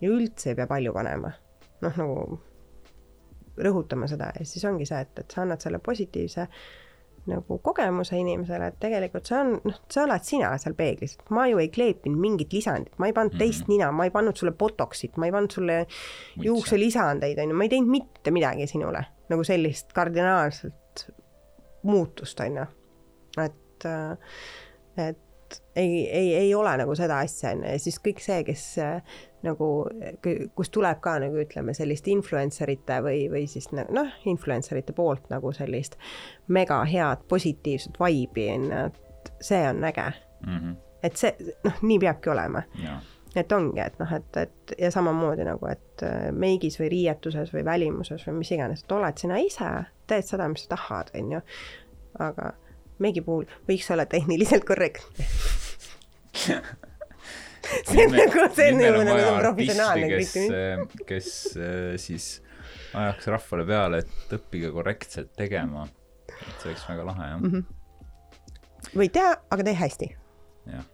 Ja üldse ei pea palju panema, noh nagu rõhutama seda ja siis ongi see, et, et sa annad selle positiivse nagu kogemuse inimesele, et tegelikult see on, noh, sa oled sina seal peeglis, ma ju ei kleepinud mingit lisandit, ma ei pannud Mhm. teist nina, ma ei pannud sulle botox'it, ma ei pannud sulle juukselisandeid, onju, ma ei teinud mitte midagi sinule nagu sellist kardinaalset muutust, onju. et, et ei, ei, ei ole nagu seda asja, onju, ja siis kõik see, kes äh, nagu, kus tuleb ka nagu ütleme, sellist influencer ite või, või siis noh, influencer ite poolt nagu sellist mega head positiivset vibe'i, onju, et see on äge. Mhm. et see, noh, nii peabki olema jaa, et ongi, et noh, et, et ja samamoodi nagu, et äh, meigis või riietuses või välimuses või mis iganes, et oled sina ise, teed seda, mis sa tahad, onju. aga meigi puhul võiks olla tehniliselt korrektne. see on nagu, see on nagu, professionaalne kes kõik., kes äh, siis ajaks rahvale peale, et õppige korrektselt tegema. et see oleks väga lahe jah mm, Mhm. võid teha, aga tee hästi. -hmm. jah.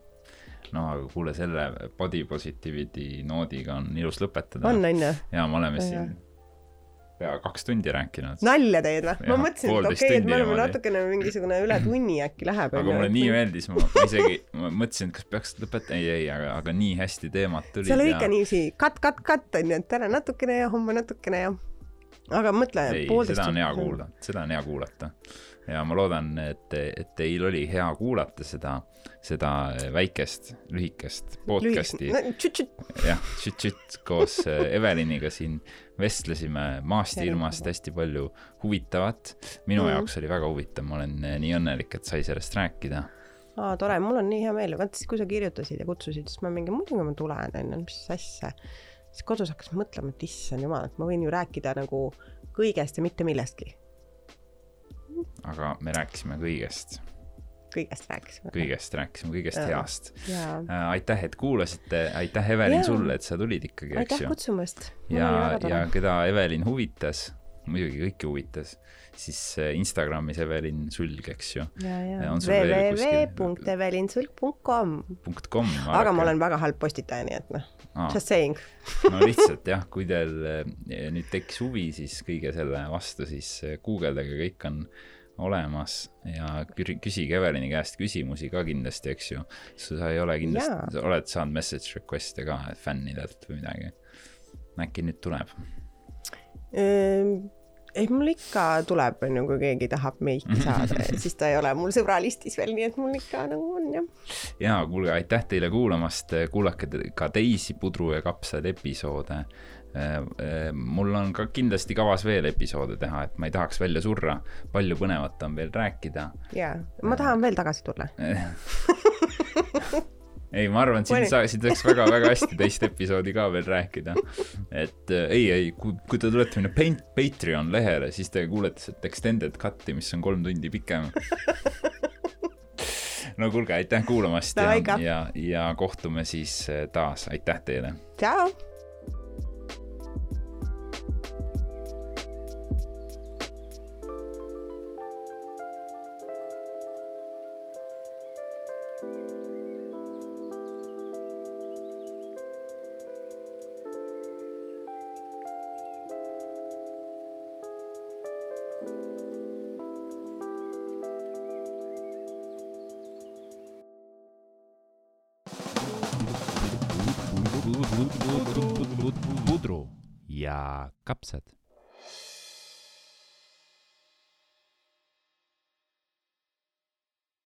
no aga kuule, selle body positivity noodiga on ilus lõpetada. on, onju. ja me oleme siin pea kaks tundi rääkinud. nalja teed või? ma mõtlesin, et okei, et tundi me oleme natukene mingisugune üle tunni äkki läheb. aga mulle nii meeldis, ma isegi, ma mõtlesin, et kas peaks lõpetama, ei, ei, aga, aga nii hästi teemad tulid seal oli ja niiviisi katt, katt, katt onju, et täna natukene ja homme natukene ja. aga mõtle. ei, seda on hea kuulda, seda on hea kuulata. Ja ma loodan, et, et teil oli hea kuulata seda, seda väikest, lühikest podcast'i. jah, tšüt-tšüt koos äh, Eveliniga siin vestlesime maast ja ilmast hästi palju huvitavat. minu mm. jaoks oli väga huvitav, ma olen äh, nii õnnelik, et sai sellest rääkida. aa, tore, mul on nii hea meel, vaata siis, kui sa kirjutasid ja kutsusid, siis ma mingi, muidugi ma tulen, onju, mis asja. siis kodus hakkas mõtlema, et issand jumal, et ma võin ju rääkida nagu kõigest ja mitte millestki. Aga me rääkisime kõigest, kõigest rääkisime. kõigest rääkisime, kõigest Jaa. heast. jaa. aitäh, et kuulasite, aitäh, Evelin, sulle, et sa tulid ikkagi, eks aitäh ju. kutsumast. ja, ja keda Evelin huvitas, muidugi kõiki huvitas, siis äh, Instagramis Evelin Sulg, eks ju, www.evelinsulg.com, kom. aga ma olen väga halb postitaja, nii et noh, just saying. no lihtsalt jah, kui teil eh, nüüd tekkis huvi, siis kõige selle vastu siis eh, guugeldage, kõik on olemas ja küsige Evelini käest küsimusi ka kindlasti, eks ju. sa ei ole kindlasti, oled saanud message request'e ka fännidelt või midagi? äkki nüüd tuleb? Ei, mul ikka tuleb, onju, kui keegi tahab meiki saada, siis ta ei ole mul sõbralistis veel, nii et mul ikka nagu on jah. ja kuulge, aitäh teile kuulamast, kuulake ka teisi Pudru ja kapsad episoode. Äh, äh, mul on ka kindlasti kavas veel episoode teha, et ma ei tahaks välja surra, palju põnevat on veel rääkida. ja, ma tahan veel tagasi tulla ei, ma arvan, et siin saa-, siin saaks väga-väga hästi teist episoodi ka veel rääkida. et äh, ei, ei, kui, kui te tulete minu Paint, Patreon lehele, siis te kuulete sealt extended cut'i, mis on kolm tundi pikem no kuulge, aitäh kuulamast no, ja, ja, ja kohtume siis äh, taas, aitäh teile. tšau. Pudru ja kapsad